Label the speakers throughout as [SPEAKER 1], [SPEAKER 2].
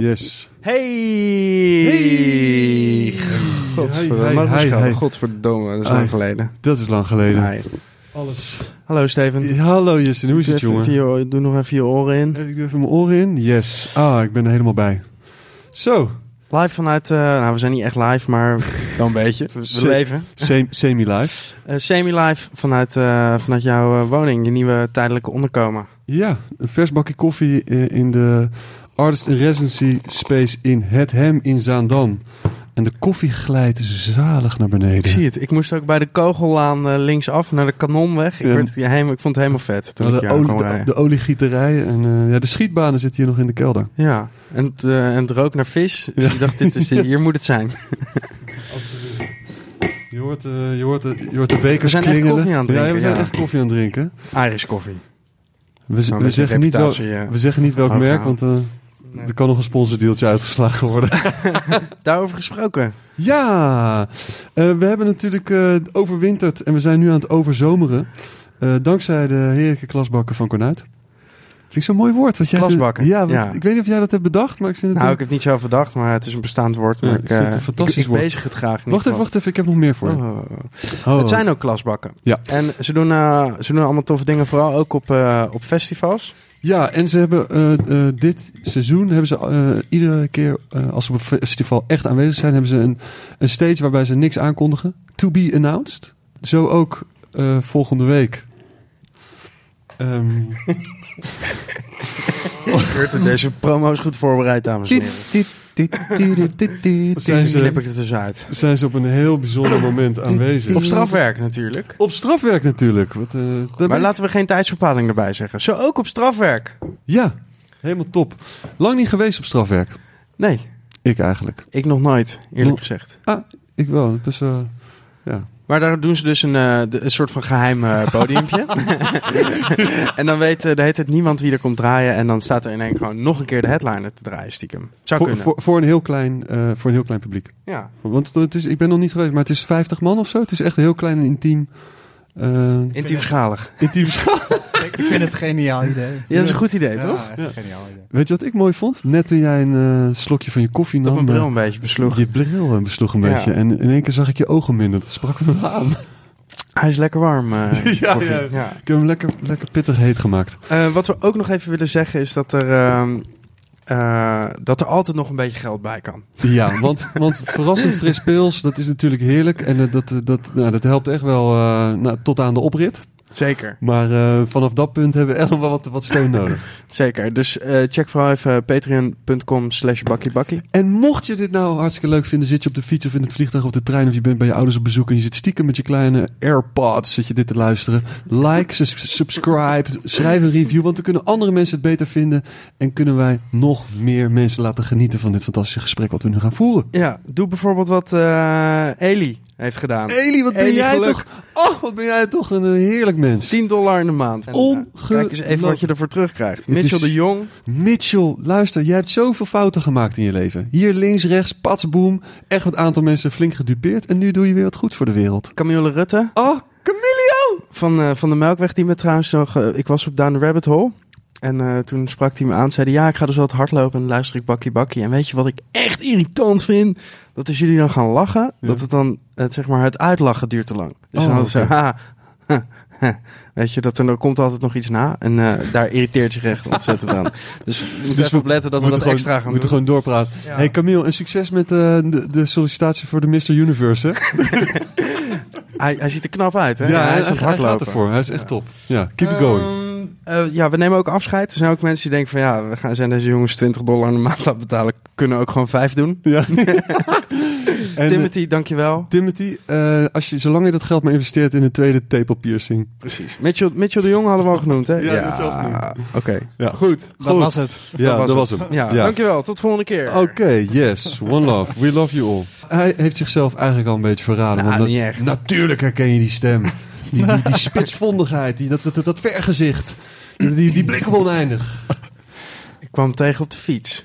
[SPEAKER 1] Yes.
[SPEAKER 2] Hey!
[SPEAKER 1] Hey!
[SPEAKER 2] Godverdomme,
[SPEAKER 1] Hey,
[SPEAKER 2] dat is
[SPEAKER 1] hey,
[SPEAKER 2] wel-
[SPEAKER 1] hey.
[SPEAKER 2] Godverdomme, dat is
[SPEAKER 1] Hey.
[SPEAKER 2] lang geleden.
[SPEAKER 1] Dat is lang geleden.
[SPEAKER 2] Hey.
[SPEAKER 1] Alles.
[SPEAKER 2] Hallo Steven.
[SPEAKER 1] Hallo Justin, hoe is het jongen?
[SPEAKER 2] je- doe nog even je oren in.
[SPEAKER 1] Ik doe even mijn oren in. Yes. Ah, ik ben er helemaal bij. Zo,
[SPEAKER 2] Live vanuit, eh, nou we zijn niet echt live, maar wel een beetje. We,
[SPEAKER 1] Se-
[SPEAKER 2] leven.
[SPEAKER 1] sem- semi-live.
[SPEAKER 2] Eh, Semi-live vanuit, eh, vanuit jouw eh, woning, je nieuwe tijdelijke onderkomen.
[SPEAKER 1] Ja, een vers bakje koffie in de Artist in Residency Space in Het Hem in Zaandam. En de koffie glijdt zalig naar beneden.
[SPEAKER 2] Ik zie het. Ik moest ook bij de Kogellaan eh, linksaf naar de Kanonweg. Ik,
[SPEAKER 1] Ja.
[SPEAKER 2] werd, ja, ik vond het helemaal vet toen ik
[SPEAKER 1] de, olie,
[SPEAKER 2] kwam
[SPEAKER 1] de, de oliegieterij en eh, ja, de schietbanen zitten hier nog in de kelder.
[SPEAKER 2] Ja, en het, eh, en het rook naar vis. Dus
[SPEAKER 1] Ja.
[SPEAKER 2] ik dacht, dit is, hier moet het zijn.
[SPEAKER 1] Je hoort, je hoort, de, je hoort de bekers
[SPEAKER 2] We zijn echt koffie aan het
[SPEAKER 1] Ja,
[SPEAKER 2] drinken,
[SPEAKER 1] we zijn echt koffie aan het drinken.
[SPEAKER 2] Irish koffie.
[SPEAKER 1] We, we, zeggen, niet wel, we zeggen niet welk merk, want er kan nog een sponsordeeltje uitgeslagen worden.
[SPEAKER 2] Daarover gesproken.
[SPEAKER 1] ja, eh, we hebben natuurlijk eh, overwinterd en we zijn nu aan het overzomeren. eh, dankzij de heerlijke klasbakken van Cornuit. Vind ik zo'n mooi woord. Wat jij
[SPEAKER 2] Klasbakken,
[SPEAKER 1] Ja, wat-
[SPEAKER 2] ja.
[SPEAKER 1] ik weet niet of jij dat hebt bedacht, maar ik vind het...
[SPEAKER 2] Nou,
[SPEAKER 1] een-
[SPEAKER 2] ik heb niet zo verdacht, maar het is een bestaand woord.
[SPEAKER 1] Ja,
[SPEAKER 2] Maar
[SPEAKER 1] ik
[SPEAKER 2] ik,
[SPEAKER 1] vind het een fantastisch
[SPEAKER 2] ik, ik
[SPEAKER 1] woord.
[SPEAKER 2] bezig het graag.
[SPEAKER 1] wacht even, wacht even. Ik heb nog meer voor je.
[SPEAKER 2] geval. Oh.
[SPEAKER 1] Oh.
[SPEAKER 2] Het zijn ook klasbakken.
[SPEAKER 1] Ja.
[SPEAKER 2] En ze doen, eh, ze doen allemaal toffe dingen, vooral ook op, eh, op festivals.
[SPEAKER 1] Ja, en ze hebben eh, eh, dit seizoen hebben ze eh, iedere keer als ze op een festival echt aanwezig zijn, hebben ze een, een stage waarbij ze niks aankondigen. To be announced. Zo ook volgende week.
[SPEAKER 2] Geert, Deze promo is goed voorbereid, dames en heren.
[SPEAKER 1] Zijn,
[SPEAKER 2] knip
[SPEAKER 1] ze,
[SPEAKER 2] ik het dus uit.
[SPEAKER 1] zijn ze op een heel bijzonder moment aanwezig.
[SPEAKER 2] Op strafwerk natuurlijk.
[SPEAKER 1] Op strafwerk natuurlijk. Wat, eh,
[SPEAKER 2] Maar laten we geen tijdsbepaling erbij zeggen. Zo ook op strafwerk.
[SPEAKER 1] Ja, helemaal top. Lang niet geweest op strafwerk.
[SPEAKER 2] Nee,
[SPEAKER 1] Ik eigenlijk.
[SPEAKER 2] ik nog nooit, eerlijk gezegd.
[SPEAKER 1] Ik wel. Dus eh, ja.
[SPEAKER 2] Maar daar doen ze dus een, eh, de- een soort van geheim eh, podiumpje. en dan weet uh, de heet het niemand wie er komt draaien. En dan staat er in één keer gewoon nog een keer de headliner te draaien stiekem. Zou
[SPEAKER 1] Voor,
[SPEAKER 2] kunnen.
[SPEAKER 1] voor, voor, een heel klein, eh, voor een heel klein publiek.
[SPEAKER 2] Ja.
[SPEAKER 1] Want het is, ik ben nog niet geweest, maar het is 50 man of zo. Het is echt een heel klein en intiem. eh
[SPEAKER 2] Intiem schalig.
[SPEAKER 1] intiem schaal.
[SPEAKER 3] Ik vind het een geniaal idee.
[SPEAKER 2] Ja, dat is een goed idee, toch?
[SPEAKER 3] Ja, echt een geniaal idee.
[SPEAKER 1] Weet je wat ik mooi vond? Net toen jij een eh, slokje van je koffie
[SPEAKER 2] Dat
[SPEAKER 1] nam.
[SPEAKER 2] mijn bril
[SPEAKER 1] eh,
[SPEAKER 2] een beetje besloeg.
[SPEAKER 1] Je bril eh, besloeg een
[SPEAKER 2] Ja.
[SPEAKER 1] beetje. En in één keer zag ik je ogen minder. Dat sprak me aan.
[SPEAKER 2] Hij is lekker warm. eh,
[SPEAKER 1] Ja,
[SPEAKER 2] koffie.
[SPEAKER 1] ja. Ik heb hem lekker, lekker pittig heet gemaakt.
[SPEAKER 2] Eh, wat we ook nog even willen zeggen is dat er, ehm, eh, dat er altijd nog een beetje geld bij kan.
[SPEAKER 1] Ja, want, want verrassend fris pils, dat is natuurlijk heerlijk. En dat, dat, nou, dat helpt echt wel eh, nou, tot aan de oprit.
[SPEAKER 2] Zeker.
[SPEAKER 1] Maar eh, vanaf dat punt hebben we echt nog wel wat, wat steun nodig.
[SPEAKER 2] Zeker. Dus eh, check vooral even patreon.com slash bakkiebakkie.
[SPEAKER 1] En mocht je dit nou hartstikke leuk vinden, zit je op de fiets of in het vliegtuig of de trein of je bent bij je ouders op bezoek en je zit stiekem met je kleine AirPods, zit je dit te luisteren. Like, subscribe, schrijf een review, want dan kunnen andere mensen het beter vinden en kunnen wij nog meer mensen laten genieten van dit fantastische gesprek wat we nu gaan voeren.
[SPEAKER 2] Ja, doe bijvoorbeeld wat eh Eli heeft gedaan.
[SPEAKER 1] Eli, wat ben
[SPEAKER 2] Eli,
[SPEAKER 1] jij
[SPEAKER 2] geluk.
[SPEAKER 1] toch? Oh, wat ben jij toch een eh, heerlijk mens.
[SPEAKER 2] 10 dollar in de maand.
[SPEAKER 1] Ongelooflijk.
[SPEAKER 2] Kijk eens even wat je ervoor terugkrijgt. Mitchell de Jong.
[SPEAKER 1] Mitchell, luister, jij hebt zoveel fouten gemaakt in je leven. Hier links, rechts, patsboom. Echt wat aantal mensen flink gedupeerd. En nu doe je weer wat goeds voor de wereld.
[SPEAKER 2] Camille Rutte.
[SPEAKER 1] Oh, Camilio!
[SPEAKER 2] Van, eh, van de Melkweg, die me trouwens nog... eh, ik was op Down the Rabbit Hole. En eh, toen sprak hij me aan. Zei hij, ja, ik ga dus wel het hardlopen en luister ik bakkie bakkie. En weet je wat ik echt irritant vind? Dat als jullie dan gaan lachen,
[SPEAKER 1] Ja.
[SPEAKER 2] dat het dan, eh, zeg maar, het uitlachen duurt te lang. Dus
[SPEAKER 1] Oh,
[SPEAKER 2] dan hadden ze,
[SPEAKER 1] oké.
[SPEAKER 2] ha, ha, ha. Weet je, dat er, er komt altijd nog iets na. En eh, daar irriteert zich echt ontzettend aan. Dus we moeten
[SPEAKER 1] Dus
[SPEAKER 2] even opletten dat we, dat
[SPEAKER 1] moeten
[SPEAKER 2] extra
[SPEAKER 1] gewoon,
[SPEAKER 2] gaan
[SPEAKER 1] moeten gewoon doorpraten.
[SPEAKER 2] Ja.
[SPEAKER 1] Hey Camille, en succes met eh, de, de sollicitatie voor de Mr. Universe, hè?
[SPEAKER 2] Hij, hij ziet er knap uit, hè?
[SPEAKER 1] Ja,
[SPEAKER 2] hij is aan het
[SPEAKER 1] hij gaat
[SPEAKER 2] hardlopen.
[SPEAKER 1] ervoor. Hij is echt top. Ja, keep it going.
[SPEAKER 2] Ehm, eh, ja, we nemen ook afscheid. Er zijn ook mensen die denken van ja, we gaan, zijn deze jongens 20 dollar in de maand aan betalen. Kunnen ook gewoon 5 doen.
[SPEAKER 1] Ja. en,
[SPEAKER 2] Timothy, dankjewel.
[SPEAKER 1] Timothy, eh, als je, zolang je dat geld maar investeert in een tweede tape piercing.
[SPEAKER 2] Precies. Mitchell, Mitchell de Jong hadden we al genoemd, hè?
[SPEAKER 1] Ja, dat is wel genoemd.
[SPEAKER 2] Oké.
[SPEAKER 1] Ja.
[SPEAKER 2] Goed.
[SPEAKER 3] Dat was het.
[SPEAKER 1] Ja, dat was, hem.
[SPEAKER 2] Ja, dankjewel. Tot de volgende keer.
[SPEAKER 1] Oké, yes. One love. We love you all. Hij heeft zichzelf eigenlijk al een beetje verraden.
[SPEAKER 2] Nou,
[SPEAKER 1] want
[SPEAKER 2] niet
[SPEAKER 1] dat-
[SPEAKER 2] echt.
[SPEAKER 1] Natuurlijk herken je die stem. Die, die, die spitsvondigheid, die, dat, dat, dat, dat vergezicht. Die, die blik op oneindig.
[SPEAKER 2] Ik kwam tegen op de fiets.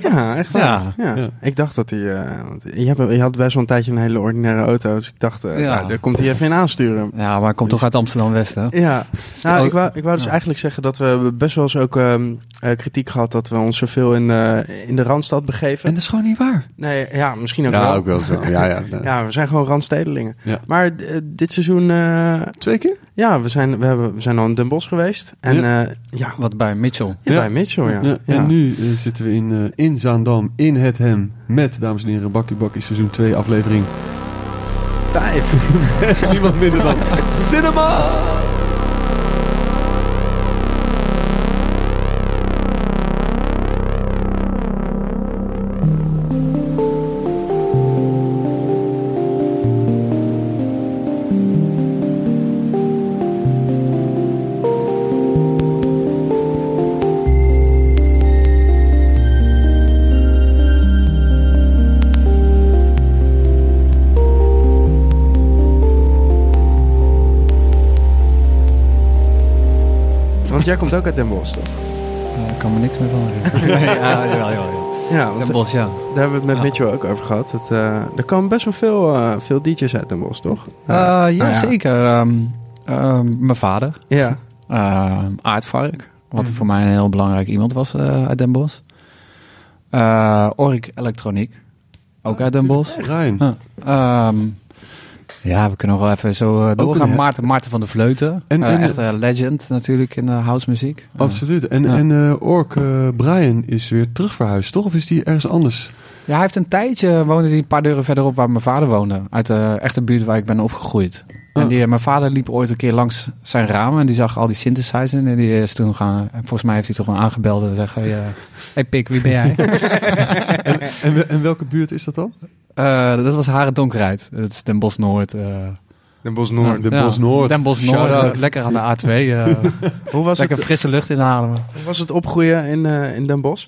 [SPEAKER 2] Ja, echt waar.
[SPEAKER 4] Ja.
[SPEAKER 2] Ja.
[SPEAKER 1] Ja.
[SPEAKER 2] Ik dacht dat hij... eh, je, hebt, je had best wel een tijdje een hele ordinaire auto. Dus ik dacht, eh
[SPEAKER 4] Ja.
[SPEAKER 2] nou, daar komt hij even in aansturen.
[SPEAKER 4] Ja, maar hij komt toch uit Amsterdam-West, hè?
[SPEAKER 2] Ja, nou, ik, wou, ik wou dus
[SPEAKER 4] Ja.
[SPEAKER 2] eigenlijk zeggen dat we best wel eens ook ehm, eh, kritiek gehad dat we ons zoveel in, eh, in de Randstad begeven.
[SPEAKER 1] En dat is gewoon niet waar.
[SPEAKER 2] Nee, ja, misschien ook
[SPEAKER 1] Ja,
[SPEAKER 2] wel.
[SPEAKER 1] ook wel zo. Ja, ja. ja.
[SPEAKER 2] Ja, we zijn gewoon Randstedelingen.
[SPEAKER 1] Ja.
[SPEAKER 2] Maar dit seizoen, eh,
[SPEAKER 1] Twee keer?
[SPEAKER 2] ja, we zijn, we, hebben, we zijn al in Den Bosch geweest. En ja, ja,
[SPEAKER 4] Wat bij Mitchell.
[SPEAKER 2] ja,
[SPEAKER 1] Ja.
[SPEAKER 2] bij Mitchell, ja.
[SPEAKER 1] Ja,
[SPEAKER 2] Ja.
[SPEAKER 1] En nu zitten we in, eh, in Zaandam, in het hem, met, dames en heren, Bakkie Bakkie seizoen 2, aflevering
[SPEAKER 2] Vijf.
[SPEAKER 1] niemand minder dan Cinema!
[SPEAKER 2] Want jij komt ook uit Den Bosch, toch?
[SPEAKER 4] Ik kan me niks meer van herinneren. nee, ja, jawel, jawel.
[SPEAKER 2] Ja,
[SPEAKER 4] Den Bosch, ja.
[SPEAKER 2] daar hebben we het met
[SPEAKER 4] Ja.
[SPEAKER 2] Mitchell ook over gehad. Het, eh, er komen best wel veel, eh, veel DJ's uit Den Bosch, toch?
[SPEAKER 4] Eh, ja,
[SPEAKER 2] nou ja.
[SPEAKER 4] zeker. Ehm, ehm, mijn vader,
[SPEAKER 2] Ja.
[SPEAKER 4] ehm Aardvark. Wat
[SPEAKER 2] Mhm.
[SPEAKER 4] voor mij een heel belangrijk iemand was eh, uit Den Bosch. Eh Orik Elektroniek. Ook uit Den Bosch. Ja. Ja, we kunnen nog wel even zo eh, doorgaan.
[SPEAKER 1] een-
[SPEAKER 4] Maarten, Maarten van der Vleuten.
[SPEAKER 1] En-
[SPEAKER 4] En, echt een legend natuurlijk in de housemuziek. Eh,
[SPEAKER 1] Absoluut. En,
[SPEAKER 4] Ja.
[SPEAKER 1] en eh, Ork, eh, Brian is weer terug verhuisd, toch? Of is die ergens anders?
[SPEAKER 4] Ja, hij heeft een tijdje, woonde hij een paar deuren verderop waar mijn vader woonde. Uit de echte buurt waar ik ben opgegroeid. En die, mijn vader liep ooit een keer langs zijn ramen en die zag al die synthesizers. En die is toen gaan, en volgens mij heeft hij toch wel aangebeld en zei, hey, eh, hey Pik, wie ben jij?
[SPEAKER 1] En, en welke buurt is dat dan?
[SPEAKER 4] Eh, dat was Haren Donkerheid. Dat is Den Bosch Noord. eh.
[SPEAKER 2] Den Bosch Noord.
[SPEAKER 1] Den
[SPEAKER 4] Ja,
[SPEAKER 1] Bosch Noord.
[SPEAKER 4] Den Bosch Noord. Eh, lekker aan de A2. eh,
[SPEAKER 2] Hoe was
[SPEAKER 4] lekker
[SPEAKER 2] het,
[SPEAKER 4] frisse lucht inademen.
[SPEAKER 2] hoe was het opgroeien in, eh, in Den Bosch?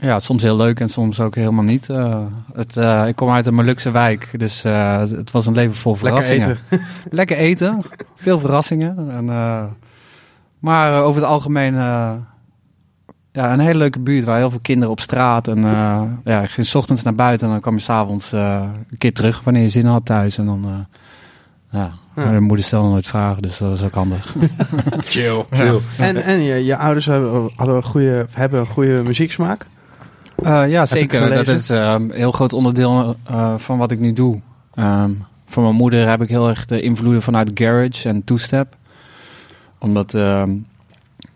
[SPEAKER 4] Ja, soms heel leuk en soms ook helemaal niet. Eh, het, eh, ik kom uit een Molukse wijk, dus eh, het was een leven vol
[SPEAKER 2] Lekker
[SPEAKER 4] verrassingen.
[SPEAKER 2] eten.
[SPEAKER 4] Lekker eten, veel verrassingen. En, eh, maar over het algemeen eh, ja, een hele leuke buurt waar heel veel kinderen op straat. En eh, ja, ik ging 's ochtends naar buiten en dan kwam je s'avonds eh een keer terug wanneer je zin had thuis. En dan, eh, ja,
[SPEAKER 2] Ja.
[SPEAKER 4] maar de moeder stelde nooit vragen, dus dat was ook handig.
[SPEAKER 2] Chill. En, en je, je ouders hebben, hadden een goede, hebben een goede muzieksmaak?
[SPEAKER 4] Eh, ja, zeker. Dat is eh, een heel groot onderdeel eh, van wat ik nu doe. Ehm van mijn moeder heb ik heel erg de invloeden vanuit garage en two-step. Omdat ehm,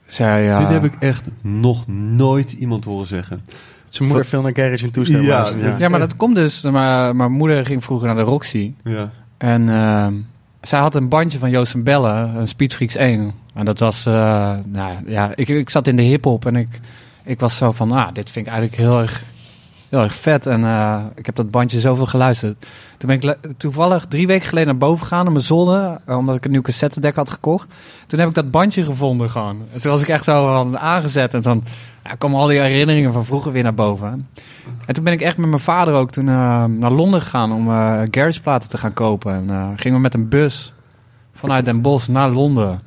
[SPEAKER 4] zij...
[SPEAKER 1] Dit heb ik echt nog nooit iemand horen zeggen.
[SPEAKER 2] Zijn moeder veel naar garage en toestemmen.
[SPEAKER 1] Ja,
[SPEAKER 4] Ja, maar dat komt dus. Maar mijn moeder ging vroeger naar de Roxy.
[SPEAKER 1] Ja.
[SPEAKER 4] En ehm, zij had een bandje van Joost en Bellen, een Speedfreaks 1. En dat was, eh, nou ja, ik, ik zat in de hip-hop en ik, ik was zo van, ah, dit vind ik eigenlijk heel erg, heel erg vet. En eh, ik heb dat bandje zoveel geluisterd. Toen ben ik toevallig drie weken geleden naar boven gegaan, naar mijn zolder, eh, omdat ik een nieuw cassettedek had gekocht. Toen heb ik dat bandje gevonden gewoon. En toen was ik echt zo van aangezet en dan ja, komen al die herinneringen van vroeger weer naar boven. En toen ben ik echt met mijn vader ook toen eh, naar Londen gegaan om garageplaten te gaan kopen. En gingen we met een bus vanuit Den Bosch naar Londen.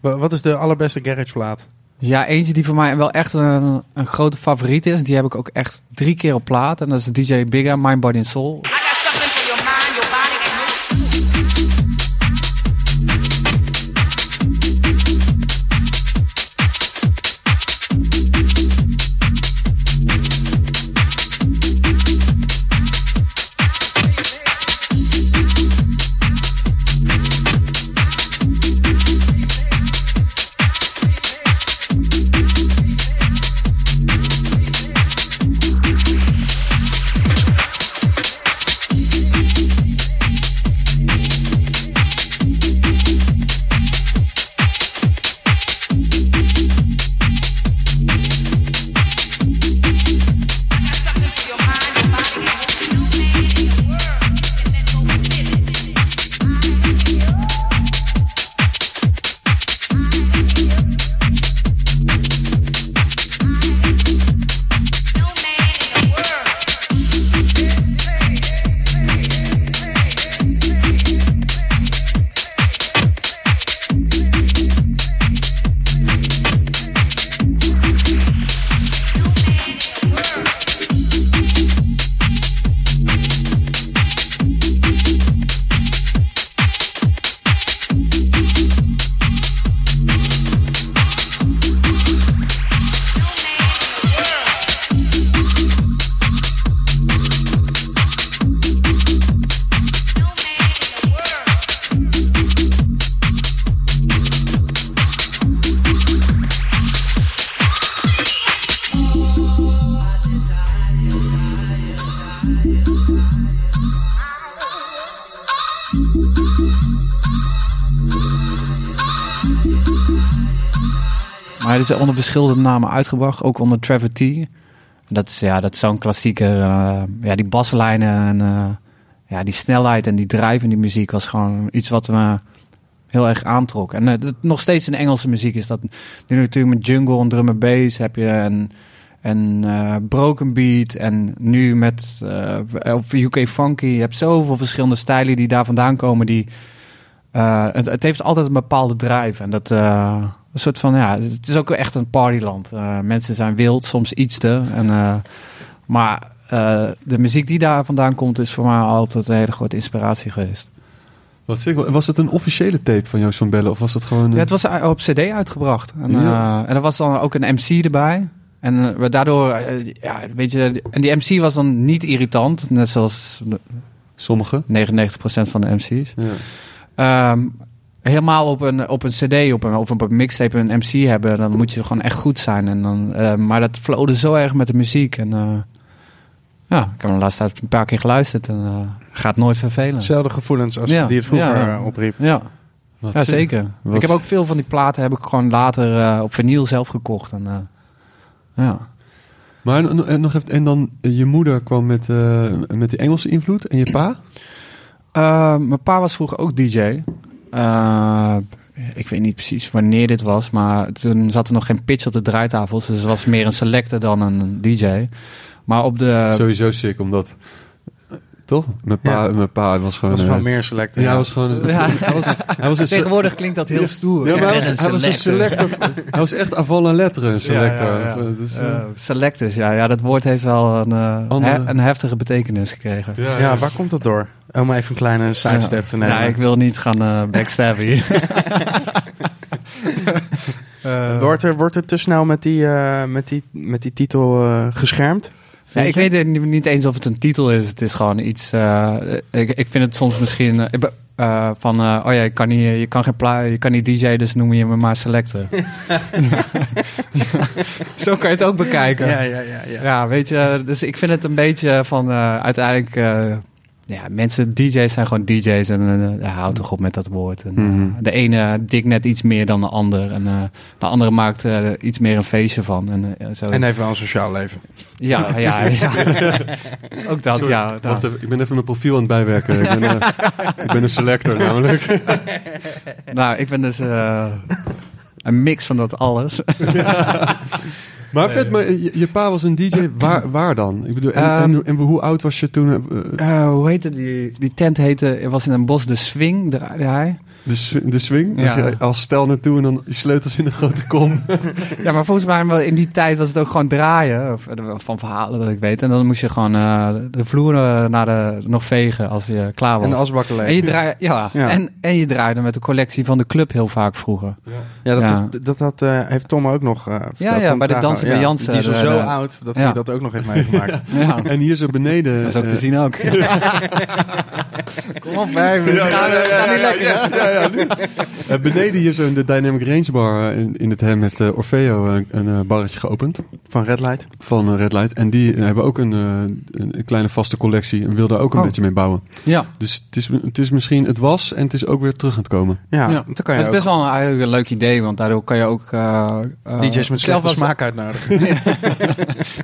[SPEAKER 2] Wa- Wat is de allerbeste garageplaat?
[SPEAKER 4] Ja, eentje die voor mij wel echt een, een grote favoriet is. Die heb ik ook echt drie keer op plaat. En dat is DJ Bigga, Mind, Body and Soul. Onder verschillende namen uitgebracht, ook onder Trevor T. Dat is, ja, dat zo'n klassieker. eh, ja, die baslijnen en eh, ja, die snelheid en die drive in die muziek was gewoon iets wat me heel erg aantrok. En eh, nog steeds in Engelse muziek is dat nu natuurlijk met jungle en drum and bass heb je en en eh, broken beat en nu met UK funky. Je hebt zoveel verschillende stijlen die daar vandaan komen. Die het, het heeft altijd een bepaalde drive en dat een soort van ja, het is ook echt een partyland. Eh, mensen zijn wild, soms iets te. En, eh, maar eh, de muziek die daar vandaan komt is voor mij altijd een hele grote inspiratie geweest.
[SPEAKER 1] Wat zeg, was het een officiële tape van Joost van Bellen? Of was het gewoon...
[SPEAKER 4] Ja, het was op CD uitgebracht. En,
[SPEAKER 1] Ja.
[SPEAKER 4] en er was dan ook een MC erbij. En we daardoor, ja, weet je, en die MC was dan niet irritant, net zoals
[SPEAKER 1] Sommige?
[SPEAKER 4] 99% van de MC's.
[SPEAKER 1] Ja.
[SPEAKER 4] Ehm, helemaal op een, op een CD op een, of op een mixtape een MC hebben, dan moet je gewoon echt goed zijn. En dan, eh, maar dat flowde zo erg met de muziek. En eh, ja, ik heb hem de laatste tijd een paar keer geluisterd en eh, gaat nooit vervelen.
[SPEAKER 2] Hetzelfde gevoelens als
[SPEAKER 4] Ja.
[SPEAKER 2] die het vroeger
[SPEAKER 4] Ja.
[SPEAKER 2] opriep.
[SPEAKER 4] Ja,
[SPEAKER 1] Wat
[SPEAKER 4] ja zeker.
[SPEAKER 1] Wat
[SPEAKER 4] Ik heb ook veel van die platen heb ik gewoon later eh, op vinyl zelf gekocht. En, eh, ja.
[SPEAKER 1] Maar en, nog even, en dan je moeder kwam met, eh, met die Engelse invloed en je pa?
[SPEAKER 4] Uh, mijn pa was vroeger ook DJ. Uh, ik weet niet precies wanneer dit was, maar toen zat er nog geen pitch op de draaitafels. Dus het was meer een selector dan een DJ. Maar op de.
[SPEAKER 1] Sowieso sick, omdat... Toch? Mijn pa,
[SPEAKER 2] Ja.
[SPEAKER 1] mijn pa was gewoon...
[SPEAKER 2] Dat was
[SPEAKER 1] eh,
[SPEAKER 2] meer selecten.
[SPEAKER 1] Ja, hij was gewoon...
[SPEAKER 4] Ja.
[SPEAKER 1] Hij was, hij was een
[SPEAKER 4] Tegenwoordig klinkt dat heel stoer.
[SPEAKER 1] Ja, maar hij was,
[SPEAKER 4] Een
[SPEAKER 1] hij was een selector. Hij was echt avant la lettre een selector.
[SPEAKER 4] Ja, ja, ja.
[SPEAKER 1] Dus, eh,
[SPEAKER 4] Uh, selectors, ja, ja, dat woord heeft wel een, uh,
[SPEAKER 1] Andere-
[SPEAKER 4] he- een heftige betekenis gekregen.
[SPEAKER 1] ja,
[SPEAKER 2] Ja, waar komt dat door? Om even een kleine sidestep te nemen.
[SPEAKER 4] Ja, ik wil niet gaan uh, backstabben hier. Uh,
[SPEAKER 2] wordt, er, wordt er te snel met die, uh, met die, met die titel uh, geschermd?
[SPEAKER 4] Ja, ik weet niet, eens of het een titel is. Het is gewoon iets. Uh, ik, ik vind het soms misschien uh, van. Uh, oh ja, je kan, niet, je, kan geen pla je kan niet DJ, dus noem je me maar selector. Zo kan je het ook bekijken.
[SPEAKER 2] Ja, ja, ja, ja.
[SPEAKER 4] ja weet je. Dus ik vind het een beetje van. uiteindelijk. Ja, mensen, DJ's zijn gewoon DJ's en uh, houd toch op met dat woord. En,
[SPEAKER 1] mm -hmm.
[SPEAKER 4] De ene dikt net iets meer dan de ander. En uh, de andere maakt uh, iets meer een feestje van. En, uh, zo.
[SPEAKER 2] en heeft wel een sociaal leven.
[SPEAKER 4] Ja, ja, ja. Ook dat,
[SPEAKER 1] Sorry,
[SPEAKER 4] ja.
[SPEAKER 1] Wacht even, ik ben even mijn profiel aan het bijwerken. ik, ben, uh, ik ben een selector namelijk.
[SPEAKER 4] nou, ik ben dus uh, een mix van dat alles.
[SPEAKER 1] Maar vet, maar je, je, pa was een DJ, waar, waar dan? Ik bedoel, en,
[SPEAKER 4] Um,
[SPEAKER 1] en, en, hoe oud was je toen?
[SPEAKER 4] Uh, hoe heette die? Die tent heette, was in een bos de Swing, draaide hij.
[SPEAKER 1] De, de swing?
[SPEAKER 4] Ja.
[SPEAKER 1] Je als stel naartoe en dan je sleutels in een grote kom.
[SPEAKER 4] ja, maar volgens mij in die tijd was het ook gewoon draaien. Of, van verhalen dat ik weet. En dan moest je gewoon uh, de vloer naar de, nog vegen als je klaar was.
[SPEAKER 2] En de asbakken leeg.
[SPEAKER 4] En je, draai, ja,
[SPEAKER 2] ja.
[SPEAKER 4] En, en je draaide met de collectie van de club heel vaak vroeger.
[SPEAKER 1] Ja,
[SPEAKER 2] ja dat,
[SPEAKER 4] Ja.
[SPEAKER 2] dat, dat, dat uh, heeft Tom ook nog uh,
[SPEAKER 4] Ja, ja bij de dansen bij Jansen.
[SPEAKER 2] Die is al
[SPEAKER 4] de-
[SPEAKER 2] zo
[SPEAKER 4] de-
[SPEAKER 2] oud dat
[SPEAKER 4] Ja.
[SPEAKER 2] hij dat ook nog heeft meegemaakt.
[SPEAKER 4] Ja.
[SPEAKER 1] En hier zo beneden.
[SPEAKER 4] Dat is ook
[SPEAKER 1] eh,
[SPEAKER 4] te zien ook. Kom op. We gaan, niet lekker, hè?
[SPEAKER 1] Ja, ja, nu. Eh, beneden hier zo in de Dynamic Range Bar eh, in, in het hem heeft eh, Orfeo een, een barretje geopend
[SPEAKER 2] Van Red Light.
[SPEAKER 1] van Red Light. En die hebben ook een, een, kleine vaste collectie en wilden daar ook een
[SPEAKER 4] Oh.
[SPEAKER 1] beetje mee bouwen.
[SPEAKER 4] Ja.
[SPEAKER 1] Dus het is, het is misschien, het was en het is ook weer terug aan het komen.
[SPEAKER 2] Ja,
[SPEAKER 4] Ja.
[SPEAKER 2] dan kan je
[SPEAKER 4] Dat is best wel een, eigenlijk een leuk idee, want daardoor kan je ook... eh, eh,
[SPEAKER 2] DJ's met
[SPEAKER 4] zelf
[SPEAKER 2] smaak uitnodigen.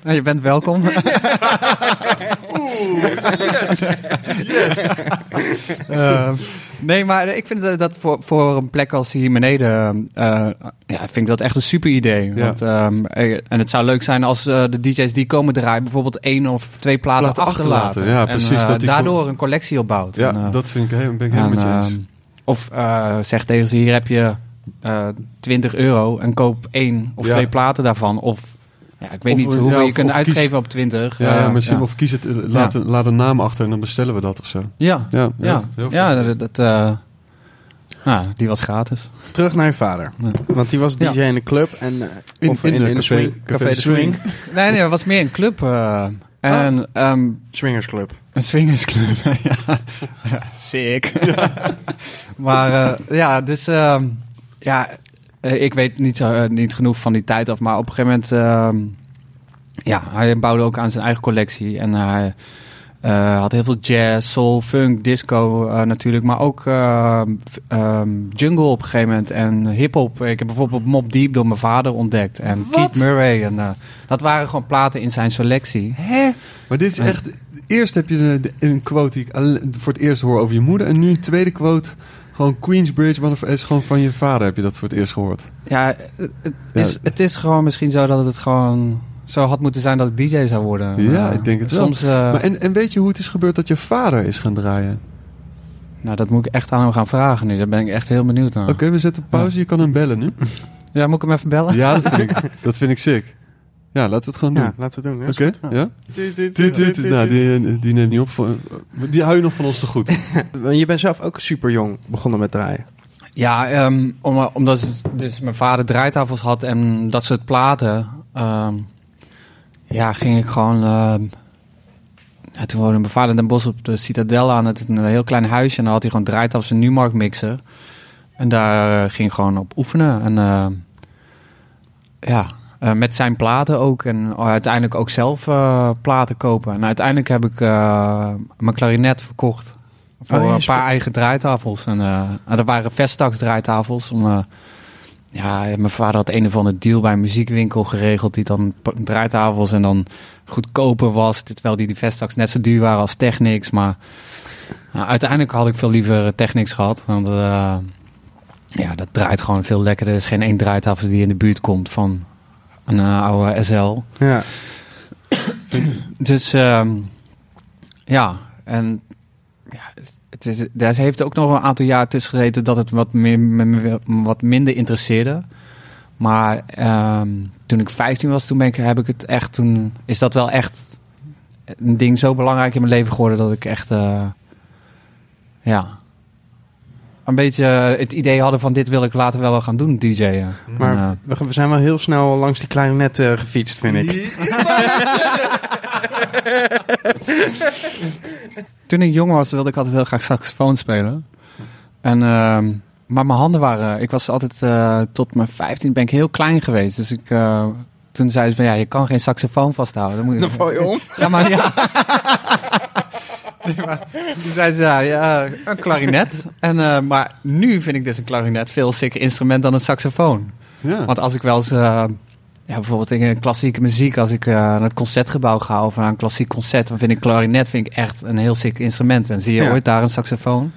[SPEAKER 4] Nou, je bent welkom. Eh, nee, maar ik vind dat- voor, voor een plek als hier beneden, eh, ja, vind ik dat echt een super idee.
[SPEAKER 1] Ja.
[SPEAKER 4] Want, ehm, eh, en het zou leuk zijn als de DJ's die komen draaien bijvoorbeeld één of twee platen, achterlaten.
[SPEAKER 1] achterlaten, ja,
[SPEAKER 4] En,
[SPEAKER 1] precies, dat die
[SPEAKER 4] daardoor een collectie opbouwt.
[SPEAKER 1] Ja,
[SPEAKER 4] En,
[SPEAKER 1] dat vind ik, heel- ben ik helemaal
[SPEAKER 4] en,
[SPEAKER 1] met je eens.
[SPEAKER 4] ehm, of zeg tegen ze, hier heb je eh 20 euro en koop één of
[SPEAKER 1] Ja.
[SPEAKER 4] twee platen daarvan. Of ja, ik weet
[SPEAKER 1] Of,
[SPEAKER 4] niet hoeveel
[SPEAKER 1] of-
[SPEAKER 4] je kunt
[SPEAKER 1] kies-
[SPEAKER 4] uitgeven op 20.
[SPEAKER 1] Ja, ja, misschien
[SPEAKER 4] ja.
[SPEAKER 1] of kies het, eh, laat,
[SPEAKER 4] Ja.
[SPEAKER 1] een- laat een naam achter en dan bestellen we dat of zo.
[SPEAKER 4] Ja,
[SPEAKER 1] Ja,
[SPEAKER 4] ja,
[SPEAKER 1] heel
[SPEAKER 4] ja, dat, dat, eh, nou, die was gratis.
[SPEAKER 2] Terug naar je vader.
[SPEAKER 4] Ja.
[SPEAKER 2] Want die was DJ
[SPEAKER 4] Ja.
[SPEAKER 2] in de club. En, eh,
[SPEAKER 1] In-
[SPEAKER 2] of
[SPEAKER 1] in
[SPEAKER 2] in,
[SPEAKER 1] de
[SPEAKER 2] in, de
[SPEAKER 1] café-
[SPEAKER 2] swing,
[SPEAKER 1] café
[SPEAKER 2] café, de swing.
[SPEAKER 4] Nee, nee, dat was meer een club. eh, en ehm,
[SPEAKER 2] Swingersclub.
[SPEAKER 4] een swingersclub. ja. Ja, Sick. maar ja, dus ehm, ja, ik weet niet, zo, eh, niet genoeg van die tijd af. Maar op een gegeven moment, ehm, ja, hij bouwde ook aan zijn eigen collectie. En hij, Eh, had heel veel jazz, soul, funk, disco eh, natuurlijk. Maar ook eh, f- ehm, jungle op een gegeven moment. En hip-hop. Ik heb bijvoorbeeld Mob Deep door mijn vader ontdekt. En Keith Murray. En, eh, dat waren gewoon platen in zijn selectie.
[SPEAKER 1] Hè? Maar dit is echt... Eerst heb je de- een quote die ik voor het eerst hoor over je moeder. En nu een tweede quote. Gewoon Queensbridge, maar is gewoon van je vader heb je dat voor het eerst gehoord.
[SPEAKER 4] Ja, het,
[SPEAKER 1] Ja.
[SPEAKER 4] is, het is gewoon misschien zo dat het gewoon zo had moeten zijn dat ik DJ zou worden.
[SPEAKER 1] Ja, ik denk het wel.
[SPEAKER 4] Eh,
[SPEAKER 1] maar en, en weet je hoe het is gebeurd dat je vader is gaan draaien?
[SPEAKER 4] nou, dat moet ik echt aan hem gaan vragen nu. Daar ben ik echt heel benieuwd naar.
[SPEAKER 1] Oké, we zetten pauze. Je kan hem bellen nu.
[SPEAKER 4] Ja, moet ik hem even bellen?
[SPEAKER 1] Ja, dat vind ik, dat vind ik sick. Ja, laten we het gewoon doen.
[SPEAKER 2] Ja, laten we het doen.
[SPEAKER 1] Oké,
[SPEAKER 2] hè.
[SPEAKER 1] ja? Nou, die, die neemt niet op. Voor, die hou je nog van ons te goed.
[SPEAKER 2] Je bent zelf ook super jong begonnen met draaien.
[SPEAKER 4] Ja, ehm, om, omdat het- dus mijn vader draaitafels had en dat soort platen. ehm, ja, ging ik gewoon. ehm, ja, toen woonde mijn vader in Den Bosch op de Citadel aan het een heel klein huisje. En dan had hij gewoon draaitafels en Numark mixer. En daar eh, ging ik gewoon op oefenen. En ehm, ja, eh, met zijn platen ook. En uiteindelijk ook zelf eh, platen kopen. En uiteindelijk heb ik eh, mijn klarinet verkocht. Voor
[SPEAKER 2] Oh,
[SPEAKER 4] een paar eigen draaitafels. En, dat waren Vestax draaitafels. Om, ja, mijn vader had een of ander deal bij een muziekwinkel geregeld. Die dan draaitafels en dan goedkoper was. Terwijl die, die Vestax net zo duur waren als Technics. Maar uiteindelijk had ik veel liever Technics gehad. Want ja, dat draait gewoon veel lekkerder. Er is geen één draaitafel die in de buurt komt van een eh, oude SL.
[SPEAKER 2] Ja.
[SPEAKER 4] Dus ehm, ja, en ja, het is, daar heeft ook nog een aantal jaar tussen gezeten dat het wat, meer, me- me- wat minder interesseerde. Maar ehm, toen ik 15 was, toen ben ik, heb ik het echt, toen is dat wel echt een ding zo belangrijk in mijn leven geworden dat ik echt, eh, ja, een beetje het idee hadden van dit wil ik later wel gaan doen, DJ'en.
[SPEAKER 2] Maar
[SPEAKER 4] En, eh,
[SPEAKER 2] we, we zijn wel heel snel langs die klarinet eh, gefietst, vind ik.
[SPEAKER 4] Toen ik jong was, wilde ik altijd heel graag saxofoon spelen. En, ehm, maar mijn handen waren... Ik was altijd... eh, tot mijn 15 ben ik heel klein geweest. Dus ik... eh, toen zei ze van ja, je kan geen saxofoon vasthouden. Dan moet je,
[SPEAKER 2] Dan val je om.
[SPEAKER 4] Ja, maar ja. Nee, maar toen zei ze ja, ja, een klarinet. En, eh, maar nu vind ik dus een klarinet veel sicker instrument dan een saxofoon.
[SPEAKER 1] Ja.
[SPEAKER 4] Want als ik wel eens, eh, ja, bijvoorbeeld in klassieke muziek, als ik eh, naar het concertgebouw ga of naar een klassiek concert, dan vind ik klarinet vind ik echt een heel sick instrument. En zie je
[SPEAKER 2] Ja.
[SPEAKER 4] ooit daar een saxofoon?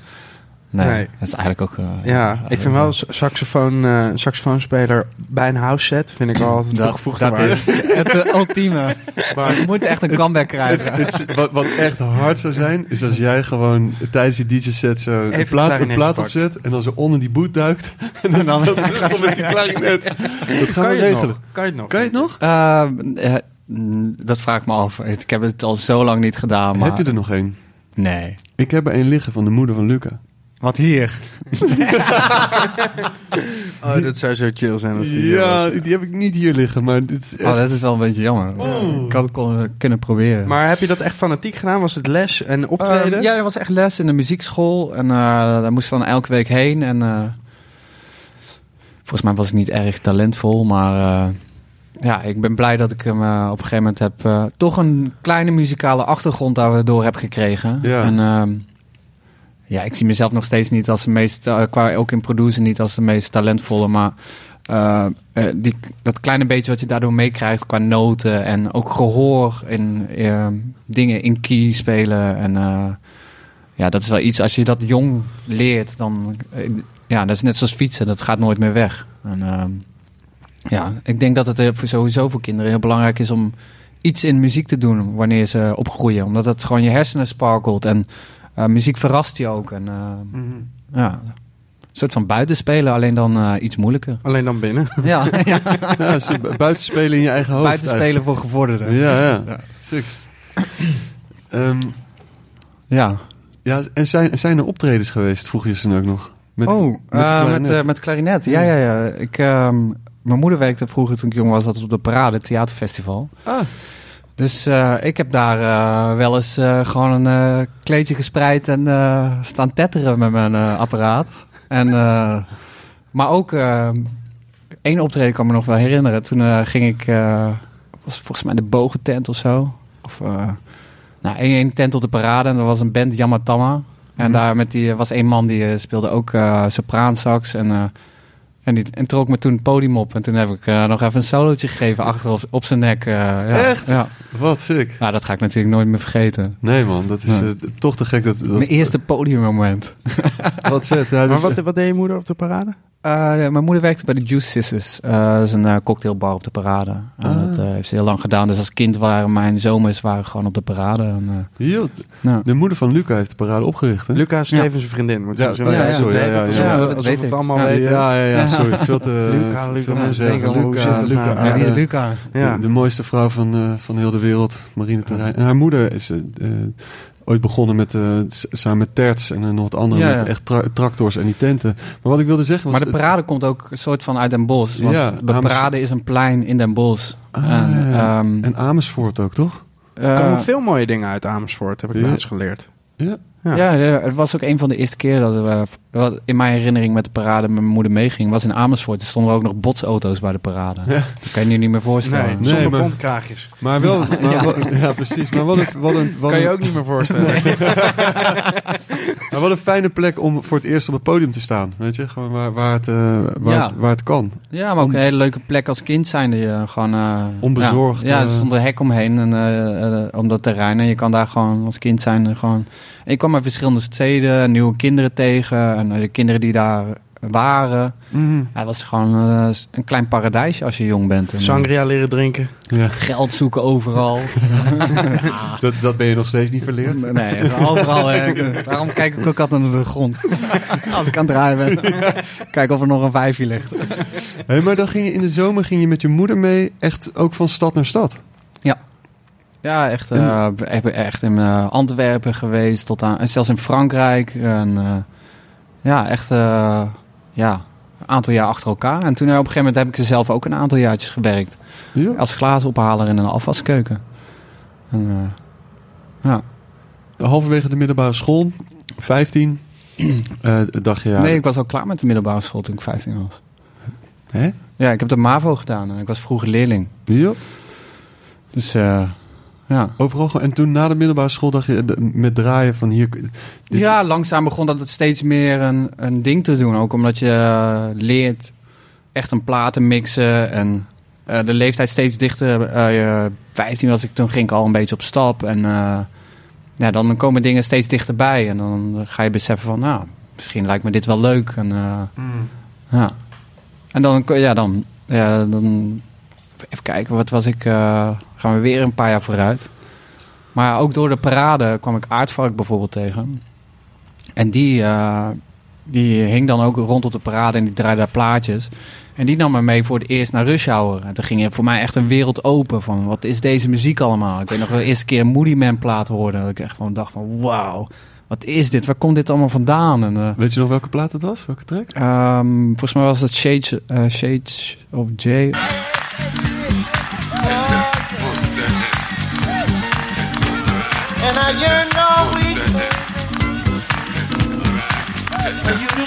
[SPEAKER 4] Nee,
[SPEAKER 2] Nee.
[SPEAKER 4] dat is eigenlijk ook. eh,
[SPEAKER 2] Ja, ik vind wel saxofoon, eh, een saxofoonspeler bij een house set vind ik wel altijd
[SPEAKER 4] dat,
[SPEAKER 2] toegevoegde
[SPEAKER 4] dat is het eh, ultieme. Maar je moet echt een comeback krijgen.
[SPEAKER 1] Het wat, wat echt hard zou zijn, is als jij gewoon tijdens die DJ-set zo een plaat, een plaat opzet en dan zo onder die boot duikt. En dan, dan gaat met die klarinet. Dat gaan
[SPEAKER 2] Kan
[SPEAKER 1] we
[SPEAKER 2] je het
[SPEAKER 1] regelen.
[SPEAKER 2] nog? Kan je het nog?
[SPEAKER 1] Kan je het nog?
[SPEAKER 4] Mm, dat vraag ik me af. Ik heb het al zo lang niet gedaan. Maar...
[SPEAKER 1] Heb je er nog één?
[SPEAKER 4] Nee.
[SPEAKER 1] Ik heb er één liggen van de moeder van Luca.
[SPEAKER 4] Wat hier?
[SPEAKER 2] Oh, dat zou zo chill zijn als die hier
[SPEAKER 1] Ja,
[SPEAKER 2] was.
[SPEAKER 1] die heb ik niet hier liggen, maar dit is echt...
[SPEAKER 4] Oh, dat is wel een beetje jammer. Ik had het kon- kunnen proberen.
[SPEAKER 2] Maar heb je dat echt fanatiek gedaan? Was het les en optreden?
[SPEAKER 4] Ehm, ja, er was echt les in de muziekschool. En eh, daar moest ik dan elke week heen. En eh, volgens mij was ik niet erg talentvol. Maar eh, ja, ik ben blij dat ik hem op een gegeven moment heb... toch een kleine muzikale achtergrond daardoor heb gekregen.
[SPEAKER 1] Ja.
[SPEAKER 4] En ehm, ja, ik zie mezelf nog steeds niet als de meest... eh, qua ook in producer niet als de meest talentvolle. Maar eh, eh, die, dat kleine beetje wat je daardoor meekrijgt qua noten... en ook gehoor in dingen in key spelen... en ja, dat is wel iets, als je dat jong leert, dan... Ja, dat is net zoals fietsen, dat gaat nooit meer weg. En, ja, ik denk dat het voor sowieso voor kinderen heel belangrijk is om iets in muziek te doen wanneer ze opgroeien. Omdat het gewoon je hersenen sparkelt en muziek verrast je ook. En eh,
[SPEAKER 2] Mhm.
[SPEAKER 4] ja, een soort van buitenspelen, alleen dan eh, iets moeilijker.
[SPEAKER 2] Alleen dan binnen.
[SPEAKER 4] Ja, ja.
[SPEAKER 1] Ja, ze bu- buiten spelen in je eigen hoofd.
[SPEAKER 4] buitenspelen voor gevorderden.
[SPEAKER 1] eigenlijk. Ja, ja.
[SPEAKER 4] Ja.
[SPEAKER 1] Sick. Ehm,
[SPEAKER 4] Ja.
[SPEAKER 1] ja, en zijn, zijn er optredens geweest, vroeg je ze ook nog? Met,
[SPEAKER 4] oh,
[SPEAKER 1] met
[SPEAKER 4] met,
[SPEAKER 1] klarinet.
[SPEAKER 4] met, eh, met klarinet. Ja, ja, ja. Ik, ehm, mijn moeder werkte vroeger toen ik jong was, dat op de Parade, theaterfestival.
[SPEAKER 1] Ah,
[SPEAKER 4] Dus eh, ik heb daar eh, wel eens eh, gewoon een kleedje gespreid en staan tetteren met mijn apparaat. En, maar ook één optreden kan ik me nog wel herinneren. Toen ging ik, was volgens mij de bogentent of zo. Of, nou, één, één tent op de parade. En er was een band, Yamatama. En daar met die, was één man die speelde ook sopraansax. En, en, die, en trok me toen het podium op. En toen heb ik eh, nog even een solootje gegeven achter op, op zijn nek. eh, ja.
[SPEAKER 1] Echt?
[SPEAKER 4] Ja.
[SPEAKER 1] Wat sick.
[SPEAKER 4] Nou, dat ga ik natuurlijk nooit meer vergeten.
[SPEAKER 1] Nee man, dat is
[SPEAKER 4] Ja.
[SPEAKER 1] eh, toch te gek. Dat, dat,
[SPEAKER 4] Mijn eerste podiummoment.
[SPEAKER 1] Wat vet. Ja,
[SPEAKER 2] Maar
[SPEAKER 1] dus-
[SPEAKER 2] wat, wat deed je moeder op de parade?
[SPEAKER 4] Eh, de- mijn moeder werkte bij de Juice Sisters. Eh, dat is een eh, cocktailbar op de parade. En
[SPEAKER 1] Ah.
[SPEAKER 4] Dat eh, heeft ze heel lang gedaan. Dus als kind waren mijn zomers waren gewoon op de parade. En, eh,
[SPEAKER 1] Hier,
[SPEAKER 4] nou.
[SPEAKER 1] de moeder van Luca heeft de parade opgericht. Hè?
[SPEAKER 2] Luca is Stevens vriendin. Moet
[SPEAKER 1] Ja,
[SPEAKER 2] zo
[SPEAKER 1] ja,
[SPEAKER 2] zeggen.
[SPEAKER 1] ja, sorry, ja, ja, ja.
[SPEAKER 4] Ja, dat weet
[SPEAKER 2] we het
[SPEAKER 4] ik.
[SPEAKER 2] allemaal
[SPEAKER 4] Ja,
[SPEAKER 2] weten.
[SPEAKER 1] Ja, ja, ja, sorry. Veel te,
[SPEAKER 2] Luca, Luca, mensen
[SPEAKER 1] zeggen.
[SPEAKER 2] denken, het
[SPEAKER 1] Luca,
[SPEAKER 2] nou?
[SPEAKER 1] Luca,
[SPEAKER 2] Ja,
[SPEAKER 1] ja,
[SPEAKER 4] Luca.
[SPEAKER 2] Ja.
[SPEAKER 1] De, de mooiste vrouw van, eh, van heel de wereld, Marine Terrein. En haar moeder is ooit begonnen met, eh, s- samen met Terts en eh, nog wat andere,
[SPEAKER 4] Ja, ja.
[SPEAKER 1] met echt tra- tractors en die tenten. Maar wat ik wilde zeggen was...
[SPEAKER 4] Maar de parade komt ook een soort van uit Den Bosch. Want
[SPEAKER 1] Ja,
[SPEAKER 4] de
[SPEAKER 1] Amersfoort.
[SPEAKER 4] parade is een plein in Den Bosch.
[SPEAKER 1] Ah,
[SPEAKER 4] en,
[SPEAKER 1] ja.
[SPEAKER 4] ehm,
[SPEAKER 1] en Amersfoort ook, toch?
[SPEAKER 4] eh,
[SPEAKER 2] Er komen veel mooie dingen uit Amersfoort, heb ik laatst geleerd.
[SPEAKER 1] Ja.
[SPEAKER 2] Ja.
[SPEAKER 4] ja, het was ook een van de eerste keer dat we, wat in mijn herinnering met de parade met mijn moeder meeging, was in Amersfoort. Er stonden ook nog botsauto's bij de parade.
[SPEAKER 1] Ja.
[SPEAKER 4] Dat kan je nu niet meer voorstellen.
[SPEAKER 2] Nee,
[SPEAKER 1] Nee,
[SPEAKER 2] zonder
[SPEAKER 1] maar-
[SPEAKER 2] bontkraagjes.
[SPEAKER 1] Maar wel... Maar,
[SPEAKER 4] Ja.
[SPEAKER 1] Wat, ja, precies. Maar wat een, wat een, wat
[SPEAKER 2] Kan je ook niet meer voorstellen.
[SPEAKER 1] maar wat een fijne plek om voor het eerst op het podium te staan. Weet je, gewoon waar, waar, het, eh, waar,
[SPEAKER 4] Ja.
[SPEAKER 1] het, waar het kan.
[SPEAKER 4] Ja, maar ook een hele leuke plek als kind zijn. Die je gewoon, eh,
[SPEAKER 1] Onbezorgd,
[SPEAKER 4] Ja, ja, er
[SPEAKER 1] eh.
[SPEAKER 4] stond een hek omheen en, eh, eh, om dat terrein. En je kan daar gewoon als kind zijn. eh, gewoon... En je kwam uit verschillende steden, nieuwe kinderen tegen. En eh, de kinderen die daar waren. Ja, het was gewoon eh, een klein paradijsje als je jong bent. En, eh,
[SPEAKER 2] Sangria leren drinken.
[SPEAKER 1] Ja.
[SPEAKER 4] Geld zoeken overal.
[SPEAKER 1] Dat, dat ben je nog steeds niet verleerd.
[SPEAKER 4] nee, overal. hè. Daarom kijk ik ook altijd naar de grond. Als ik aan het draaien ben. Kijk of er nog een vijfje ligt.
[SPEAKER 1] Hey, maar dan ging je in de zomer ging je met je moeder mee, echt ook van stad naar stad.
[SPEAKER 4] Ja, echt, eh, we hebben echt in eh, Antwerpen geweest, tot aan, en zelfs in Frankrijk. En, eh, ja, echt eh, ja, een aantal jaar achter elkaar. En toen op een gegeven moment heb ik er zelf ook een aantal jaartjes gewerkt.
[SPEAKER 1] Ja.
[SPEAKER 4] Als glazenophaler in een afwaskeuken. En, eh, ja.
[SPEAKER 1] Halverwege de middelbare school, 15, eh dacht je ja.
[SPEAKER 4] Nee, ik was al klaar met de middelbare school toen ik 15 was.
[SPEAKER 1] Hè?
[SPEAKER 4] Ja, ik heb de MAVO gedaan en ik was vroeger leerling.
[SPEAKER 1] Ja.
[SPEAKER 4] Dus eh, ja.
[SPEAKER 1] Overal. gewoon- En toen na de middelbare school dacht je met draaien van hier. dit-
[SPEAKER 4] Ja, langzaam begon dat het steeds meer een, een ding te doen. Ook omdat je eh, leert echt een platen mixen. En eh, de leeftijd steeds dichter. eh 15 was ik, toen ging ik al een beetje op stap. En eh, ja, dan komen dingen steeds dichterbij. En dan ga je beseffen van, nou, misschien lijkt me dit wel leuk. En, eh, ja. en dan, ja, dan, ja, dan, even kijken, wat was ik, eh, gaan we weer een paar jaar vooruit. Maar ook door de parade kwam ik Aardvark bijvoorbeeld tegen. En die, eh, die hing dan ook rond op de parade en die draaide daar plaatjes. En die nam me mee voor het eerst naar Rush Hour. En toen ging er voor mij echt een wereld open van wat is deze muziek allemaal. Ik weet nog wel de eerste keer een Moody Man plaat hoorde. Dat ik echt gewoon dacht van wauw, wat is dit? Waar komt dit allemaal vandaan? En, eh,
[SPEAKER 1] Weet je nog welke plaat het was? Welke track?
[SPEAKER 4] ehm, volgens mij was het Shades, Shades of J.
[SPEAKER 5] And I yearn all week for you to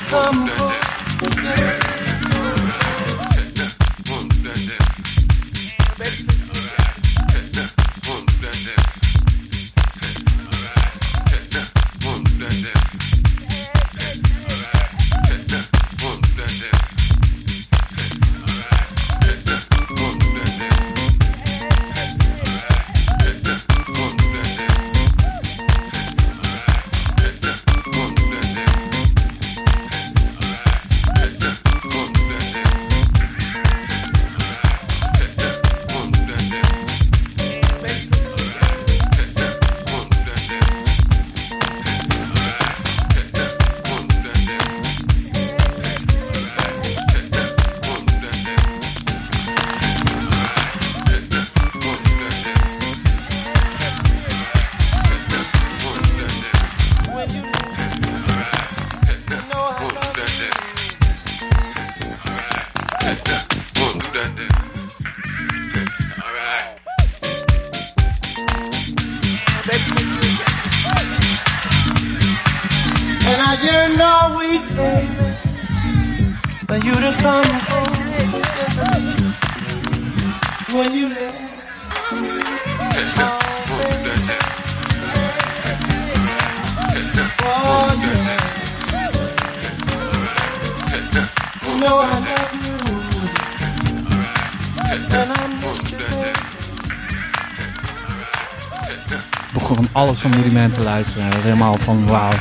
[SPEAKER 4] van van Rudiment te luisteren. Dat was helemaal van wauw,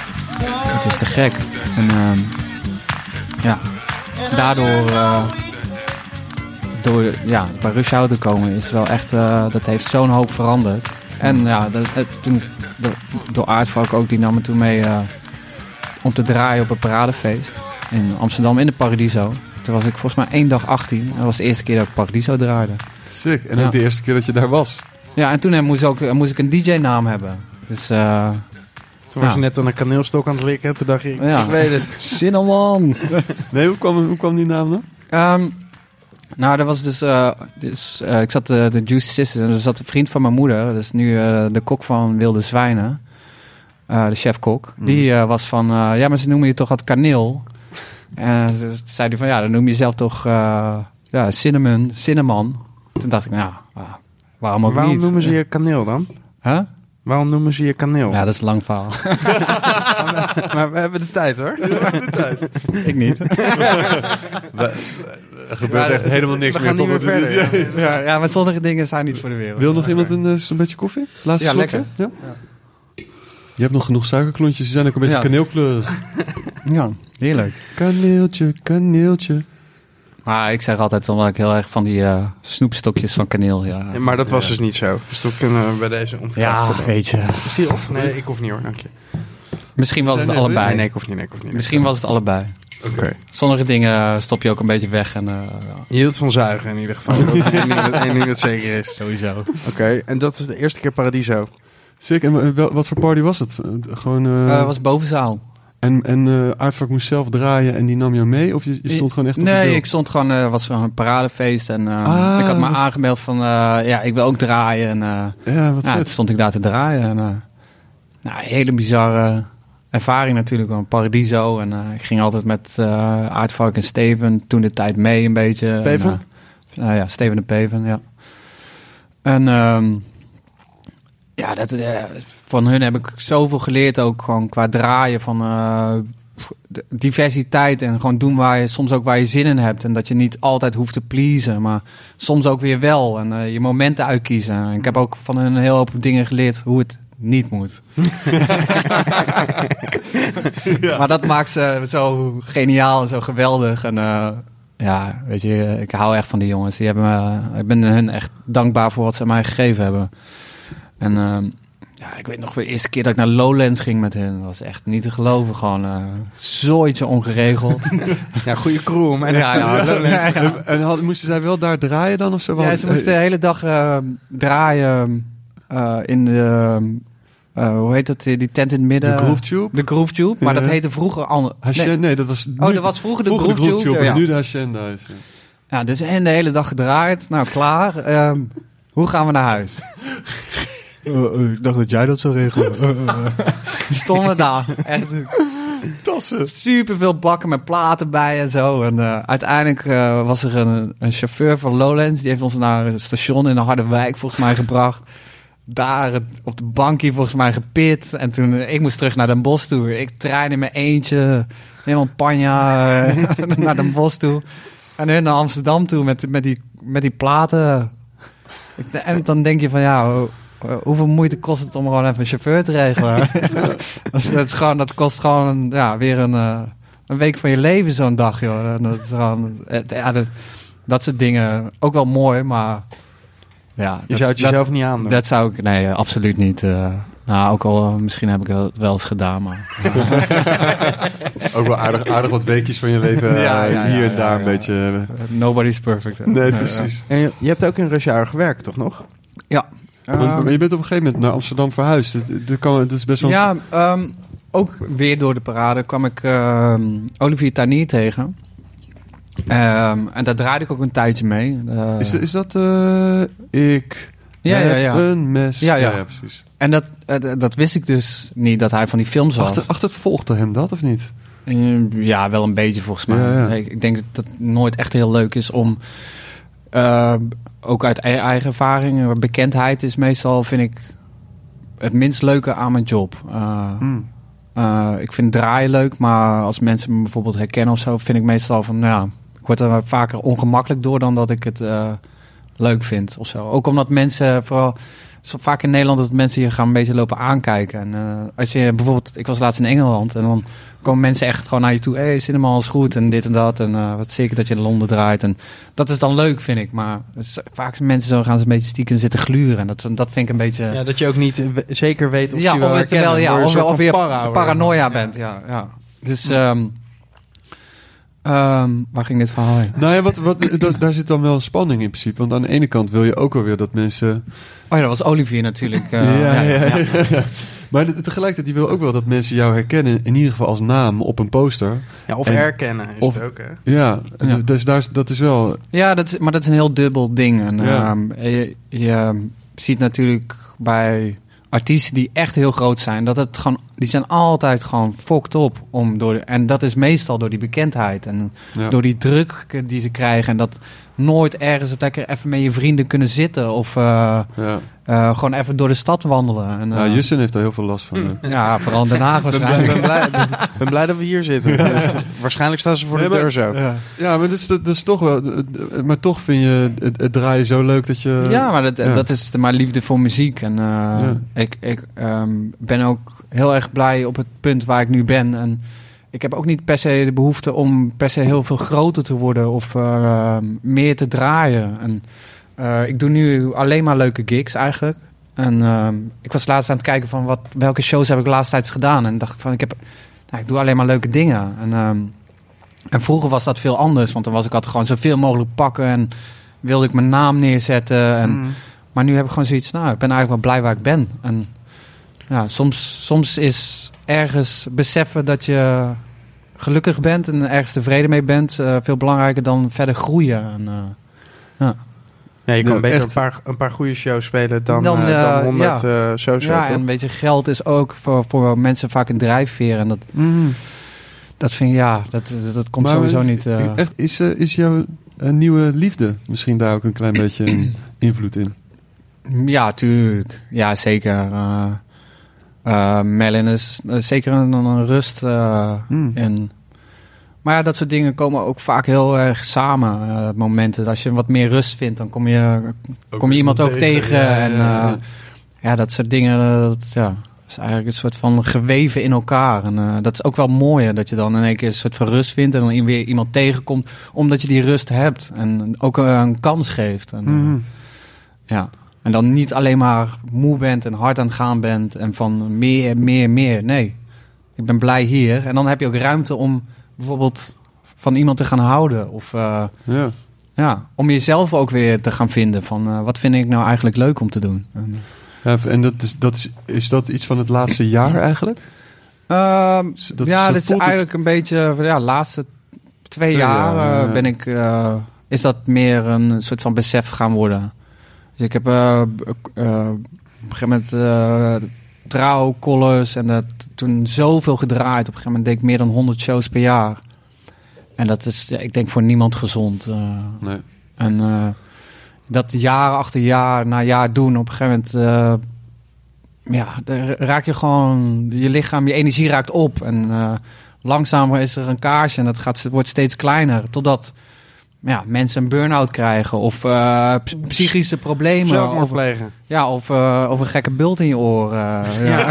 [SPEAKER 4] het is te gek. En ehm, ja, daardoor uh, door ja, bij Rush Hour te komen is wel echt, uh, dat heeft zo'n hoop veranderd. En ja, dat, het, toen, door, door Aardvalk ook, die nam me toen mee uh, om te draaien op een paradefeest in Amsterdam in de Paradiso. Toen was ik volgens mij één dag 18. Dat was de eerste keer dat ik Paradiso draaide.
[SPEAKER 1] Sick. En
[SPEAKER 4] Ja.
[SPEAKER 1] ook de eerste keer dat je daar was.
[SPEAKER 4] Ja, en toen eh, moest, ook, moest ik een DJ-naam hebben. Dus eh
[SPEAKER 2] Toen was je net aan een kaneelstok aan het likken. Toen dacht ik,
[SPEAKER 4] Ja.
[SPEAKER 2] ik weet het.
[SPEAKER 4] Cinnamon.
[SPEAKER 1] Nee, hoe kwam, hoe kwam die naam dan?
[SPEAKER 4] Ehm, nou, dat was dus... eh, dus eh, ik zat eh, de Juice Sisters en er zat een vriend van mijn moeder. Dat is nu eh, de kok van Wilde Zwijnen. Eh, de chef-kok. Die eh, was van... eh, ja, maar ze noemen je toch wat kaneel? En toen zei hij van... Ja, dan noem je jezelf toch... eh, ja, cinnamon, cinnamon. Toen dacht ik, nou... ah, waarom ook
[SPEAKER 2] Waarom
[SPEAKER 4] niet?
[SPEAKER 2] noemen ze je kaneel dan?
[SPEAKER 4] Huh?
[SPEAKER 2] Waarom noemen ze je kaneel?
[SPEAKER 4] Ja, dat is een lang verhaal.
[SPEAKER 2] maar we hebben de tijd hoor.
[SPEAKER 4] ik niet.
[SPEAKER 1] Er gebeurt echt helemaal niks
[SPEAKER 2] we gaan niet meer verder.
[SPEAKER 1] Ja.
[SPEAKER 4] ja, ja, maar sommige dingen zijn niet voor de wereld.
[SPEAKER 1] Wil nog iemand een, eh, zo'n beetje koffie? Laatste
[SPEAKER 4] Ja,
[SPEAKER 1] slokje?
[SPEAKER 4] lekker.
[SPEAKER 1] Ja? Je hebt nog genoeg suikerklontjes. Die zijn ook een beetje
[SPEAKER 4] Ja.
[SPEAKER 1] kaneelkleurig.
[SPEAKER 4] Ja, heerlijk.
[SPEAKER 1] Kaneeltje, kaneeltje.
[SPEAKER 4] Maar ik zeg altijd omdat ik heel erg van die eh, snoepstokjes van kaneel. Ja,
[SPEAKER 2] Maar dat was dus niet zo. Dus dat kunnen we bij deze
[SPEAKER 4] ja
[SPEAKER 2] ontkrachten.
[SPEAKER 4] weet je.
[SPEAKER 2] Is die op? Nee, ik hoef niet hoor, dank je.
[SPEAKER 4] Misschien was het
[SPEAKER 1] Zijn
[SPEAKER 4] allebei.
[SPEAKER 2] Nee, nee, ik hoef niet, nee, ik hoef niet.
[SPEAKER 4] Misschien was het allebei.
[SPEAKER 2] Oké.
[SPEAKER 4] Sommige dingen stop je ook een beetje weg en eh,
[SPEAKER 2] Je hield van zuigen in ieder geval. Dat is één ding dat, zeker is.
[SPEAKER 4] sowieso.
[SPEAKER 2] Oké, en dat is de eerste keer Paradiso.
[SPEAKER 1] Sick. En wat voor party was het? Gewoon, eh,
[SPEAKER 4] dat was bovenzaal.
[SPEAKER 1] En, en eh Aardvark moest zelf draaien en die nam jou mee? Of je, je stond gewoon echt op
[SPEAKER 4] Nee, ik stond gewoon, eh was gewoon een paradefeest en eh,
[SPEAKER 1] Ah,
[SPEAKER 4] ik had me
[SPEAKER 1] was-
[SPEAKER 4] aangemeld van, ja, ik wil ook draaien. En
[SPEAKER 1] Ja, wat
[SPEAKER 4] nou, toen stond ik daar te draaien. En, nou, hele bizarre ervaring natuurlijk, een paradiso. En ik ging altijd met Aardvark en Steven toen de tijd mee een beetje.
[SPEAKER 2] Peven?
[SPEAKER 4] En, nou ja, Steven de Peven, ja. En ehm, ja, dat, van hun heb ik zoveel geleerd ook gewoon qua draaien van eh, diversiteit en gewoon doen waar je soms ook waar je zin in hebt en dat je niet altijd hoeft te pleasen, maar soms ook weer wel en eh, je momenten uitkiezen. En ik heb ook van hun een heel hoop dingen geleerd hoe het niet moet. Maar dat maakt ze zo geniaal en zo geweldig en eh, ja, weet je, ik hou echt van die jongens. Die hebben ik ben hun echt dankbaar voor wat ze mij gegeven hebben. En ehm, ja, ik weet nog de eerste keer dat ik naar Lowlands ging met hun. Dat was echt niet te geloven. Gewoon eh zooitje ongeregeld.
[SPEAKER 2] Ja, goede crew. Maar
[SPEAKER 4] ja, ja, Lowlands.
[SPEAKER 1] En, en hadden- moesten zij wel daar draaien dan of zo?
[SPEAKER 4] Ja, ze moesten de hele dag eh, draaien eh, in de... eh, hoe heet dat? Die tent in het midden.
[SPEAKER 1] De Groove Tube?
[SPEAKER 4] De Groove Tube. Maar
[SPEAKER 1] Ja.
[SPEAKER 4] dat heette vroeger... Ander,
[SPEAKER 1] Hacienda-
[SPEAKER 4] nee.
[SPEAKER 1] nee. dat was...
[SPEAKER 4] Oh, dat was vroeger de
[SPEAKER 1] vroeger
[SPEAKER 4] Groove Tube.
[SPEAKER 1] en
[SPEAKER 4] ja.
[SPEAKER 1] nu de Hacienda is. ja.
[SPEAKER 4] Ja, dus en de hele dag gedraaid. Nou, klaar. Ehm, hoe gaan we naar huis? ik dacht dat jij dat zou regelen. Stonden daar. Echt
[SPEAKER 1] Tassen.
[SPEAKER 4] super veel bakken met platen bij en zo. En eh, uiteindelijk eh, was er een, een chauffeur van Lowlands. Die heeft ons naar het station in de Harderwijk volgens mij gebracht. Daar op de bankje volgens mij gepit. En toen, eh, ik moest terug naar Den Bosch toe. Ik trein in mijn eentje. Helemaal panja eh, naar Den Bosch toe. En hun naar Amsterdam toe met, met, die, met die platen. En dan denk je van ja, hoeveel moeite kost het om gewoon even een chauffeur te regelen? dat, is- dat, is gewoon, dat kost gewoon ja, weer een, eh, een week van je leven zo'n dag, joh. En dat is gewoon, het- ja, dat, dat soort dingen ook wel mooi, maar ja.
[SPEAKER 2] je
[SPEAKER 4] dat-
[SPEAKER 2] zou het
[SPEAKER 4] dat-
[SPEAKER 2] jezelf niet aandoen.
[SPEAKER 4] Dat zou ik, nee, absoluut niet. eh. nou, ook al, eh, misschien heb ik het wel eens gedaan, maar.
[SPEAKER 1] Ook wel aardig, aardig wat weekjes van je leven eh,
[SPEAKER 4] Ja, ja, ja,
[SPEAKER 1] hier en daar
[SPEAKER 4] ja.
[SPEAKER 1] een beetje... eh,
[SPEAKER 4] Nobody's perfect. hè.
[SPEAKER 1] nee,
[SPEAKER 4] Ja,
[SPEAKER 1] precies.
[SPEAKER 2] En je, je hebt ook in Rush Hour gewerkt, toch nog?
[SPEAKER 4] Ja.
[SPEAKER 1] Want- maar je bent op een gegeven moment naar Amsterdam verhuisd. Dat, dat, kan, dat is best wel...
[SPEAKER 4] Ja, ehm, ook weer door de parade kwam ik ehm, Olivier Tarnier tegen. Ehm, en daar draaide ik ook een tijdje mee. Eh,
[SPEAKER 1] Is, is dat... eh, ik
[SPEAKER 4] Ja, ja, ja.
[SPEAKER 1] een mes.
[SPEAKER 4] Ja, ja.
[SPEAKER 1] precies.
[SPEAKER 4] en dat, eh, dat wist ik dus niet, dat hij van die films was.
[SPEAKER 1] Achter, volgde hem dat, of niet?
[SPEAKER 4] Ja, wel een beetje volgens mij.
[SPEAKER 1] Ja, ja.
[SPEAKER 4] Ik, denk dat het nooit echt heel leuk is om... ook uit e- eigen ervaring, bekendheid is meestal, vind ik, het minst leuke aan mijn job. Eh,
[SPEAKER 1] Hmm.
[SPEAKER 4] Eh, ik vind draaien leuk, maar als mensen me bijvoorbeeld herkennen of zo, vind ik meestal van, nou ja, ik word er vaker ongemakkelijk door dan dat ik het eh, leuk vind of zo. Ook omdat mensen, vooral zo vaak in Nederland, dat mensen je gaan een beetje lopen aankijken. En eh, als je bijvoorbeeld, ik was laatst in Engeland en dan komen mensen echt gewoon naar je toe. Hé, hey, cinema is goed en dit en dat. En eh, wat zeker dat je in Londen draait. En dat is dan leuk, vind ik. Maar vaak zijn mensen zo gaan ze een beetje stiekem zitten gluren. En dat, dat vind ik een beetje...
[SPEAKER 2] Ja, dat je ook niet zeker weet of
[SPEAKER 4] ja,
[SPEAKER 2] je wel herkennen.
[SPEAKER 4] ja, of, je
[SPEAKER 2] wordt.
[SPEAKER 4] paranoia bent. Ja, ja. Dus ehm, ehm, waar ging dit verhaal heen?
[SPEAKER 1] Nou ja, wat, wat, dat, daar zit dan wel spanning in principe. Want aan de ene kant wil je ook wel weer dat mensen...
[SPEAKER 4] Oh ja, dat was Olivier natuurlijk. eh,
[SPEAKER 1] Ja, ja,
[SPEAKER 4] ja.
[SPEAKER 1] Maar tegelijkertijd, je wil ook wel dat mensen jou herkennen, in ieder geval als naam op een poster.
[SPEAKER 2] Ja, of
[SPEAKER 1] En-
[SPEAKER 2] herkennen is
[SPEAKER 1] of-
[SPEAKER 2] het ook, hè?
[SPEAKER 1] Ja,
[SPEAKER 4] Ja.
[SPEAKER 1] dus daar, dat is wel...
[SPEAKER 4] Ja, dat is, maar dat is een heel dubbel ding. En,
[SPEAKER 1] Ja.
[SPEAKER 4] ehm, je, je ziet natuurlijk bij artiesten die echt heel groot zijn, dat het gewoon, die zijn altijd gewoon fokt op. Om door, de- en dat is meestal door die bekendheid en
[SPEAKER 1] Ja.
[SPEAKER 4] door die druk die ze krijgen. En dat nooit ergens lekker even met je vrienden kunnen zitten of eh,
[SPEAKER 1] Ja.
[SPEAKER 4] eh, gewoon even door de stad wandelen. En,
[SPEAKER 1] Ja,
[SPEAKER 4] eh,
[SPEAKER 1] Justin heeft daar heel veel last van. hè.
[SPEAKER 4] ja, vooral Den Haag
[SPEAKER 2] Ik ben blij,
[SPEAKER 4] waarschijnlijk.
[SPEAKER 2] ben, blij, ben- ben blij dat we hier zitten. Dus waarschijnlijk staan ze voor de
[SPEAKER 1] Nee,
[SPEAKER 2] deur zo.
[SPEAKER 4] Ja.
[SPEAKER 1] Ja, maar dat is, dat is toch wel... Maar toch vind je het, het draaien zo leuk dat je...
[SPEAKER 4] Ja, maar dat,
[SPEAKER 1] ja.
[SPEAKER 4] dat is de- mijn liefde voor muziek. En eh,
[SPEAKER 1] Ja.
[SPEAKER 4] ik, ik ehm, ben ook heel erg blij op het punt waar ik nu ben. En ik heb ook niet per se de behoefte om per se heel veel groter te worden of eh, meer te draaien. En, eh, ik doe nu alleen maar leuke gigs eigenlijk. En ehm, ik was laatst aan het kijken van wat, welke shows heb ik de laatste tijd gedaan. En dacht ik van, ik, heb, nou, ik doe alleen maar leuke dingen. En, en vroeger was dat veel anders, want dan was ik altijd gewoon zoveel mogelijk pakken en wilde ik mijn naam neerzetten. En,
[SPEAKER 2] Mm.
[SPEAKER 4] maar nu heb ik gewoon zoiets, nou, ik ben eigenlijk wel blij waar ik ben. En ja, soms, soms is ergens beseffen dat je gelukkig bent en ergens tevreden mee bent, eh, veel belangrijker dan verder groeien. En, eh,
[SPEAKER 2] Ja, je kan
[SPEAKER 1] Ja,
[SPEAKER 2] beter
[SPEAKER 1] echt.
[SPEAKER 2] een paar, een paar goede shows spelen dan,
[SPEAKER 4] Dan,
[SPEAKER 2] eh,
[SPEAKER 4] eh,
[SPEAKER 2] dan 100 eh shows.
[SPEAKER 4] ja,
[SPEAKER 2] toch?
[SPEAKER 4] en een beetje geld is ook voor, voor mensen vaak een drijfveer. En dat,
[SPEAKER 1] Mhm.
[SPEAKER 4] dat vind ik, ja, dat, dat komt
[SPEAKER 1] Maar
[SPEAKER 4] sowieso
[SPEAKER 1] is-
[SPEAKER 4] niet. eh,
[SPEAKER 1] Echt, is, is jouw nieuwe liefde misschien daar ook een klein beetje invloed in?
[SPEAKER 4] Ja, tuurlijk. Ja, zeker. Merlin is zeker een, een rust eh,
[SPEAKER 1] Hmm.
[SPEAKER 4] in. Maar ja, dat soort dingen komen ook vaak heel erg samen. eh, momenten. Als je wat meer rust vindt, dan kom je, kom je iemand ook tegen.
[SPEAKER 1] ja,
[SPEAKER 4] en
[SPEAKER 1] ja, ja.
[SPEAKER 4] eh, ja, dat soort dingen, dat, ja, is eigenlijk een soort van geweven in elkaar. En eh, dat is ook wel mooier, dat je dan in één keer een soort van rust vindt en dan weer iemand tegenkomt, omdat je die rust hebt en ook een kans geeft. En,
[SPEAKER 1] Mhm.
[SPEAKER 4] ja. En dan niet alleen maar moe bent en hard aan het gaan bent en van meer, meer, meer. Nee, ik ben blij hier. En dan heb je ook ruimte om bijvoorbeeld van iemand te gaan houden. Of eh,
[SPEAKER 1] Ja.
[SPEAKER 4] ja, om jezelf ook weer te gaan vinden van eh, wat vind ik nou eigenlijk leuk om te doen. En,
[SPEAKER 1] Ja, en dat is, dat is, is dat iets van het laatste jaar eigenlijk?
[SPEAKER 4] Ehm,
[SPEAKER 1] Dat-
[SPEAKER 4] ja,
[SPEAKER 1] zo
[SPEAKER 4] dit is
[SPEAKER 1] het.
[SPEAKER 4] eigenlijk een beetje, ja, de laatste twee,
[SPEAKER 1] Twee
[SPEAKER 4] jaar,
[SPEAKER 1] jaar,
[SPEAKER 4] eh,
[SPEAKER 1] ja.
[SPEAKER 4] ben ik, is dat meer een soort van besef gaan worden. Dus ik heb eh, b- eh, op een gegeven moment eh, trouw, collars en dat, toen zoveel gedraaid. Op een gegeven moment deed ik meer dan 100 shows per jaar. En dat is, ik denk, voor niemand gezond. eh.
[SPEAKER 1] Nee.
[SPEAKER 4] En eh, dat jaar achter jaar na jaar doen, op een gegeven moment eh, ja, raak je gewoon, je lichaam, je energie raakt op. En eh, langzaam is er een kaarsje en dat gaat, wordt steeds kleiner. Totdat ja, mensen een burn-out krijgen of eh, ps- psychische problemen.
[SPEAKER 2] Zelfmoord
[SPEAKER 4] Of,
[SPEAKER 2] plegen.
[SPEAKER 4] ja, of, eh, of een gekke bult in je oor. eh, ja.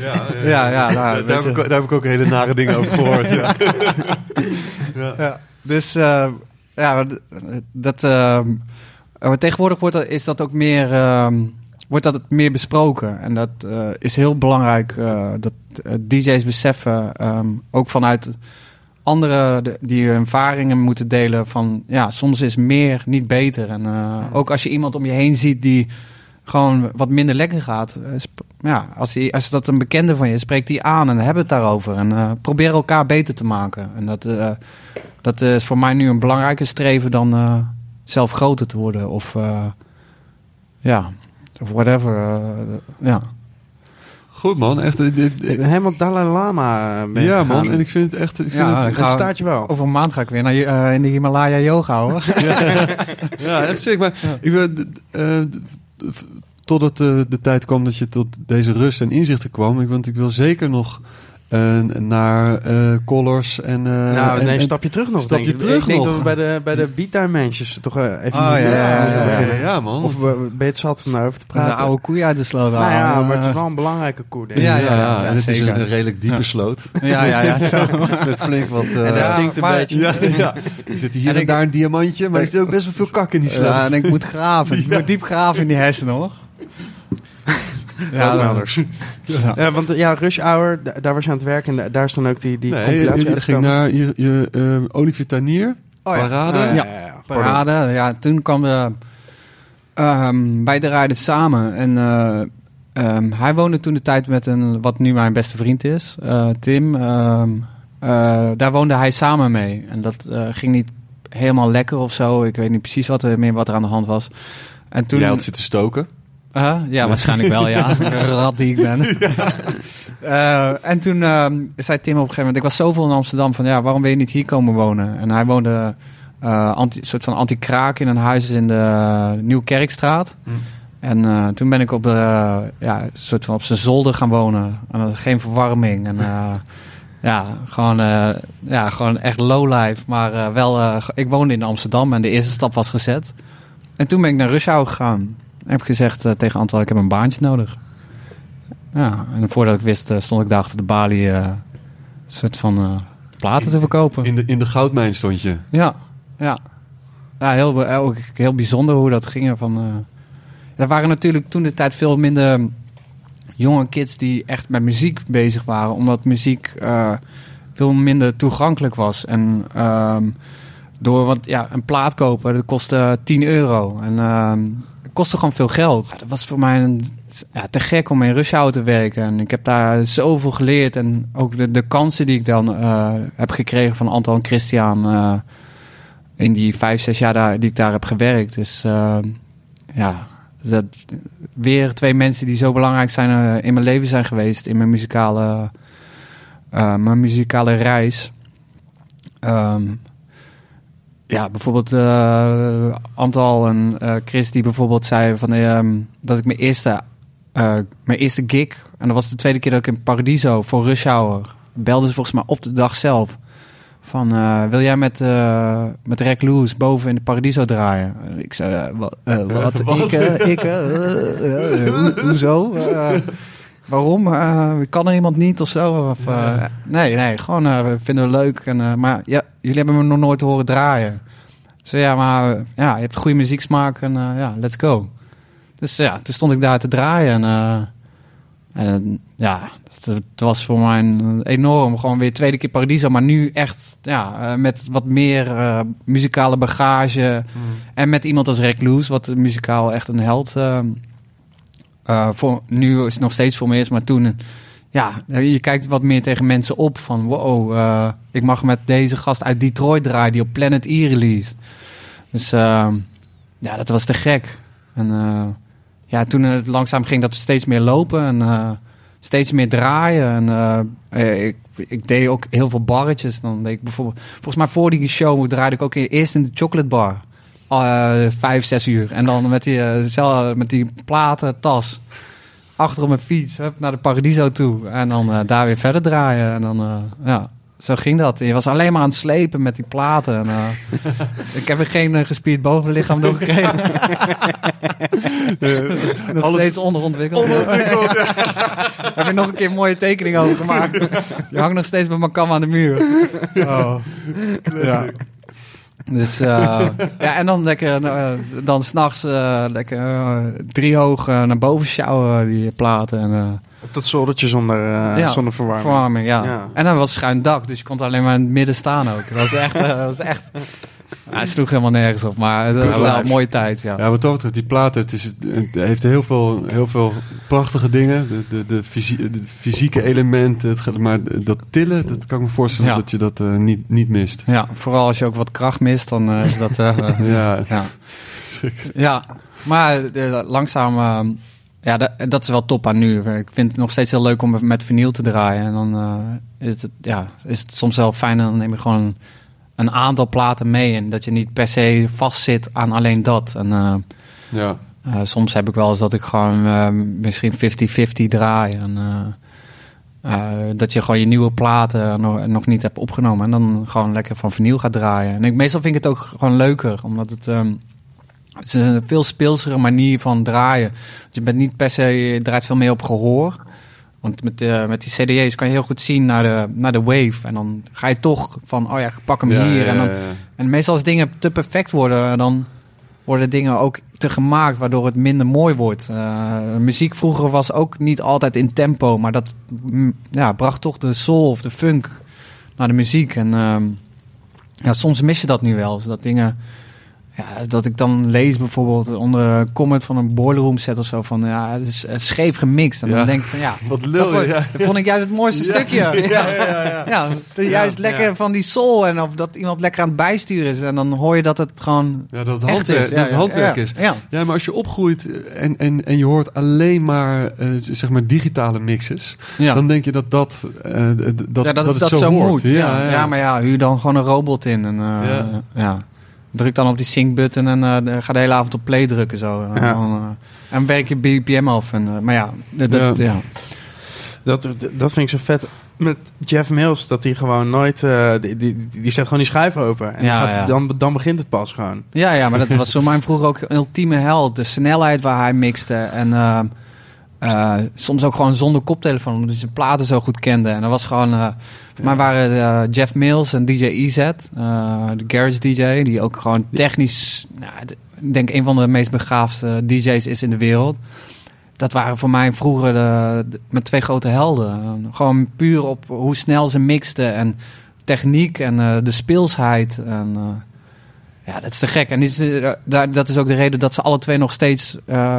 [SPEAKER 1] Ja,
[SPEAKER 4] Ja, ja, nou,
[SPEAKER 1] daar, heb ik, daar heb ik ook hele nare dingen over gehoord. Ja.
[SPEAKER 4] Ja, dus eh, ja, dat, tegenwoordig wordt dat, is dat ook meer, ehm, wordt dat meer besproken. En dat eh, is heel belangrijk eh, dat DJ's beseffen, ehm, ook vanuit anderen de- die hun ervaringen moeten delen van ja, soms is meer niet beter. En eh, ook als je iemand om je heen ziet die gewoon wat minder lekker gaat. eh, ja, als, die, als dat een bekende van je spreekt die aan en hebben het daarover. En eh probeer elkaar beter te maken. En dat, dat is voor mij nu een belangrijker streven dan zelf groter te worden. Of ja, of whatever. ja.
[SPEAKER 1] Goed man, echt. eh, dit- eh,
[SPEAKER 2] Helemaal Dalai Lama ben je
[SPEAKER 1] ja
[SPEAKER 2] gegaan.
[SPEAKER 1] man, en ik vind het echt... Ik vind
[SPEAKER 4] Ja,
[SPEAKER 1] het,
[SPEAKER 4] ik
[SPEAKER 2] Het
[SPEAKER 4] ga-
[SPEAKER 2] staat je wel.
[SPEAKER 4] Over een maand ga ik weer naar, eh, in de Himalaya yoga hoor.
[SPEAKER 1] ja, het is zeker. Maar ik eh, d- d- totdat eh, de tijd kwam dat je tot deze rust en inzichten kwam. Ik, want ik wil zeker nog Naar eh, Colors en... eh,
[SPEAKER 2] nou,
[SPEAKER 1] en-
[SPEAKER 2] nee,
[SPEAKER 1] en-
[SPEAKER 2] een stapje terug nog,
[SPEAKER 1] stapje
[SPEAKER 2] denk ik.
[SPEAKER 1] terug
[SPEAKER 2] ik denk
[SPEAKER 1] nog.
[SPEAKER 2] dat we bij de, bij de Beatdown Mansions toch eh, even
[SPEAKER 4] Oh,
[SPEAKER 2] moeten,
[SPEAKER 4] ja, ja,
[SPEAKER 2] moeten
[SPEAKER 4] ja, ja,
[SPEAKER 2] beginnen.
[SPEAKER 1] ja, man.
[SPEAKER 2] Of we- ben je het zat om daarover te praten?
[SPEAKER 4] oude koeien uit de sloot
[SPEAKER 2] nou ja,
[SPEAKER 4] halen.
[SPEAKER 2] maar het is wel een belangrijke koe, denk ik.
[SPEAKER 4] Ja,
[SPEAKER 1] ja,
[SPEAKER 4] ja, ja,
[SPEAKER 1] en het
[SPEAKER 4] zeker.
[SPEAKER 1] is een redelijk diepe
[SPEAKER 4] Ja.
[SPEAKER 1] sloot.
[SPEAKER 4] Ja, ja, ja. Zo.
[SPEAKER 1] Met flink wat... eh,
[SPEAKER 2] En daar
[SPEAKER 4] Ja,
[SPEAKER 2] stinkt een
[SPEAKER 4] maar-
[SPEAKER 2] beetje.
[SPEAKER 1] ja, ja. Er zit hier
[SPEAKER 4] En
[SPEAKER 1] en,
[SPEAKER 4] ik-
[SPEAKER 1] daar een diamantje, maar er zit ook best wel veel kak in die sloot.
[SPEAKER 4] Ja, en ik moet graven. Ik moet diep graven in die hersenen, hoor.
[SPEAKER 2] Ja, melders. Ja, want eh, ja, Rush Hour, da- daar was je aan het werken en da- daar is dan ook die, die
[SPEAKER 1] nee,
[SPEAKER 2] compilatie
[SPEAKER 1] je, je ging naar je, je, eh, Olivier Tanier,
[SPEAKER 4] Oh ja.
[SPEAKER 1] Parade.
[SPEAKER 2] Ah, ja,
[SPEAKER 4] Ja.
[SPEAKER 2] ja, ja. Pardon.
[SPEAKER 4] Parade. Ja, toen kwam de... ehm wij draaiden samen. En eh, ehm, hij woonde toen de tijd met een... Wat nu mijn beste vriend is. eh, Tim. Ehm, eh, daar woonde hij samen mee. En dat eh, ging niet helemaal lekker of zo. Ik weet niet precies wat er, meer wat er aan de hand was. En toen...
[SPEAKER 1] Jij had zitten stoken.
[SPEAKER 4] Uh, ja, waarschijnlijk wel, ja. Rat die ik ben. Eh, en toen ehm, zei Tim op een gegeven moment... Ik was zoveel in Amsterdam van... Ja, waarom wil je niet hier komen wonen? En hij woonde eh anti, soort van anti-kraak in een huis in de Nieuwkerkstraat. En eh, toen ben ik op, de, ja, soort van op zijn zolder gaan wonen. En geen verwarming. En eh, ja, gewoon, eh, ja, gewoon echt lowlife. Maar eh, wel, eh, ik woonde in Amsterdam en de eerste stap was gezet. En toen ben ik naar Rush Hour gegaan. Heb gezegd eh, tegen Antal, ik heb een baantje nodig. Ja, en voordat ik wist, eh, stond ik daar achter de balie... eh, een soort van platen te verkopen.
[SPEAKER 1] In de, in de goudmijn stond je.
[SPEAKER 4] Ja, ja. Ja, heel, heel bijzonder hoe dat ging. Van, er waren natuurlijk toen de tijd veel minder jonge kids die echt met muziek bezig waren. Omdat muziek veel minder toegankelijk was. En ehm, door, want ja, een plaat kopen, dat kostte 10 euro. En ehm, kostte gewoon veel geld. Dat was voor mij een, ja, te gek om in Rush te werken. En ik heb daar zoveel geleerd. En ook de, de kansen die ik dan eh, heb gekregen van Anton en Christian... eh, in die vijf, zes jaar daar, die ik daar heb gewerkt. Dus eh, ja, dat, weer twee mensen die zo belangrijk zijn in mijn leven zijn geweest. In mijn muzikale, mijn muzikale reis. Ehm, ja, bijvoorbeeld eh Antal en eh, Chris die bijvoorbeeld zeiden van, ehm, dat ik mijn eerste, eh, mijn eerste gig... en dat was de tweede keer dat ik in Paradiso voor Rush Hour... belden ze volgens mij op de dag zelf... Van, eh, wil jij met, eh met Rek Loes boven in de Paradiso draaien? Ik zei, eh, wat? eh? Ik, eh, ik, eh, eh, eh, hoe- hoezo? Waarom? Eh, kan er iemand niet of zo? Of, eh, nee, nee, gewoon eh, we vinden we leuk. En, maar ja, jullie hebben me nog nooit horen draaien. Dus ja, maar ja, je hebt goede muzieksmaak en ja, let's go. Dus ja, toen stond ik daar te draaien en... en ja, het, het was voor mij een- enorm. Gewoon weer tweede keer Paradiso. Maar nu echt ja, met wat meer muzikale bagage. En met iemand als Rick Loes, wat muzikaal echt een held eh, voor, nu is het nog steeds voor me is. Maar toen, ja, je kijkt wat meer tegen mensen op. Van wow, eh, ik mag met deze gast uit Detroit draaien die op Planet E released. Dus eh, ja, dat was te gek. En eh, ja, toen het langzaam ging dat steeds meer lopen en steeds meer draaien. En ik, ik deed ook heel veel barretjes. Dan deed ik bijvoorbeeld, volgens mij voor die show draaide ik ook eerst in de chocolate bar. Eh, vijf, zes uur. En dan met die, eh, zelf, met die platen tas achter op mijn fiets hup, naar de Paradiso toe. En dan eh, daar weer verder draaien. En dan, eh, ja, zo ging dat. Je was alleen maar aan het slepen met die platen. En, eh, ik heb er geen eh, gespierd bovenlichaam door gekregen. Nog steeds onderontwikkeld. heb je nog een keer een mooie tekening over gemaakt. Die hangt nog steeds met mijn kam aan de muur. Oh. Ja. Dus eh, ja, en dan lekker, eh, dan s'nachts eh lekker eh, driehoog eh, naar boven sjouwen, die platen. En,
[SPEAKER 2] Op dat zoldertje zonder,
[SPEAKER 4] Ja,
[SPEAKER 2] zonder verwarming.
[SPEAKER 4] verwarming, ja.
[SPEAKER 2] Ja.
[SPEAKER 4] En dan was schuin dak, dus je kon alleen maar in het midden staan ook. Dat was echt, dat was echt... Het sloeg helemaal nergens op, maar het was wel een mooie tijd, ja.
[SPEAKER 1] Ja, wat dat betreft, die plaat, het, is, het heeft heel veel, heel veel prachtige dingen. De, de, de, fysie- de fysieke elementen, het, maar dat tillen, dat kan ik me voorstellen
[SPEAKER 4] Ja.
[SPEAKER 1] dat je dat eh, niet, niet mist.
[SPEAKER 4] Ja, vooral als je ook wat kracht mist, dan eh, is dat... eh,
[SPEAKER 1] Ja,
[SPEAKER 4] Ja. ja, maar langzaam, ja, dat, dat is wel top aan nu. Ik vind het nog steeds heel leuk om met vinyl te draaien. En dan is, het, ja, is het soms wel fijn, dan neem je gewoon een aantal platen mee. En dat je niet per se vastzit aan alleen dat. En eh,
[SPEAKER 1] ja.
[SPEAKER 4] eh, soms heb ik wel eens dat ik gewoon eh, misschien 50-50 draai. En, dat je gewoon je nieuwe platen nog, nog niet hebt opgenomen. En dan gewoon lekker van vinyl gaat draaien. En ik, meestal vind ik het ook gewoon leuker. Omdat het... ehm, het is een veel speelsere manier van draaien. Je bent niet per se, je draait veel meer op gehoor. Want met, de, met die CD's kan je heel goed zien naar de, naar de wave. En dan ga je toch van, oh ja, pak hem
[SPEAKER 1] Ja,
[SPEAKER 4] hier.
[SPEAKER 1] ja,
[SPEAKER 4] en, dan, en meestal als dingen te perfect worden, dan worden dingen ook te gemaakt, waardoor het minder mooi wordt. Eh, muziek vroeger was ook niet altijd in tempo, maar dat mm, ja, bracht toch de soul of de funk naar de muziek. En ehm, ja, soms mis je dat nu wel. Zodat dingen. Ja, dat ik dan lees bijvoorbeeld onder een comment van een boiler room set of zo van ja, het is scheef gemixt. En
[SPEAKER 1] Ja.
[SPEAKER 4] dan denk ik van ja,
[SPEAKER 1] Wat
[SPEAKER 4] dat
[SPEAKER 1] lul
[SPEAKER 4] vond,
[SPEAKER 1] je. Ja,
[SPEAKER 4] dat vond ik juist het mooiste stukje.
[SPEAKER 1] Ja, ja, ja, ja.
[SPEAKER 4] Juist lekker van die soul en of dat iemand lekker aan het bijsturen is. En dan hoor je dat het gewoon
[SPEAKER 1] Ja, dat
[SPEAKER 4] echt
[SPEAKER 1] handwerk,
[SPEAKER 4] is.
[SPEAKER 1] dat het handwerk is.
[SPEAKER 4] Ja.
[SPEAKER 1] Ja, maar als je opgroeit en, en, en je hoort alleen maar, eh, zeg maar digitale mixes,
[SPEAKER 4] Ja.
[SPEAKER 1] dan denk je dat dat, eh, dat,
[SPEAKER 4] ja, dat,
[SPEAKER 1] het
[SPEAKER 4] dat,
[SPEAKER 1] zo,
[SPEAKER 4] moet. Ja, ja. maar ja, huur dan gewoon een robot in. En, eh,
[SPEAKER 1] Ja.
[SPEAKER 4] Druk dan op die sync-button en eh, ga de hele avond op play drukken. Zo. En,
[SPEAKER 2] Ja.
[SPEAKER 4] dan, eh, en werk je BPM af. En, eh, maar ja, dat,
[SPEAKER 1] Ja.
[SPEAKER 4] ja.
[SPEAKER 2] Dat, dat vind ik zo vet. Met Jeff Mills, dat hij gewoon nooit... die, die, die zet gewoon die schuif open. En
[SPEAKER 4] Ja,
[SPEAKER 2] dan, gaat-
[SPEAKER 4] ja.
[SPEAKER 2] Dan, dan begint het pas gewoon.
[SPEAKER 4] Ja, ja, maar dat was voor mij vroeger ook een ultieme held. De snelheid waar hij mixte. En soms ook gewoon zonder koptelefoon, omdat hij zijn platen zo goed kende. En dat was gewoon... mij waren eh, Jeff Mills en DJ EZ, eh, de garage DJ, die ook gewoon technisch, nou, ik denk een van de meest begaafde DJ's is in de wereld. Dat waren voor mij vroeger de, de- mijn twee grote helden. Gewoon puur op hoe snel ze mixten en techniek en eh, de speelsheid. En, ja, dat is te gek. En dit is, daar- dat is ook de reden dat ze alle twee nog steeds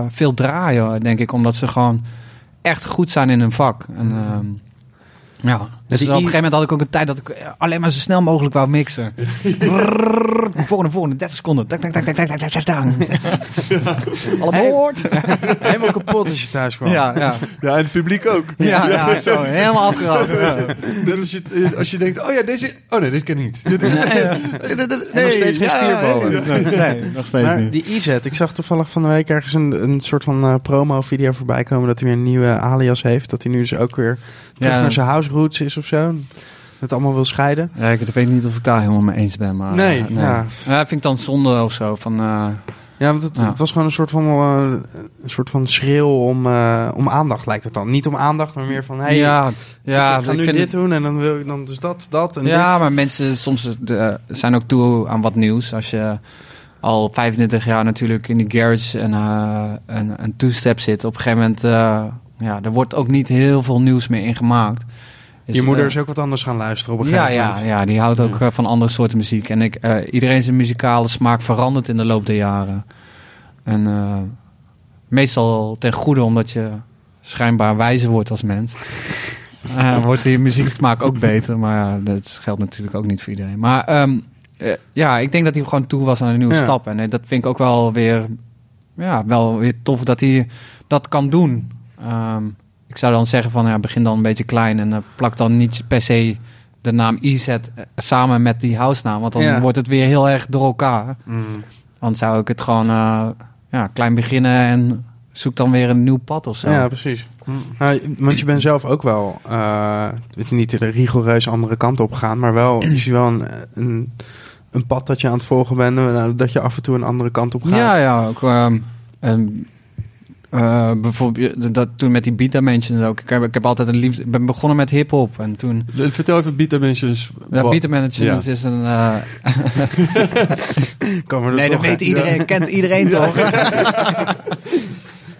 [SPEAKER 4] veel draaien, denk ik. Omdat ze gewoon echt goed zijn in hun vak. En, ehm, ja, dus,
[SPEAKER 2] dus
[SPEAKER 4] op een gegeven moment had ik ook een tijd dat ik eh, alleen maar zo snel mogelijk wou mixen. volgende, volgende, 30 seconden. Tak. Allemaal hoort.
[SPEAKER 2] Helemaal kapot als je thuis kwam.
[SPEAKER 4] Ja, ja.
[SPEAKER 1] ja en het publiek ook.
[SPEAKER 4] Ja, zo, helemaal
[SPEAKER 1] afgeraden. Als, je, eh, als je denkt, oh ja, deze... Oh nee, dit ken ik niet.
[SPEAKER 2] nee, nog steeds geen spierballen.
[SPEAKER 1] Nee,
[SPEAKER 4] nog steeds niet.
[SPEAKER 2] Die Izet, ik zag toevallig van de week ergens een, een soort van eh, promo-video voorbij komen... dat hij weer een nieuwe alias heeft. Dat hij nu dus ook weer terug naar zijn house roots is of zo. Het allemaal wil scheiden.
[SPEAKER 4] Ja, ik weet niet of ik daar helemaal mee eens ben. Maar,
[SPEAKER 2] Nee,
[SPEAKER 4] eh,
[SPEAKER 2] ja.
[SPEAKER 4] Ja, vind ik dan zonde of zo. Van, eh,
[SPEAKER 2] Ja, want het,
[SPEAKER 4] Ja.
[SPEAKER 2] het was gewoon een soort van, eh, een soort van schreeuw om, om aandacht, lijkt het dan. Niet om aandacht, maar meer van, hey,
[SPEAKER 4] ja, ja,
[SPEAKER 2] ik ga nu dit
[SPEAKER 4] het-
[SPEAKER 2] doen en dan wil ik dan dus dat, dat en
[SPEAKER 4] ja,
[SPEAKER 2] dit.
[SPEAKER 4] maar mensen soms zijn ook toe aan wat nieuws. Als je al 25 jaar natuurlijk in die garage en, eh en, two-step zit. Op een gegeven moment, ja, er wordt ook niet heel veel nieuws meer in gemaakt. Dus,
[SPEAKER 2] Je moeder
[SPEAKER 4] eh,
[SPEAKER 2] is ook wat anders gaan luisteren op een
[SPEAKER 4] ja,
[SPEAKER 2] gegeven
[SPEAKER 4] ja,
[SPEAKER 2] moment.
[SPEAKER 4] ja, die houdt ook eh, van andere soorten muziek. En ik, eh, iedereen zijn muzikale smaak verandert in de loop der jaren. En meestal ten goede, omdat je schijnbaar wijzer wordt als mens. Eh, wordt je muzieksmaak ook beter. Maar ja, dat geldt natuurlijk ook niet voor iedereen. Maar ehm, eh, ja, ik denk dat hij gewoon toe was aan een nieuwe
[SPEAKER 2] Ja.
[SPEAKER 4] stap. En dat vind ik ook wel weer, ja, wel weer tof dat hij dat kan doen. Ehm, ik zou dan zeggen van ja, begin dan een beetje klein en eh, plak dan niet per se de naam IZ eh, samen met die house naam. Want dan
[SPEAKER 2] Ja.
[SPEAKER 4] wordt het weer heel erg door elkaar.
[SPEAKER 2] Mm.
[SPEAKER 4] Dan zou ik het gewoon eh, ja, klein beginnen en zoek dan weer een nieuw pad of zo.
[SPEAKER 2] Ja, precies. Nou, want je bent zelf ook wel, eh, weet je, niet de rigoureus andere kant op gegaan, maar wel, je ziet wel een, een, een pad dat je aan het volgen bent, eh, dat je af en toe een andere kant op gaat.
[SPEAKER 4] Ja, ja, ook. ehm, eh, bijvoorbeeld dat toen met die Beat Dimensions ook. Ik heb, ik heb altijd een liefde. Ik ben begonnen met hip hop en toen.
[SPEAKER 1] Vertel even Beat Dimensions.
[SPEAKER 4] Ja, Beat Dimensions is een. eh,
[SPEAKER 2] Komen we er
[SPEAKER 4] nee, dat weet
[SPEAKER 2] uit.
[SPEAKER 4] iedereen. Kent iedereen toch?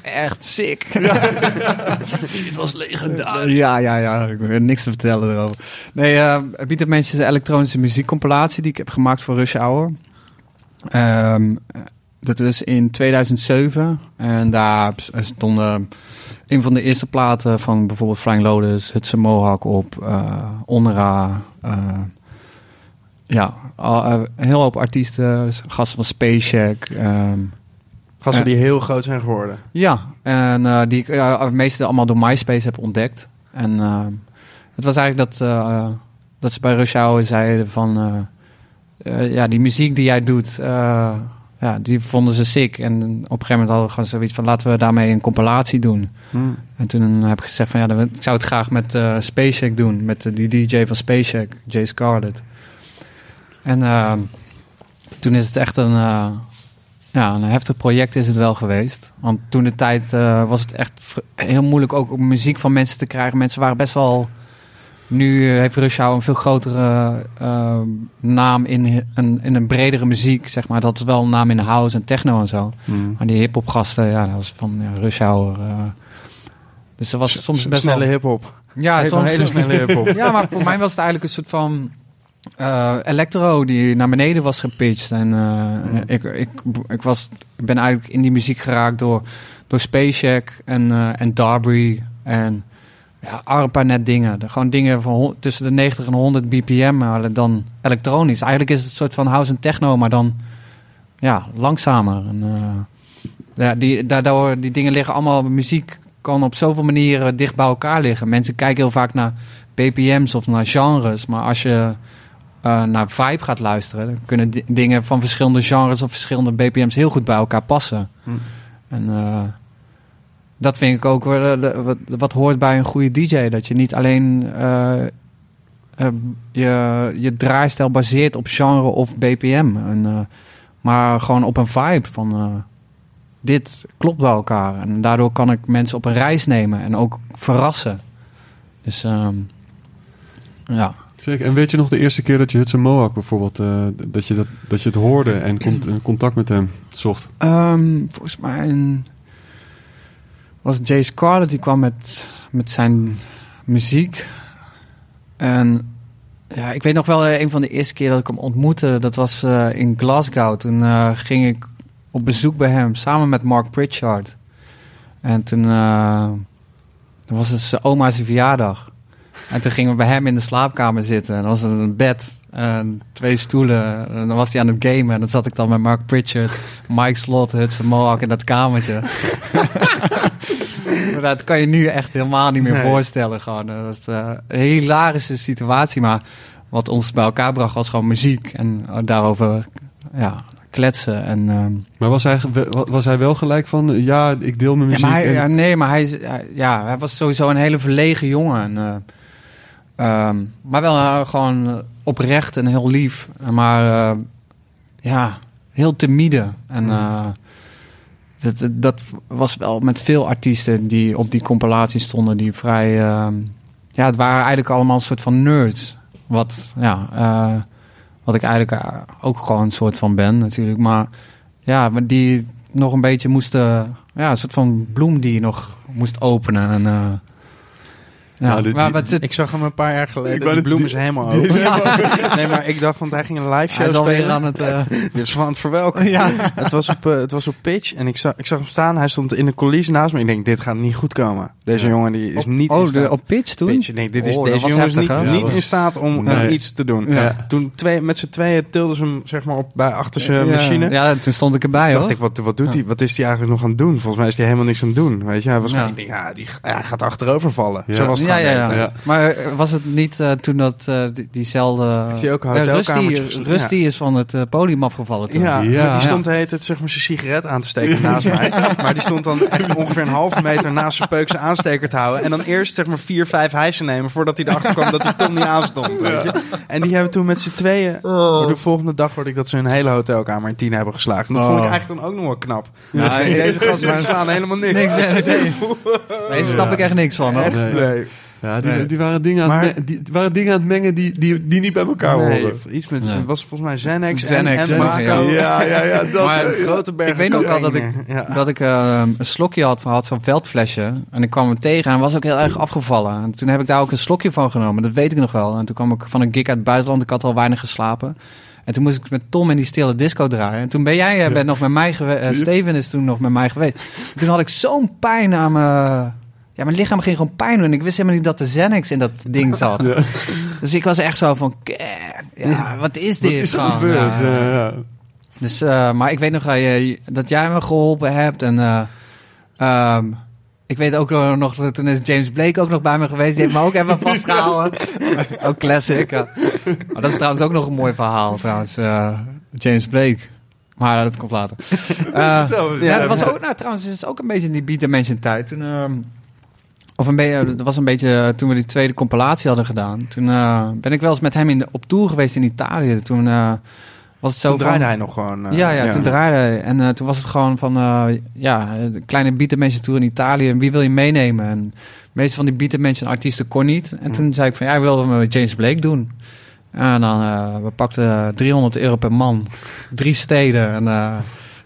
[SPEAKER 4] Echt sick.
[SPEAKER 1] Het was legendarisch.
[SPEAKER 4] Ja, ja, ja. Ik heb niks te vertellen erover. Nee, eh Beat Dimensions is een elektronische muziekcompilatie die ik heb gemaakt voor Rush Hour. Ehm, dat is in 2007. En daar stonden een van de eerste platen van bijvoorbeeld Flying Lotus, Hudson Mohawk op, eh Onra. eh, ja, al- eh, een hele hoop artiesten, dus gasten van Space Shack. ehm,
[SPEAKER 2] Gasten die heel groot zijn geworden.
[SPEAKER 4] ja, en die ik ja, het meeste allemaal door MySpace heb ontdekt. En het was eigenlijk dat, dat ze bij Rush Hour zeiden van... ja, die muziek die jij doet, ja, die vonden ze sick. En op een gegeven moment hadden we gewoon zoiets van... laten we daarmee een compilatie doen.
[SPEAKER 2] Hmm.
[SPEAKER 4] En toen heb ik gezegd van... ja, dan- ik zou het graag met eh Space Shack doen. Met eh, die DJ van Space Shack, Jay Scarlett. En eh, toen is het echt een... eh, ja, een heftig project is het wel geweest. Want toen de tijd was het echt heel moeilijk ook om muziek van mensen te krijgen. Mensen waren best wel... Nu eh, heeft Rush Hour een veel grotere eh, naam in, een, in een bredere muziek, zeg maar. Dat is wel een naam in house en techno en zo.
[SPEAKER 2] Hmm.
[SPEAKER 4] Maar die hip-hop gasten, ja, dat was van ja, Rush Hour. eh. dus dat was soms best
[SPEAKER 2] snelle
[SPEAKER 4] wel...
[SPEAKER 2] hip-hop.
[SPEAKER 4] Ja,
[SPEAKER 2] Hele-
[SPEAKER 4] soms,
[SPEAKER 2] hele snelle hip-hop.
[SPEAKER 4] ja, maar voor mij was het eigenlijk een soort van electro die naar beneden was gepitcht. En eh, ik, ik, ik, was, ik ben eigenlijk in die muziek geraakt door, door Space Shack en, en Darby en ja, een paar net dingen. Gewoon dingen van tussen de 90 en 100 bpm, maar dan elektronisch. Eigenlijk is het een soort van house en techno, maar dan ja, langzamer. En, eh, ja, die, daardoor, die dingen liggen allemaal, muziek kan op zoveel manieren dicht bij elkaar liggen. Mensen kijken heel vaak naar BPM's of naar genres, maar als je eh, naar vibe gaat luisteren, dan kunnen di- dingen van verschillende genres of verschillende BPM's heel goed bij elkaar passen.
[SPEAKER 2] Hm.
[SPEAKER 4] En eh, dat vind ik ook eh, wat, wat hoort bij een goede DJ. Dat je niet alleen eh, eh, je, je draaistijl baseert op genre of BPM. En, eh, maar gewoon op een vibe van eh, dit klopt bij elkaar. En daardoor kan ik mensen op een reis nemen en ook verrassen. Dus ehm, ja.
[SPEAKER 1] Zeker. En weet je nog de eerste keer dat je Hudson Mohawk bijvoorbeeld, eh, dat, je dat, dat je het hoorde en cont- en contact met hem zocht?
[SPEAKER 4] Ehm, volgens mij een- was Jay Scarlett die kwam met, met zijn muziek. En ja, ik weet nog wel eh, een van de eerste keer dat ik hem ontmoette. Dat was eh, in Glasgow. Toen eh, ging ik op bezoek bij hem samen met Mark Pritchard. En toen, toen was het zijn oma's verjaardag. En toen gingen we bij hem in de slaapkamer zitten. En er was een bed en twee stoelen. En dan was hij aan het gamen. En dan zat ik dan met Mark Pritchard, Mike Slot, Hudson Mohawk in dat kamertje. dat kan je nu echt helemaal niet meer
[SPEAKER 2] Nee.
[SPEAKER 4] voorstellen. Gewoon. Dat is eh, een hilarische situatie. Maar wat ons bij elkaar bracht was gewoon muziek. En eh, daarover ja, kletsen. En, ehm,
[SPEAKER 1] Maar was hij, was hij wel gelijk van, eh, ja, ik deel mijn
[SPEAKER 4] ja,
[SPEAKER 1] muziek?
[SPEAKER 4] maar hij,
[SPEAKER 1] en-
[SPEAKER 4] ja, nee, maar hij, ja, hij was sowieso een hele verlegen jongen. En, eh, ehm, maar wel eh, gewoon eh, oprecht en heel lief. Maar eh, ja, heel timide. En eh, dat, dat- was wel met veel artiesten die op die compilatie stonden, die vrij. ehm, ja, het waren eigenlijk allemaal een soort van nerds. Wat, ja, eh, wat ik eigenlijk eh, ook gewoon een soort van ben, natuurlijk. Maar ja, die nog een beetje moesten. Ja, een soort van bloem die je nog moest openen. En, eh, ja,
[SPEAKER 1] Nou, die-
[SPEAKER 4] maar wat
[SPEAKER 2] Ik zag hem een paar jaar geleden. Die bloem is helemaal
[SPEAKER 1] is
[SPEAKER 2] open. Nee, maar ik dacht, want hij ging een live
[SPEAKER 4] hij
[SPEAKER 2] show
[SPEAKER 4] is alweer
[SPEAKER 2] spelen.
[SPEAKER 4] aan het. eh,
[SPEAKER 2] Dit is van het verwelken.
[SPEAKER 4] ja.
[SPEAKER 2] Het was op, eh, het was op pitch en ik zag, ik zag hem staan. Hij stond in de coulissen naast me. Ik denk, dit gaat niet goed komen. Deze
[SPEAKER 1] Ja.
[SPEAKER 2] jongen die is niet in
[SPEAKER 4] oh, de, op pitch toen?
[SPEAKER 2] pitch. Ik denk, dit is,
[SPEAKER 4] Oh,
[SPEAKER 2] deze jongen is niet?
[SPEAKER 1] Ja,
[SPEAKER 2] niet
[SPEAKER 1] was-
[SPEAKER 2] in staat om
[SPEAKER 1] Nee.
[SPEAKER 2] iets te doen.
[SPEAKER 1] Ja.
[SPEAKER 2] Toen twee, met z'n tweeën tilden ze hem zeg maar, op, bij, achter zijn machine.
[SPEAKER 4] Ja, toen stond ik erbij
[SPEAKER 2] dacht
[SPEAKER 4] hoor.
[SPEAKER 2] ik, wat, wat doet hij? Wat is hij eigenlijk nog aan het doen? Volgens mij is hij helemaal niks aan het doen. Weet je, hij was
[SPEAKER 4] Ja.
[SPEAKER 2] gewoon, ik denk, ja, die, ja, hij gaat achterover vallen. Zo was
[SPEAKER 4] ja, ja, ja. Maar eh, was het niet eh, toen dat eh, die, diezelfde...
[SPEAKER 2] Heeft hij ook een
[SPEAKER 4] Eh, Rusty? Rusty is van het eh, podium afgevallen toen.
[SPEAKER 2] Ja, die stond heet het zeg maar zijn sigaret aan te steken naast mij. Maar die stond dan echt ongeveer een halve meter naast zijn peuk zijn aansteker te houden. En dan eerst zeg maar vier, vijf hijsen nemen voordat hij erachter kwam dat die Tom niet aanstond. Weet je? En die hebben toen met z'n tweeën...
[SPEAKER 4] Oh.
[SPEAKER 2] De volgende dag hoorde ik dat ze een hele hotelkamer in tien hebben geslagen. Dat vond ik
[SPEAKER 4] Oh.
[SPEAKER 2] eigenlijk dan ook nog wel knap.
[SPEAKER 4] Ja,
[SPEAKER 2] deze gasten slaan helemaal niks.
[SPEAKER 4] Niks, nee, nee. Nee, daar snap ik echt niks van. Hoor.
[SPEAKER 2] Echt?
[SPEAKER 1] Nee. Ja, die,
[SPEAKER 2] Nee.
[SPEAKER 1] die, waren dingen aan
[SPEAKER 2] Maar-
[SPEAKER 1] het die, waren dingen aan het mengen die, die, die niet bij elkaar
[SPEAKER 2] Nee,
[SPEAKER 1] horen.
[SPEAKER 2] iets met,
[SPEAKER 4] Nee.
[SPEAKER 2] het was volgens mij Xanax,
[SPEAKER 4] Xanax,
[SPEAKER 2] en.
[SPEAKER 1] Ja, ja, ja. Dat,
[SPEAKER 4] Maar-
[SPEAKER 1] eh,
[SPEAKER 2] Grote bergen
[SPEAKER 4] Ik weet nog wel dat ik.
[SPEAKER 2] Ja.
[SPEAKER 4] dat ik eh, een slokje had, had zo'n veldflesje. En ik kwam hem tegen en was ook heel erg afgevallen. En toen heb ik daar ook een slokje van genomen, dat weet ik nog wel. En toen kwam ik van een gig uit het buitenland, ik had al weinig geslapen. En toen moest ik met Tom in die stille disco draaien. En toen ben jij eh, bent nog met mij geweest. Steven is toen nog met mij geweest. En toen had ik zo'n pijn aan mijn... Ja, mijn lichaam ging gewoon pijn doen. En ik wist helemaal niet dat de Xanax in dat ding zat. Dus ik was echt zo van... "Ke- Ja, wat is dit?
[SPEAKER 1] Wat is er gebeurd?
[SPEAKER 4] Ja. Dus, eh, maar ik weet nog dat jij me geholpen hebt. En eh, ehm, ik weet ook nog, dat toen is James Blake ook nog bij me geweest. Die heeft me ook even vastgehouden. ook classic. dat is trouwens ook nog een mooi verhaal trouwens. eh, James Blake. Maar dat komt later. Ja, dat was ook, nou, trouwens, het is ook een beetje in die Beat Dimension tijd. Toen, ehm, of een beetje, dat was een beetje toen we die tweede compilatie hadden gedaan. Toen eh, ben ik wel eens met hem in de, op tour geweest in Italië. Toen eh, was het zo
[SPEAKER 2] Toen
[SPEAKER 4] van-
[SPEAKER 2] draaide hij nog gewoon. eh,
[SPEAKER 4] ja, ja, toen draaide hij. En eh, toen was het gewoon van, eh, ja, de kleine Dimension Tour in Italië. En wie wil je meenemen? En de meeste van die Beat Dimension artiesten kon niet. En toen zei ik van, ja, ik wilde met James Blake doen. En dan, eh, we pakten 300 euro per man. Drie steden. En eh,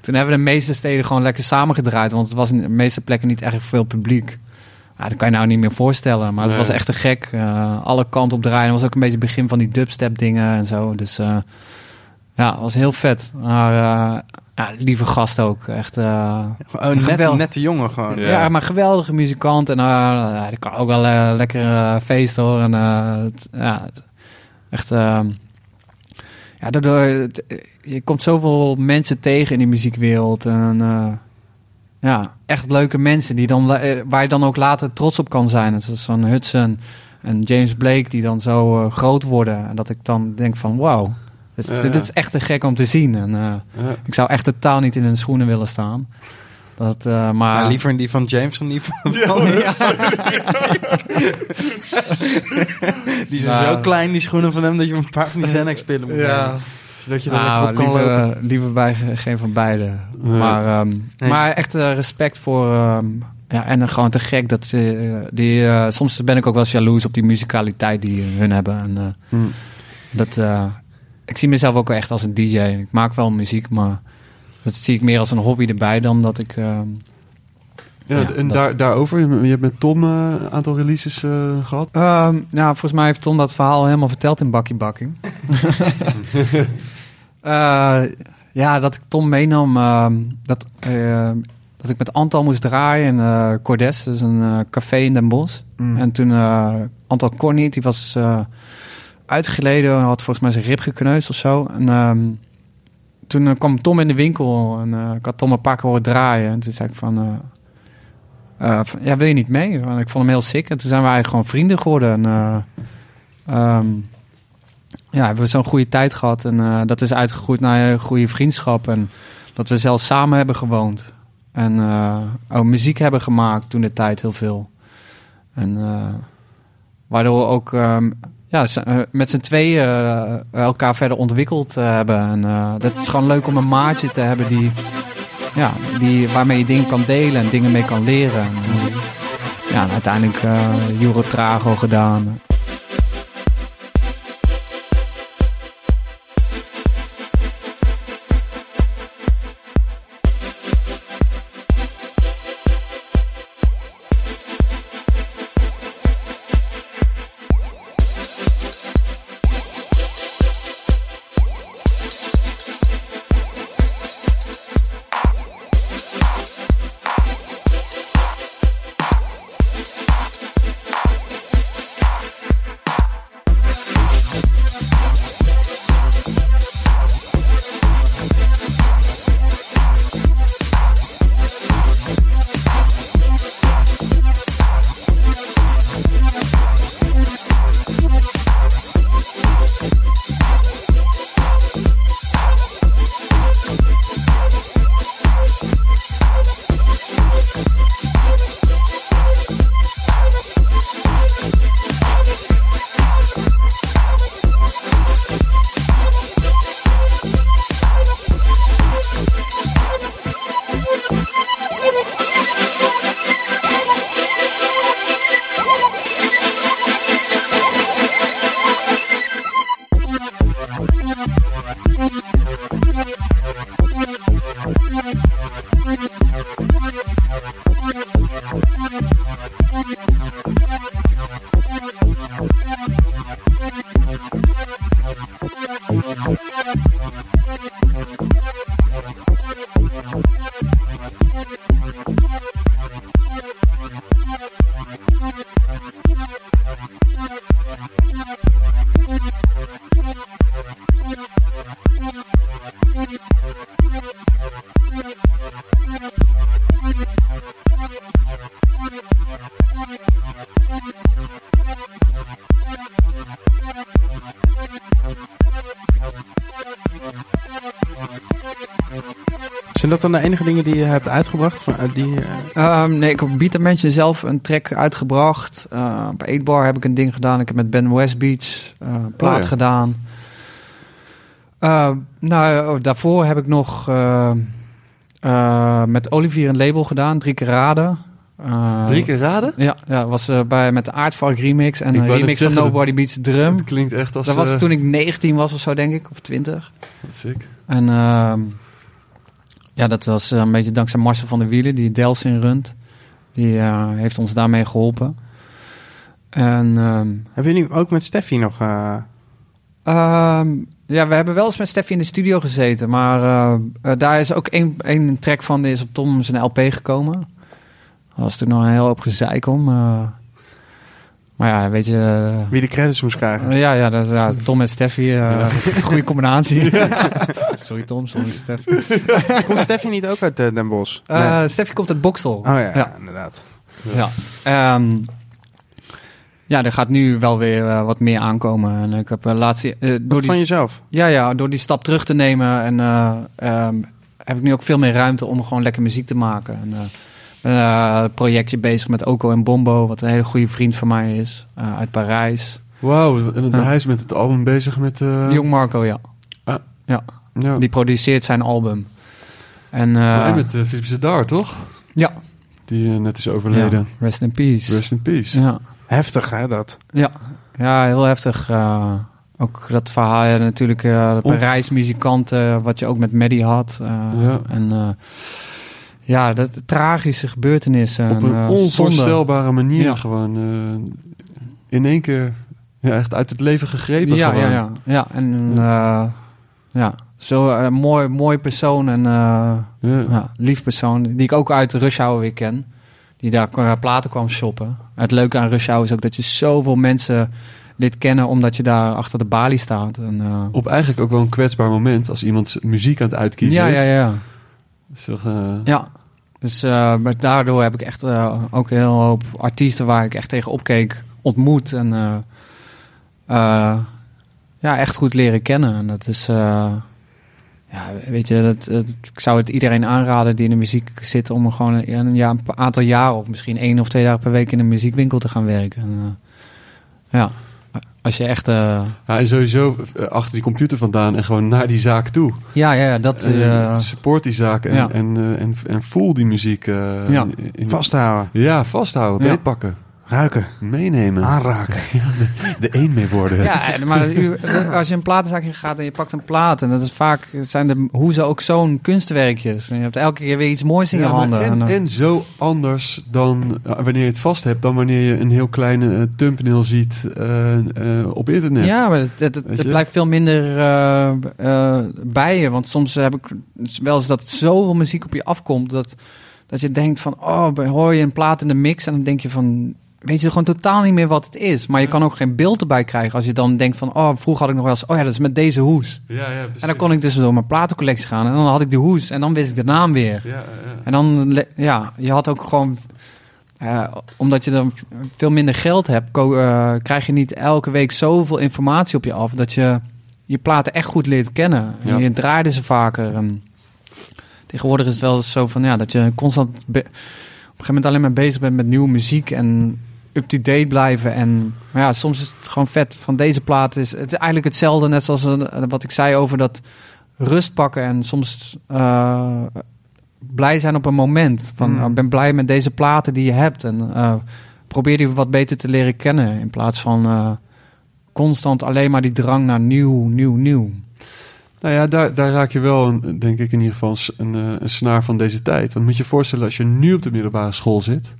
[SPEAKER 4] toen hebben we de meeste steden gewoon lekker samengedraaid. Want het was in de meeste plekken niet echt veel publiek. Ja, dat kan je nou niet meer voorstellen. Maar het
[SPEAKER 1] Nee.
[SPEAKER 4] was echt te gek. Eh, alle kanten op draaien. Het was ook een beetje het begin van die dubstep dingen en zo. Dus eh, ja, het was heel vet. Maar eh, ja, lieve gast ook. Echt,
[SPEAKER 2] Oh, net,
[SPEAKER 4] Geweldig.
[SPEAKER 2] net de jongen gewoon.
[SPEAKER 4] ja. maar geweldige muzikant. En die kan ook wel lekker feesten hoor. En ja, echt... eh, ja, daardoor... je komt zoveel mensen tegen in die muziekwereld. En ja, echt leuke mensen die dan, eh, waar je dan ook later trots op kan zijn. Het is zo'n Hudson en James Blake die dan zo eh, groot worden. En dat ik dan denk van wauw. Dit,
[SPEAKER 1] Ja,
[SPEAKER 4] dit
[SPEAKER 1] ja.
[SPEAKER 4] is echt te gek om te zien. En eh,
[SPEAKER 1] Ja.
[SPEAKER 4] ik zou echt totaal niet in hun schoenen willen staan. Dat, eh, maar
[SPEAKER 2] liever in die van James dan die van. die zijn
[SPEAKER 4] Ja.
[SPEAKER 2] zo klein, die schoenen van hem, dat je een paar van die Xanax-pillen moet nemen. Zodat je er lekker
[SPEAKER 4] Nou,
[SPEAKER 2] kan
[SPEAKER 4] liever,
[SPEAKER 2] lopen.
[SPEAKER 4] eh, liever bij ge- geen van beide.
[SPEAKER 1] Nee.
[SPEAKER 4] Maar, ehm,
[SPEAKER 2] Nee.
[SPEAKER 4] maar echt eh, respect voor... ehm, ja, en dan gewoon te gek dat ze... die, eh, soms ben ik ook wel eens jaloers op die musicaliteit die hun hebben. En, eh,
[SPEAKER 1] Hmm.
[SPEAKER 4] dat, eh, ik zie mezelf ook wel echt als een DJ. Ik maak wel muziek, maar dat zie ik meer als een hobby erbij dan dat ik... ehm,
[SPEAKER 1] Ja,
[SPEAKER 4] Ja,
[SPEAKER 1] en
[SPEAKER 4] dat-
[SPEAKER 1] daar, daarover, je hebt met Tom eh, een aantal releases eh, gehad.
[SPEAKER 4] Ehm, nou, volgens mij heeft Tom dat verhaal helemaal verteld in Bakkie Bakkie. Eh, ja, dat ik Tom meenam, ehm, dat, eh, dat ik met Antal moest draaien in Cordes, is een café in Den Bosch.
[SPEAKER 1] Mm.
[SPEAKER 4] En toen Antal kon niet, die was uitgeleden, had volgens mij zijn rib gekneusd of zo. En ehm, toen kwam Tom in de winkel en ik had Tom een paar keer horen draaien. En toen zei ik van, eh, ja, wil je niet mee? Want ik vond hem heel sick. En toen zijn we eigenlijk gewoon vrienden geworden. En, eh, ehm, ja, hebben we zo'n goede tijd gehad. En eh, dat is uitgegroeid naar een goede vriendschap. En dat we zelfs samen hebben gewoond. En ook muziek hebben gemaakt toen de tijd heel veel. En waardoor we ook ehm, ja, met z'n tweeën elkaar verder ontwikkeld hebben. En dat is gewoon leuk om een maatje te hebben die, ja, die, waarmee je dingen kan delen en dingen mee kan leren. En, ja, uiteindelijk eh Euro Trago gedaan.
[SPEAKER 2] De enige dingen die je hebt uitgebracht? Van, eh, die, eh,
[SPEAKER 4] Ehm, nee, ik heb op Beat zelf een track uitgebracht. Uh, op 8 Bar heb ik een ding gedaan. Ik heb met Ben Westbeach uh, een plaat
[SPEAKER 1] Oh ja.
[SPEAKER 4] gedaan. Uh, nou, daarvoor heb ik nog uh, uh, met Olivier een label gedaan. Drie keer raden. Uh,
[SPEAKER 1] Drie keer raden?
[SPEAKER 4] Ja, ja was uh, bij, met de Aardvark remix en
[SPEAKER 1] Ik
[SPEAKER 4] een remix van Nobody Beats Drum.
[SPEAKER 1] Het klinkt echt als...
[SPEAKER 4] Dat was
[SPEAKER 1] eh,
[SPEAKER 4] toen ik 19 was of zo, denk ik. Of 20.
[SPEAKER 1] Wat sick.
[SPEAKER 4] En uh, ja, dat was een beetje dankzij Marcel van der Wielen, die Delsin runt. Die uh, heeft ons daarmee geholpen. En, um,
[SPEAKER 2] Heb je nu ook met Steffi nog... Uh...
[SPEAKER 4] Um, ja, we hebben wel eens met Steffi in de studio gezeten. Maar uh, daar is ook één, één track van, die is op Tom zijn LP gekomen. Dat was toen nog een heel hoop gezeik om. Uh, maar ja, weet je... Uh,
[SPEAKER 2] Wie de credits moest krijgen.
[SPEAKER 4] ja, ja, dat, ja, Tom en Steffi, ja. goede combinatie. sorry Tom, sorry Steffi.
[SPEAKER 2] komt Steffi niet ook uit Den Bosch?
[SPEAKER 4] Nee. Steffi komt uit Boksel.
[SPEAKER 2] Oh ja, ja. inderdaad.
[SPEAKER 4] Ja. ja. Um, ja, er gaat nu wel weer uh, wat meer aankomen. En ik heb uh, laatst... Uh,
[SPEAKER 2] door die, van jezelf?
[SPEAKER 4] Ja, ja, door die stap terug te nemen. En um, heb ik nu ook veel meer ruimte om gewoon lekker muziek te maken. En, een projectje bezig met Oko en Bombo, wat een hele goede vriend van mij is, uit Parijs.
[SPEAKER 1] Wauw, hij is met het album bezig met...
[SPEAKER 4] Jong Marco, ja.
[SPEAKER 1] Ah.
[SPEAKER 4] ja.
[SPEAKER 1] ja.
[SPEAKER 4] Die produceert zijn album. En,
[SPEAKER 1] en met Philippe Sedar, toch?
[SPEAKER 4] Ja.
[SPEAKER 1] Die net is overleden.
[SPEAKER 4] Ja. Rest in peace.
[SPEAKER 1] Rest in peace.
[SPEAKER 4] Ja.
[SPEAKER 2] Heftig, hè, dat?
[SPEAKER 4] Ja, ja heel heftig. Uh, ook dat verhaal, ja, natuurlijk, uh, de Parijs-muzikanten, wat je ook met Maddie had. Uh,
[SPEAKER 1] ja.
[SPEAKER 4] En ja, dat tragische gebeurtenissen.
[SPEAKER 1] Op een
[SPEAKER 4] en,
[SPEAKER 1] onvoorstelbare manier ja. gewoon in één keer ja, echt uit het leven gegrepen.
[SPEAKER 4] Ja,
[SPEAKER 1] gewoon.
[SPEAKER 4] ja, ja. ja, en ja, zo mooi, mooi persoon en ja. lief persoon, die ik ook uit Rush Hour weer ken die daar platen kwam shoppen. Het leuke aan Rush Hour is ook dat je zoveel mensen dit kennen omdat je daar achter de balie staat. En, uh...
[SPEAKER 1] Op eigenlijk ook wel een kwetsbaar moment als iemand muziek aan het uitkiezen
[SPEAKER 4] ja,
[SPEAKER 1] is.
[SPEAKER 4] Ja, ja,
[SPEAKER 1] uh...
[SPEAKER 4] Ja, dus uh, daardoor heb ik echt ook een heel hoop artiesten waar ik echt tegen opkeek ontmoet. En ja, echt goed leren kennen. En dat is... Ja, weet je, dat, ik zou het iedereen aanraden die in de muziek zit om gewoon een, een, ja, een aantal jaar of misschien één of twee dagen per week in een muziekwinkel te gaan werken. En, ja, als je echt. Uh,
[SPEAKER 1] ja, en sowieso achter die computer vandaan en gewoon naar die zaak toe.
[SPEAKER 4] Ja, ja, dat. Uh,
[SPEAKER 1] support die zaak en, ja. en, en, en, voel die muziek.
[SPEAKER 2] ja. In, vasthouden.
[SPEAKER 1] Ja, vasthouden, ja. beetpakken.
[SPEAKER 2] Ruiken.
[SPEAKER 1] Meenemen.
[SPEAKER 2] Aanraken.
[SPEAKER 1] Ja, de, de één mee worden.
[SPEAKER 4] Ja, maar u, als je een platenzaakje gaat en je pakt een plaat... en dat is vaak, zijn de hoezen ook zo'n kunstwerkjes. En je hebt elke keer weer iets moois in
[SPEAKER 1] ja,
[SPEAKER 4] je handen.
[SPEAKER 1] En, en, zo anders dan uh, wanneer je het vast hebt... dan wanneer je een heel kleine uh, thumbnail ziet uh, op internet.
[SPEAKER 4] Ja, maar het, het, het, het blijft veel minder uh, bij je. Want soms heb ik wel eens dat zoveel muziek op je afkomt... dat, dat je denkt van, oh, hoor je een plaat in de mix... en dan denk je van weet je gewoon totaal niet meer wat het is. Maar je kan ook geen beeld erbij krijgen als je dan denkt van... oh, vroeger had ik nog wel eens... oh ja, dat is met deze hoes.
[SPEAKER 1] Ja, ja,
[SPEAKER 4] en dan kon ik dus door mijn platencollectie gaan... en dan had ik de hoes en dan wist ik de naam weer.
[SPEAKER 1] Ja, ja.
[SPEAKER 4] En dan, ja, je had ook gewoon... Uh, omdat je dan veel minder geld hebt... Uh, krijg je niet elke week zoveel informatie op je af... dat je je platen echt goed leert kennen. En je draaide ze vaker. En tegenwoordig is het wel zo van... ja, dat je constant... op een gegeven moment alleen maar bezig bent met nieuwe muziek... en up-to-date blijven. En maar ja, soms is het gewoon vet. Van deze plaat is het eigenlijk hetzelfde, net zoals een, wat ik zei over dat rust pakken. En soms uh, blij zijn op een moment. Van, ik mm. ben blij met deze platen die je hebt. En uh, probeer die wat beter te leren kennen. In plaats van uh, constant alleen maar die drang naar nieuw, nieuw, nieuw.
[SPEAKER 1] Nou ja, daar, daar raak je wel, een, denk ik in ieder geval, een, een snaar van deze tijd. Want moet je je voorstellen, als je nu op de middelbare school zit...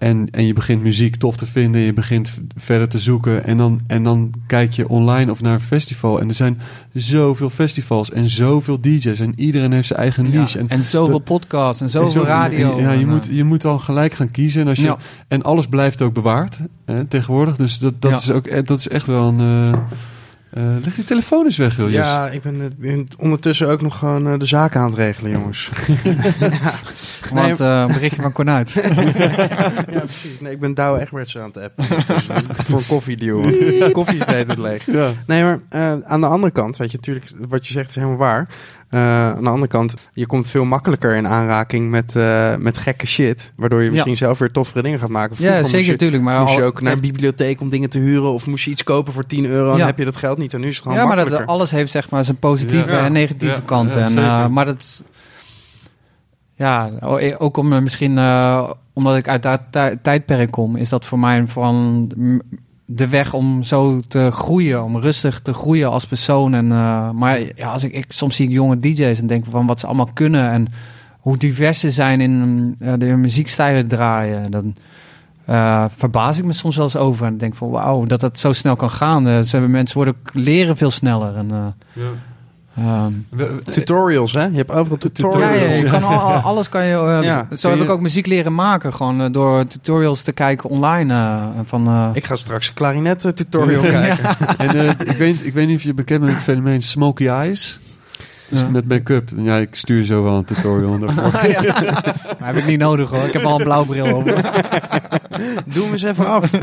[SPEAKER 1] En, en je begint muziek tof te vinden, je begint verder te zoeken. En dan, en dan kijk je online of naar een festival. En er zijn zoveel festivals en zoveel DJ's. En iedereen heeft zijn eigen niche.
[SPEAKER 4] Ja, en, en zoveel podcasts en zoveel,
[SPEAKER 1] en zoveel
[SPEAKER 4] radio.
[SPEAKER 1] En, ja, je, moet, je moet dan gelijk gaan kiezen. En, als je,
[SPEAKER 4] Ja.
[SPEAKER 1] en alles blijft ook bewaard hè, tegenwoordig. Dus dat, dat,
[SPEAKER 4] Ja.
[SPEAKER 1] is ook, eh, dat is echt wel een... eh eh, leg die telefoon eens weg, Julius.
[SPEAKER 2] Ja, ik ben, eh, ben ondertussen ook nog gewoon eh, de zaken aan het regelen, jongens.
[SPEAKER 4] Want eh, een berichtje van Cornuit.
[SPEAKER 2] ja, precies. Nee, ik ben Douwe Egberts aan het appen. ondertussen. voor een koffiedeal. want de Koffie is de hele tijd leeg.
[SPEAKER 1] Ja.
[SPEAKER 2] Nee, maar eh, aan de andere kant, weet je, natuurlijk, wat je zegt is helemaal waar. Eh, aan de andere kant, je komt veel makkelijker in aanraking met, eh, met gekke shit. Waardoor je misschien zelf weer toffere dingen gaat maken. Vroeger
[SPEAKER 4] Ja, zeker
[SPEAKER 2] je-
[SPEAKER 4] natuurlijk. Maar
[SPEAKER 2] moest je ook naar een bibliotheek om dingen te huren. Of moest je iets kopen voor 10 euro en
[SPEAKER 4] Ja.
[SPEAKER 2] dan heb je dat geld niet. En nu is het gewoon
[SPEAKER 4] ja, maar dat, alles heeft zeg maar zijn positieve
[SPEAKER 1] Ja.
[SPEAKER 4] en negatieve
[SPEAKER 1] ja,
[SPEAKER 4] en, eh, maar dat, ja, ook om misschien, eh, omdat ik uit dat tij- tijdperk kom, is dat voor mij van de weg om zo te groeien, om rustig te groeien als persoon. En, eh, maar ja, als ik, ik, soms zie ik jonge DJ's en denk van wat ze allemaal kunnen en hoe divers ze zijn in eh, de muziekstijlen draaien. Dan eh, verbaas ik me soms wel eens over en denk van wauw, dat dat zo snel kan gaan. Mensen worden leren veel sneller. En, eh, ehm,
[SPEAKER 2] Tutorials, hè? Je hebt overal tutorials.
[SPEAKER 4] ja, je kan al, al- alles kan je. eh,
[SPEAKER 2] Ja,
[SPEAKER 4] zo heb
[SPEAKER 2] je-
[SPEAKER 4] ik ook muziek leren maken, gewoon eh, door tutorials te kijken online. eh, van, eh,
[SPEAKER 2] Ik ga straks een klarinet tutorial kijken.
[SPEAKER 1] En eh, ik, weet, ik weet niet of je bekend bent met het fenomeen smoky eyes. Dus
[SPEAKER 4] Ja.
[SPEAKER 1] met make-up. Ja, ik stuur zo wel een tutorial daarvoor.
[SPEAKER 4] maar heb ik niet nodig hoor. Ik heb al een blauw bril op.
[SPEAKER 2] Doe hem eens even af.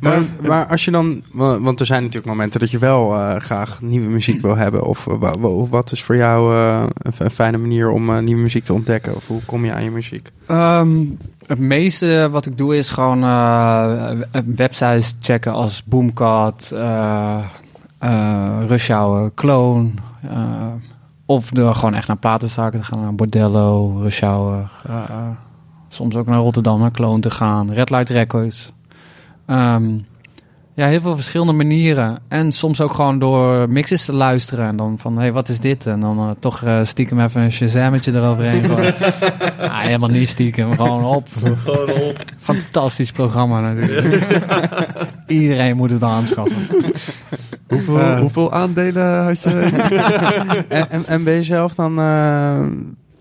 [SPEAKER 2] maar, maar als je dan... wa- Want er zijn natuurlijk momenten dat je wel eh, graag nieuwe muziek wil hebben. Of eh, wa- wa- wat is voor jou eh, een, fijne manier om eh, nieuwe muziek te ontdekken? Of hoe kom je aan je muziek?
[SPEAKER 4] Ehm, het meeste wat ik doe is gewoon eh, websites checken als Boomcat, eh, Rush Hour, Clone. eh, of door gewoon echt naar platenzaken te gaan, naar Bordello, Rush Hour. eh, soms ook naar Rotterdam, naar Clone te gaan. Red Light Records. Ehm, ja, heel veel verschillende manieren. En soms ook gewoon door mixes te luisteren. En dan van, hé, hey, wat is dit? En dan toch stiekem even een shazammetje eroverheen. Ah, helemaal niet stiekem, gewoon op. Fantastisch programma natuurlijk. Iedereen moet het aanschaffen.
[SPEAKER 1] Hoeveel,
[SPEAKER 4] Eh.
[SPEAKER 1] hoeveel aandelen had je?
[SPEAKER 2] en, en, en ben je zelf dan eh,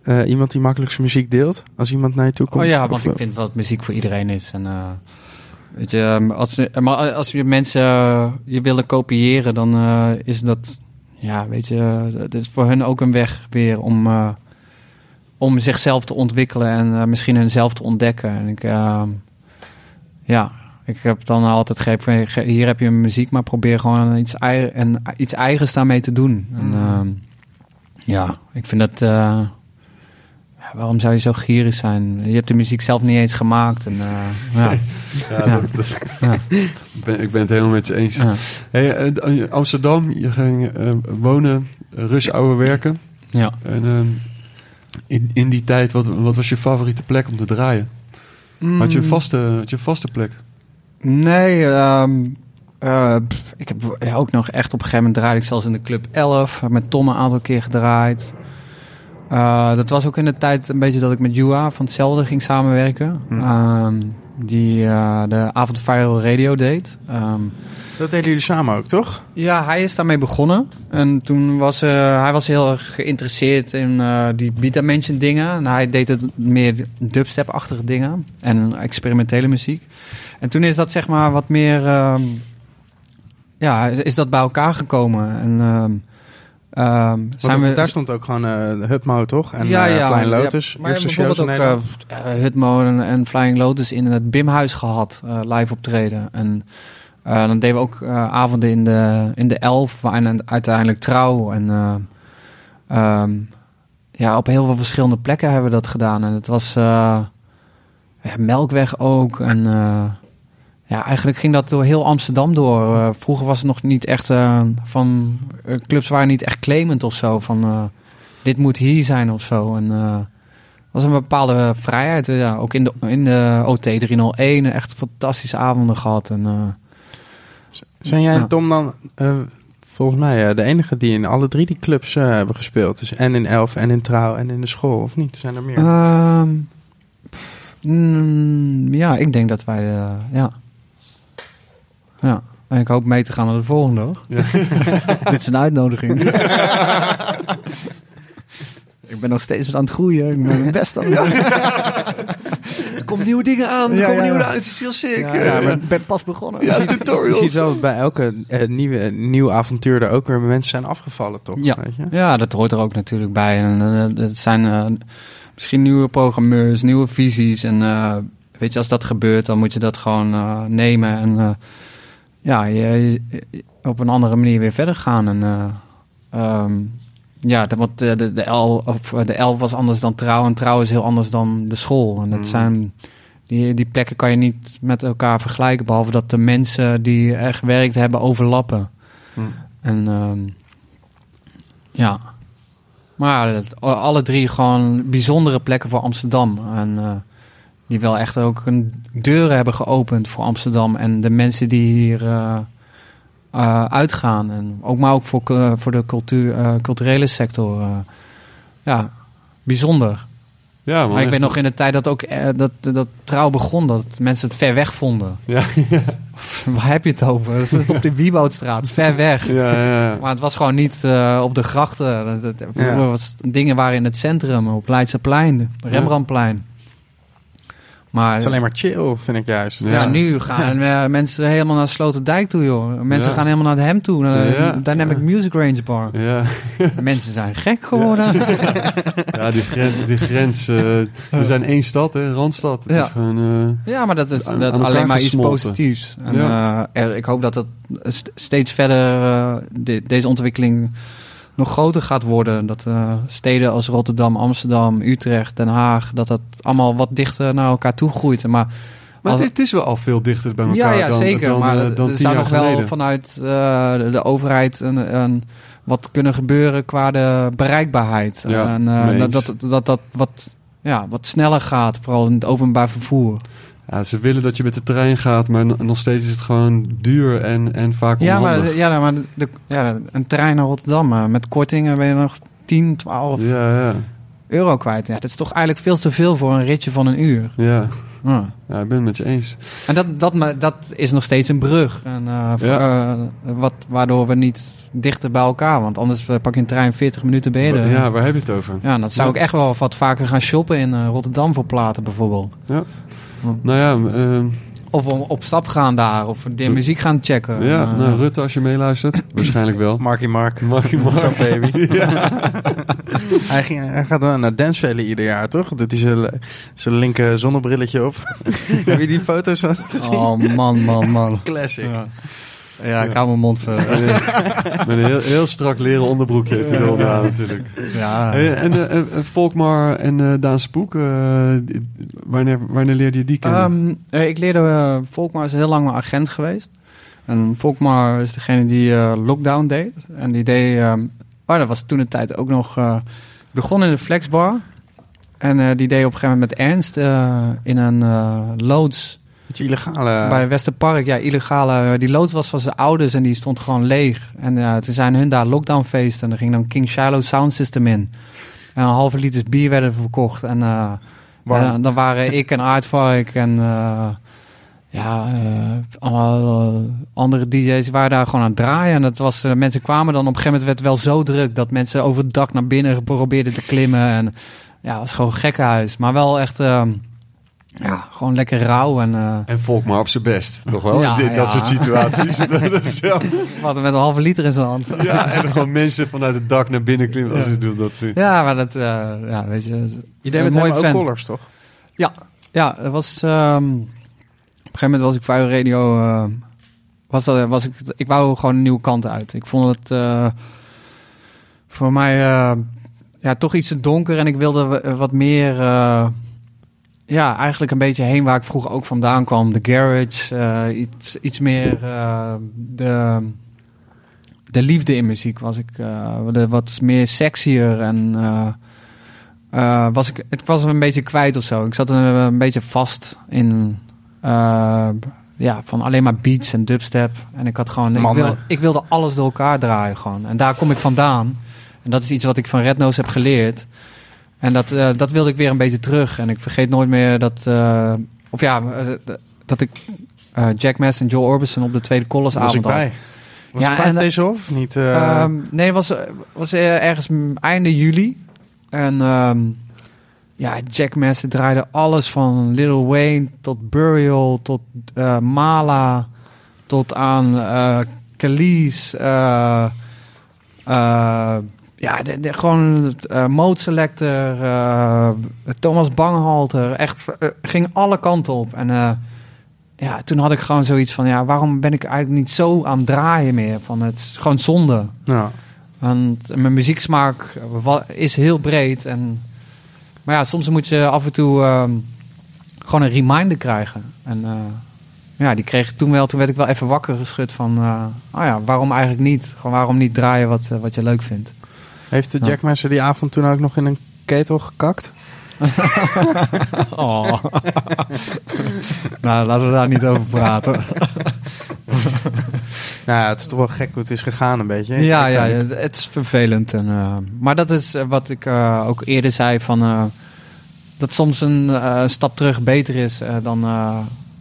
[SPEAKER 2] eh, iemand die makkelijk zijn muziek deelt? Als iemand naar je toe komt?
[SPEAKER 4] Oh ja,
[SPEAKER 2] Of,
[SPEAKER 4] want ik vind wel dat muziek voor iedereen is. En, eh, weet je, ehm, als, maar als je mensen je willen kopiëren, dan eh, is dat, ja, weet je, is voor hun ook een weg weer om, eh, om zichzelf te ontwikkelen en eh, misschien hunzelf te ontdekken. En ik, ehm, ja, ik heb dan altijd gegrepen van, hier heb je muziek, maar probeer gewoon iets, en, iets eigens daarmee te doen. En,
[SPEAKER 2] Mm.
[SPEAKER 4] ehm, ja, ik vind dat... eh, waarom zou je zo gierig zijn? Je hebt de muziek zelf niet eens gemaakt. En, eh, ja.
[SPEAKER 1] Ja,
[SPEAKER 4] Ja.
[SPEAKER 1] dat- dat-
[SPEAKER 4] Ja.
[SPEAKER 1] ik, ben, ik ben het helemaal met je eens.
[SPEAKER 4] Ja.
[SPEAKER 1] Hey, eh, Amsterdam, je ging wonen, Rush Hour werken.
[SPEAKER 4] ja.
[SPEAKER 1] En ehm, in, in die tijd, wat, wat was je favoriete plek om te draaien? Had je een vaste, had je een vaste plek?
[SPEAKER 4] Nee, ehm, eh, ik heb ook nog echt op een gegeven moment draaide ik zelfs in de Club 11. Heb met Tom een aantal keer gedraaid. Eh, dat was ook in de tijd een beetje dat ik met Jua van hetzelfde ging samenwerken.
[SPEAKER 2] Hm.
[SPEAKER 4] Ehm, die eh, de Avond Viral Radio deed. Ehm,
[SPEAKER 2] Dat deden jullie samen ook, toch?
[SPEAKER 4] Ja, hij is daarmee begonnen. En toen was eh, hij was heel erg geïnteresseerd in eh, die Beta Mansion dingen. En hij deed het meer dubstep-achtige dingen. En experimentele muziek. En toen is dat zeg maar wat meer... ehm, ja, is dat bij elkaar gekomen. En ehm, zijn
[SPEAKER 2] Want
[SPEAKER 4] we...
[SPEAKER 2] daar stond ook gewoon eh Hutmo, toch? En
[SPEAKER 4] ja,
[SPEAKER 2] eh,
[SPEAKER 4] ja,
[SPEAKER 2] Flying
[SPEAKER 4] ja,
[SPEAKER 2] Lotus.
[SPEAKER 4] maar
[SPEAKER 2] eerste shows
[SPEAKER 4] bijvoorbeeld ook eh, Hutmo en, en Flying Lotus in het Bimhuis gehad, eh, live optreden. En dan deden we ook avonden in de, in de Elf, en uiteindelijk Trouw. En eh, ehm, ja, op heel veel verschillende plekken hebben we dat gedaan. En het was ja, Melkweg ook. En ja, eigenlijk ging dat door heel Amsterdam door. Eh, vroeger was het nog niet echt eh, van... eh, clubs waren niet echt claimend of zo. Van dit moet hier zijn of zo. En eh was een bepaalde vrijheid. Ja, ook in de, in de OT 301 echt fantastische avonden gehad. En,
[SPEAKER 2] Zijn jij en Tom dan volgens mij de enige die in alle drie die clubs hebben gespeeld? Dus en in Elf, en in Trouw, en in de school, of niet? Zijn er meer?
[SPEAKER 4] Ehm, mm, ja, ik denk dat wij... ja. Ja. En ik hoop mee te gaan naar de volgende, hoor. Dit is een uitnodiging. ik ben nog steeds aan het groeien. Ik ben mijn best aan het doen.
[SPEAKER 1] Er komen nieuwe dingen aan, er
[SPEAKER 4] Ja,
[SPEAKER 1] komen
[SPEAKER 4] ja,
[SPEAKER 1] nieuwe
[SPEAKER 4] ja.
[SPEAKER 1] uit. Het is heel sick.
[SPEAKER 4] Ja, ja, maar ik ben pas begonnen.
[SPEAKER 1] Ja,
[SPEAKER 2] Je
[SPEAKER 1] tutorials.
[SPEAKER 2] ziet wel bij elke eh, nieuwe, nieuw avontuur er ook weer mensen zijn afgevallen, toch?
[SPEAKER 4] Ja.
[SPEAKER 2] Weet je?
[SPEAKER 4] Ja, dat hoort er ook natuurlijk bij. En eh, het zijn eh, misschien nieuwe programmeurs, nieuwe visies. En eh, weet je, als dat gebeurt, dan moet je dat gewoon eh, nemen. En eh, ja, je, je- op een andere manier weer verder gaan. En eh, ehm, ja, de, want de, de, de, L, of eh, de 11 was anders dan trouw. En trouw is heel anders dan de school. En dat
[SPEAKER 2] Mm.
[SPEAKER 4] zijn, die, die plekken kan je niet met elkaar vergelijken. Behalve dat de mensen die er gewerkt hebben overlappen.
[SPEAKER 2] Mm.
[SPEAKER 4] En ehm, ja. Maar alle drie gewoon bijzondere plekken voor Amsterdam. En eh, die wel echt ook een deuren hebben geopend voor Amsterdam. En de mensen die hier eh, eh, uitgaan. En ook, maar ook voor, voor de cultuur, eh, culturele sector. ja, bijzonder.
[SPEAKER 1] Ja,
[SPEAKER 4] Maar ik weet nog in de tijd dat ook dat, dat trouw begon, dat mensen het ver weg vonden.
[SPEAKER 1] Ja,
[SPEAKER 4] Waar heb je het over? Dat is op de Wieboudstraat, ver weg.
[SPEAKER 1] ja, ja, ja.
[SPEAKER 4] Maar het was gewoon niet op de grachten. Dat,
[SPEAKER 2] Ja.
[SPEAKER 4] was, dingen waren in het centrum, op Leidseplein, Rembrandtplein. Maar
[SPEAKER 2] Het is alleen maar chill, vind ik juist.
[SPEAKER 4] ja.
[SPEAKER 1] Ja.
[SPEAKER 4] nu gaan eh, mensen helemaal naar Sloterdijk toe, joh. Mensen
[SPEAKER 1] Ja.
[SPEAKER 4] gaan helemaal naar hem toe, naar de. Dynamic Music Range Bar.
[SPEAKER 1] Ja,
[SPEAKER 4] Mensen zijn gek geworden.
[SPEAKER 1] ja die, gren, die grens. eh, we zijn één stad, hè, Randstad. Het
[SPEAKER 4] Ja.
[SPEAKER 1] is gewoon, eh,
[SPEAKER 4] Ja, maar dat is
[SPEAKER 1] Aan-
[SPEAKER 4] dat
[SPEAKER 1] aan
[SPEAKER 4] alleen maar iets positiefs. En, er- ik hoop dat dat st- steeds verder de- deze ontwikkeling nog groter gaat worden. Dat eh, steden als Rotterdam, Amsterdam, Utrecht, Den Haag, dat dat allemaal wat dichter naar elkaar toe groeit. Maar,
[SPEAKER 1] maar
[SPEAKER 4] als-
[SPEAKER 1] het, is, wel al veel dichter bij elkaar
[SPEAKER 4] ja, ja,
[SPEAKER 1] dan,
[SPEAKER 4] zeker.
[SPEAKER 1] dan,
[SPEAKER 4] maar
[SPEAKER 1] eh,
[SPEAKER 4] er
[SPEAKER 1] dan
[SPEAKER 4] er zou nog wel vanuit eh, de, de overheid een, een, wat kunnen gebeuren qua de bereikbaarheid.
[SPEAKER 1] Ja,
[SPEAKER 4] en dat, dat, dat dat wat, ja, wat sneller gaat, vooral in het openbaar vervoer.
[SPEAKER 1] Ja, ze willen dat je met de trein gaat, maar no- nog steeds is het gewoon duur en, en vaak
[SPEAKER 4] Ja, maar,
[SPEAKER 1] onhandig.
[SPEAKER 4] ja, maar de, ja, een trein naar Rotterdam eh, met kortingen ben je nog 10, 12
[SPEAKER 1] Ja, ja,
[SPEAKER 4] euro kwijt. Ja, dat is toch eigenlijk veel te veel voor een ritje van een uur.
[SPEAKER 1] ja.
[SPEAKER 4] Ja.
[SPEAKER 1] ja, ik ben het met je eens.
[SPEAKER 4] En dat, dat, dat is nog steeds een brug. En, eh, voor- eh, wat, waardoor we niet dichter bij elkaar. Want anders eh, pak je een trein 40 minuten ben je er.
[SPEAKER 1] Ja, waar heb je het over?
[SPEAKER 4] Ja, dat zou
[SPEAKER 1] Ja.
[SPEAKER 4] ik echt wel wat vaker gaan shoppen in eh, Rotterdam voor platen bijvoorbeeld.
[SPEAKER 1] Nou ja, ehm,
[SPEAKER 4] Of om op stap gaan daar. Of de muziek gaan checken.
[SPEAKER 1] ja
[SPEAKER 4] eh,
[SPEAKER 1] nou, Rutte als je meeluistert. Waarschijnlijk wel.
[SPEAKER 2] Marky Mark.
[SPEAKER 1] Marky Mark.
[SPEAKER 2] Zo baby. hij, ging, hij gaat wel naar Dancevalley ieder jaar, toch? Doet hij zijn, zijn linker zonnebrilletje op. Heb je die foto's van?
[SPEAKER 4] Oh man, man, man.
[SPEAKER 2] Classic.
[SPEAKER 4] Ja, ja ik hou mijn mond voor.
[SPEAKER 1] Met een heel, heel strak leren onderbroekje heeft hij natuurlijk.
[SPEAKER 4] Ja.
[SPEAKER 1] En eh, eh, Volkmar en eh, Daan Spoek, eh, wanneer, wanneer leerde je die kennen?
[SPEAKER 4] Ehm, eh, ik leerde, Volkmar is heel lang mijn agent geweest. En Volkmar is degene die eh, lockdown deed. En die deed, ehm, oh dat was toen de tijd ook nog, eh, begon in de flexbar. En eh, die deed op een gegeven moment met Ernst in een eh, loods
[SPEAKER 2] Beetje illegale...
[SPEAKER 4] bij Westerpark. Ja, illegale. Die loods was van zijn ouders en die stond gewoon leeg. En eh, toen zijn hun daar lockdownfeest en er ging dan King Shiloh Sound System in. En een halve liters bier werden verkocht. En eh, en dan waren ik en Aardvark en eh, ja, eh, eh, andere DJ's waren daar gewoon aan het draaien. En dat was, eh, mensen kwamen dan op een gegeven moment werd het wel zo druk dat mensen over het dak naar binnen probeerden te klimmen. En ja, het was gewoon gekkenhuis. Maar wel echt, eh, ja, gewoon lekker rauw. En eh,
[SPEAKER 1] En Volkmar op zijn best, toch wel?
[SPEAKER 4] Ja,
[SPEAKER 1] In dit- dat
[SPEAKER 4] ja.
[SPEAKER 1] soort situaties. dat wel-
[SPEAKER 4] wat met een halve liter in zijn hand.
[SPEAKER 1] ja, en gewoon mensen vanuit het dak naar binnen klimmen. Als je doet dat ze-
[SPEAKER 4] Ja, maar dat, eh, ja, weet je.
[SPEAKER 2] Je deed met
[SPEAKER 4] een mooie
[SPEAKER 2] hem ook collars, toch?
[SPEAKER 4] Ja, het was. ehm, op een gegeven moment was ik Vuil Radio. eh, was dat, was ik, ik wou gewoon een nieuwe kant uit. Ik vond het eh, voor mij eh, ja, toch iets te donker en ik wilde wat meer. Ja, eigenlijk een beetje heen waar ik vroeger ook vandaan kwam. De garage, eh, iets, iets meer eh, de, de liefde in muziek was ik eh, de, wat meer sexier en was ik, het was een beetje kwijt of zo. Ik zat een, een beetje vast in ja, van alleen maar beats en dubstep. En ik had gewoon, ik, wil, ik wilde alles door elkaar draaien gewoon. En daar kom ik vandaan. En dat is iets wat ik van Red Nose heb geleerd. En dat, eh, dat wilde ik weer een beetje terug. En ik vergeet nooit meer dat, eh, of ja, eh, dat ik Jack Mass en Joe Orbison op de tweede
[SPEAKER 2] Daar was ik
[SPEAKER 4] Colosavond had.
[SPEAKER 2] bij. Was
[SPEAKER 4] Ja, en-
[SPEAKER 2] deze of niet? eh,
[SPEAKER 4] Ehm, nee, het was, was ergens einde juli. En ehm, ja, Jack Master draaide alles van Lil Wayne tot Burial, tot Mala, tot aan Khalees. eh, ja, de, de- gewoon eh Mode Selector, eh, Thomas Banghalter. Echt, eh, ging alle kanten op. En ja, toen had ik gewoon zoiets van, ja, waarom ben ik eigenlijk niet zo aan het draaien meer? Van het is gewoon zonde.
[SPEAKER 2] nou,
[SPEAKER 4] Want mijn muzieksmaak is heel breed. En, maar ja, soms moet je af en toe ehm, gewoon een reminder krijgen. En ja, die kreeg ik toen wel. Toen werd ik wel even wakker geschud van... oh ja, waarom eigenlijk niet? Gewoon waarom niet draaien wat, wat je leuk vindt?
[SPEAKER 2] Heeft de
[SPEAKER 4] Ja.
[SPEAKER 2] Jackmaster die avond toen ook nog in een ketel gekakt?
[SPEAKER 4] Oh. nou, laten we daar niet over praten.
[SPEAKER 2] Nou ja, het is toch wel gek hoe het is gegaan een beetje.
[SPEAKER 4] Ja, ja, het is vervelend. En, eh, maar dat is eh, wat ik eh, ook eerder zei: van, eh, dat soms een stap terug beter is dan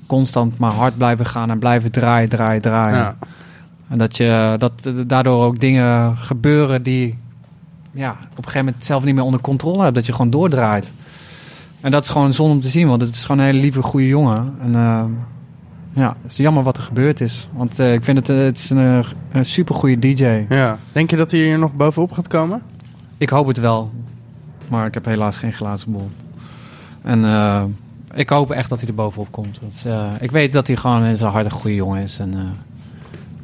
[SPEAKER 4] constant maar hard blijven gaan en blijven draaien, draaien, draaien.
[SPEAKER 2] Ja.
[SPEAKER 4] En dat, je, dat daardoor ook dingen gebeuren die ja, op een gegeven moment zelf niet meer onder controle hebt. Dat je gewoon doordraait. En dat is gewoon zonde om te zien, want het is gewoon een hele lieve, goede jongen. En eh, ja, het is jammer wat er gebeurd is. Want eh, ik vind het, eh, het is een, een super goede DJ.
[SPEAKER 2] ja. Denk je dat hij hier nog bovenop gaat komen?
[SPEAKER 4] Ik hoop het wel. Maar ik heb helaas geen glazen bol. En ik hoop echt dat hij er bovenop komt. Ik weet dat hij gewoon een harde goede jongen is. En,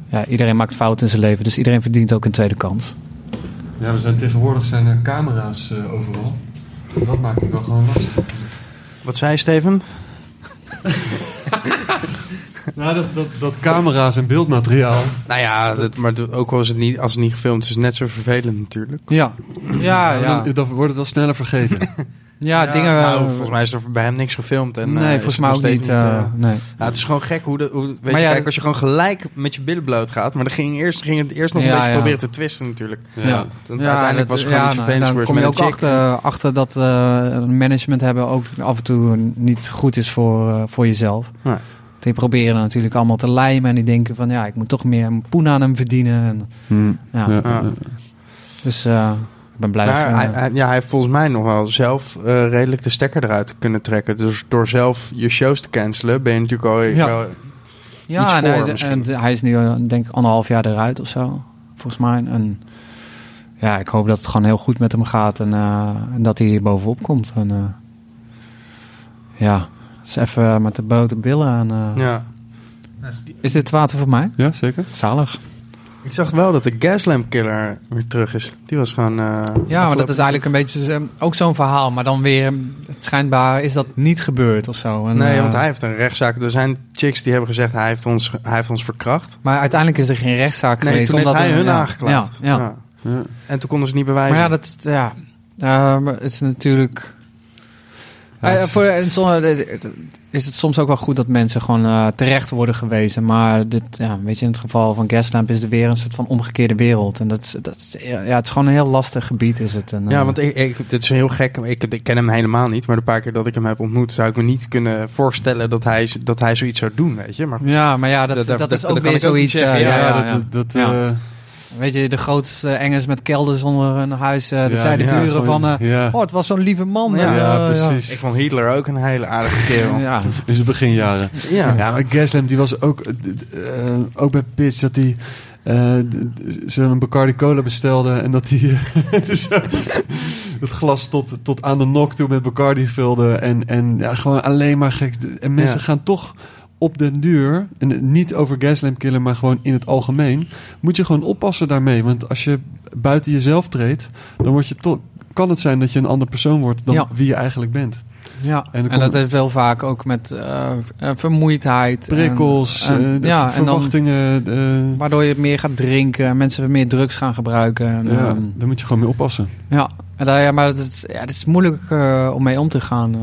[SPEAKER 4] ja, iedereen maakt fouten in zijn leven. Dus iedereen verdient ook een tweede kans.
[SPEAKER 1] Ja, we zijn tegenwoordig zijn er camera's eh, overal. Dat maakt het wel gewoon lastig.
[SPEAKER 2] Wat zei je, Steven?
[SPEAKER 1] Nou, dat, dat, dat camera's en beeldmateriaal.
[SPEAKER 2] Nou ja, dat, maar ook al is het niet, als het niet gefilmd is, is het net zo vervelend natuurlijk.
[SPEAKER 4] Ja, ja, ja.
[SPEAKER 1] Dan, dan wordt het wel sneller vergeten.
[SPEAKER 4] ja, dingen...
[SPEAKER 2] Nou,
[SPEAKER 4] eh,
[SPEAKER 2] volgens mij is er bij hem niks gefilmd. En, eh,
[SPEAKER 4] nee,
[SPEAKER 2] is
[SPEAKER 4] volgens
[SPEAKER 2] het
[SPEAKER 4] mij ook niet. eh,
[SPEAKER 2] eh,
[SPEAKER 4] nee.
[SPEAKER 2] ja, het is gewoon gek hoe, de, hoe weet
[SPEAKER 4] Maar
[SPEAKER 2] je,
[SPEAKER 4] ja,
[SPEAKER 2] kijk, als je gewoon gelijk met je billen bloot gaat, maar dan ging, eerst, ging het eerst nog een
[SPEAKER 4] Ja,
[SPEAKER 2] beetje
[SPEAKER 4] ja.
[SPEAKER 2] proberen te twisten natuurlijk.
[SPEAKER 1] Ja.
[SPEAKER 4] Ja.
[SPEAKER 2] Want uiteindelijk was het gewoon iets
[SPEAKER 4] nou,
[SPEAKER 2] vervelends
[SPEAKER 4] Dan
[SPEAKER 2] gebeurd
[SPEAKER 4] kom je ook achter, achter dat eh, management hebben ook af en toe niet goed is voor, eh, voor jezelf.
[SPEAKER 2] Nee.
[SPEAKER 4] Die proberen natuurlijk allemaal te lijmen en die denken van ja, ik moet toch meer poen aan hem verdienen. En,
[SPEAKER 1] Hm.
[SPEAKER 4] ja.
[SPEAKER 1] Ja.
[SPEAKER 2] Ja.
[SPEAKER 4] Dus eh, ben blij
[SPEAKER 2] Maar
[SPEAKER 4] dat
[SPEAKER 2] hij, hij- ja, hij heeft volgens mij nog wel zelf eh, redelijk de stekker eruit kunnen trekken. Dus door zelf je shows te cancelen ben je natuurlijk al...
[SPEAKER 4] Ja. ja,
[SPEAKER 2] iets
[SPEAKER 4] en hij,
[SPEAKER 2] voor
[SPEAKER 4] is, en hij is nu eh, denk ik anderhalf jaar eruit of zo, volgens mij. En ja, ik hoop dat het gewoon heel goed met hem gaat en, eh, en dat hij hier bovenop komt. En, eh, ja, het is even met de blote billen. En, eh,
[SPEAKER 2] ja.
[SPEAKER 4] Is dit water voor mij?
[SPEAKER 1] ja, zeker.
[SPEAKER 4] Zalig.
[SPEAKER 2] Ik zag wel dat de Gaslamp Killer weer terug is. Die was gewoon... eh,
[SPEAKER 4] Ja, maar dat is eigenlijk een beetje eh, ook zo'n verhaal. Maar dan weer, het schijnbaar is dat niet gebeurd of zo. En,
[SPEAKER 2] Nee,
[SPEAKER 4] eh,
[SPEAKER 2] want hij heeft een rechtszaak. Er zijn chicks die hebben gezegd hij heeft ons, hij heeft ons verkracht.
[SPEAKER 4] Maar uiteindelijk is er geen rechtszaak
[SPEAKER 2] Nee,
[SPEAKER 4] geweest.
[SPEAKER 2] toen heeft
[SPEAKER 4] omdat
[SPEAKER 2] hij hun
[SPEAKER 4] ja,
[SPEAKER 2] aangeklaagd.
[SPEAKER 4] Ja, ja.
[SPEAKER 2] En toen konden ze niet bewijzen.
[SPEAKER 4] Maar ja, dat, ja, eh, het is natuurlijk...
[SPEAKER 1] Ja,
[SPEAKER 4] Eh, voor, en soms, eh, is het soms ook wel goed dat mensen gewoon eh, terecht worden gewezen. Maar dit, ja, weet je, in het geval van Gaslamp is er weer een soort van omgekeerde wereld. En dat, dat, ja, het is gewoon een heel lastig gebied is het. En,
[SPEAKER 2] Ja,
[SPEAKER 4] eh,
[SPEAKER 2] want ik, ik, dit is heel gek. Ik, ik ken hem helemaal niet. Maar de paar keer dat ik hem heb ontmoet... zou ik me niet kunnen voorstellen dat hij, dat hij zoiets zou doen, weet je. Maar
[SPEAKER 4] ja, maar ja, dat,
[SPEAKER 2] Dat-
[SPEAKER 4] dat,
[SPEAKER 2] dat-
[SPEAKER 4] is ook weer zoiets...
[SPEAKER 2] zeggen.
[SPEAKER 4] eh,
[SPEAKER 1] Ja,
[SPEAKER 4] ja,
[SPEAKER 1] dat, dat,
[SPEAKER 4] Ja. Weet je, de grootste engels met kelders onder een huis. eh dat
[SPEAKER 1] ja,
[SPEAKER 4] zeiden
[SPEAKER 1] ja,
[SPEAKER 4] buren van... eh,
[SPEAKER 1] ja.
[SPEAKER 4] oh, het was zo'n lieve man.
[SPEAKER 2] Ja,
[SPEAKER 4] eh,
[SPEAKER 1] precies.
[SPEAKER 2] ik vond Hitler ook een hele aardige kerel.
[SPEAKER 4] Ja.
[SPEAKER 1] In zijn beginjaren.
[SPEAKER 2] Ja.
[SPEAKER 1] Ja, maar Gaslamp die was ook, ook bij Pitch dat hij eh, ze een Bacardi Cola bestelde en dat hij zo het glas tot, tot aan de nok toe met Bacardi vulde en, en ja, gewoon alleen maar gek. En mensen
[SPEAKER 2] Ja.
[SPEAKER 1] gaan toch op den duur, en niet over Gaslamp Killer, maar gewoon in het algemeen, moet je gewoon oppassen daarmee. Want als je buiten jezelf treedt, dan word je toch, kan het zijn dat je een ander persoon wordt dan
[SPEAKER 4] Ja.
[SPEAKER 1] wie je eigenlijk bent.
[SPEAKER 4] Ja,
[SPEAKER 1] En
[SPEAKER 4] en,
[SPEAKER 1] komt-
[SPEAKER 4] dat heeft wel vaak ook met eh, eh, vermoeidheid.
[SPEAKER 1] Prikkels,
[SPEAKER 4] en,
[SPEAKER 1] eh,
[SPEAKER 4] en- ja, en dan,
[SPEAKER 1] verwachtingen. eh,
[SPEAKER 4] waardoor je meer gaat drinken en mensen meer drugs gaan gebruiken. En,
[SPEAKER 1] Ja,
[SPEAKER 4] ehm,
[SPEAKER 1] daar moet je gewoon mee oppassen.
[SPEAKER 4] ja. En daar, ja, maar het is, ja, het is moeilijk om mee om te gaan.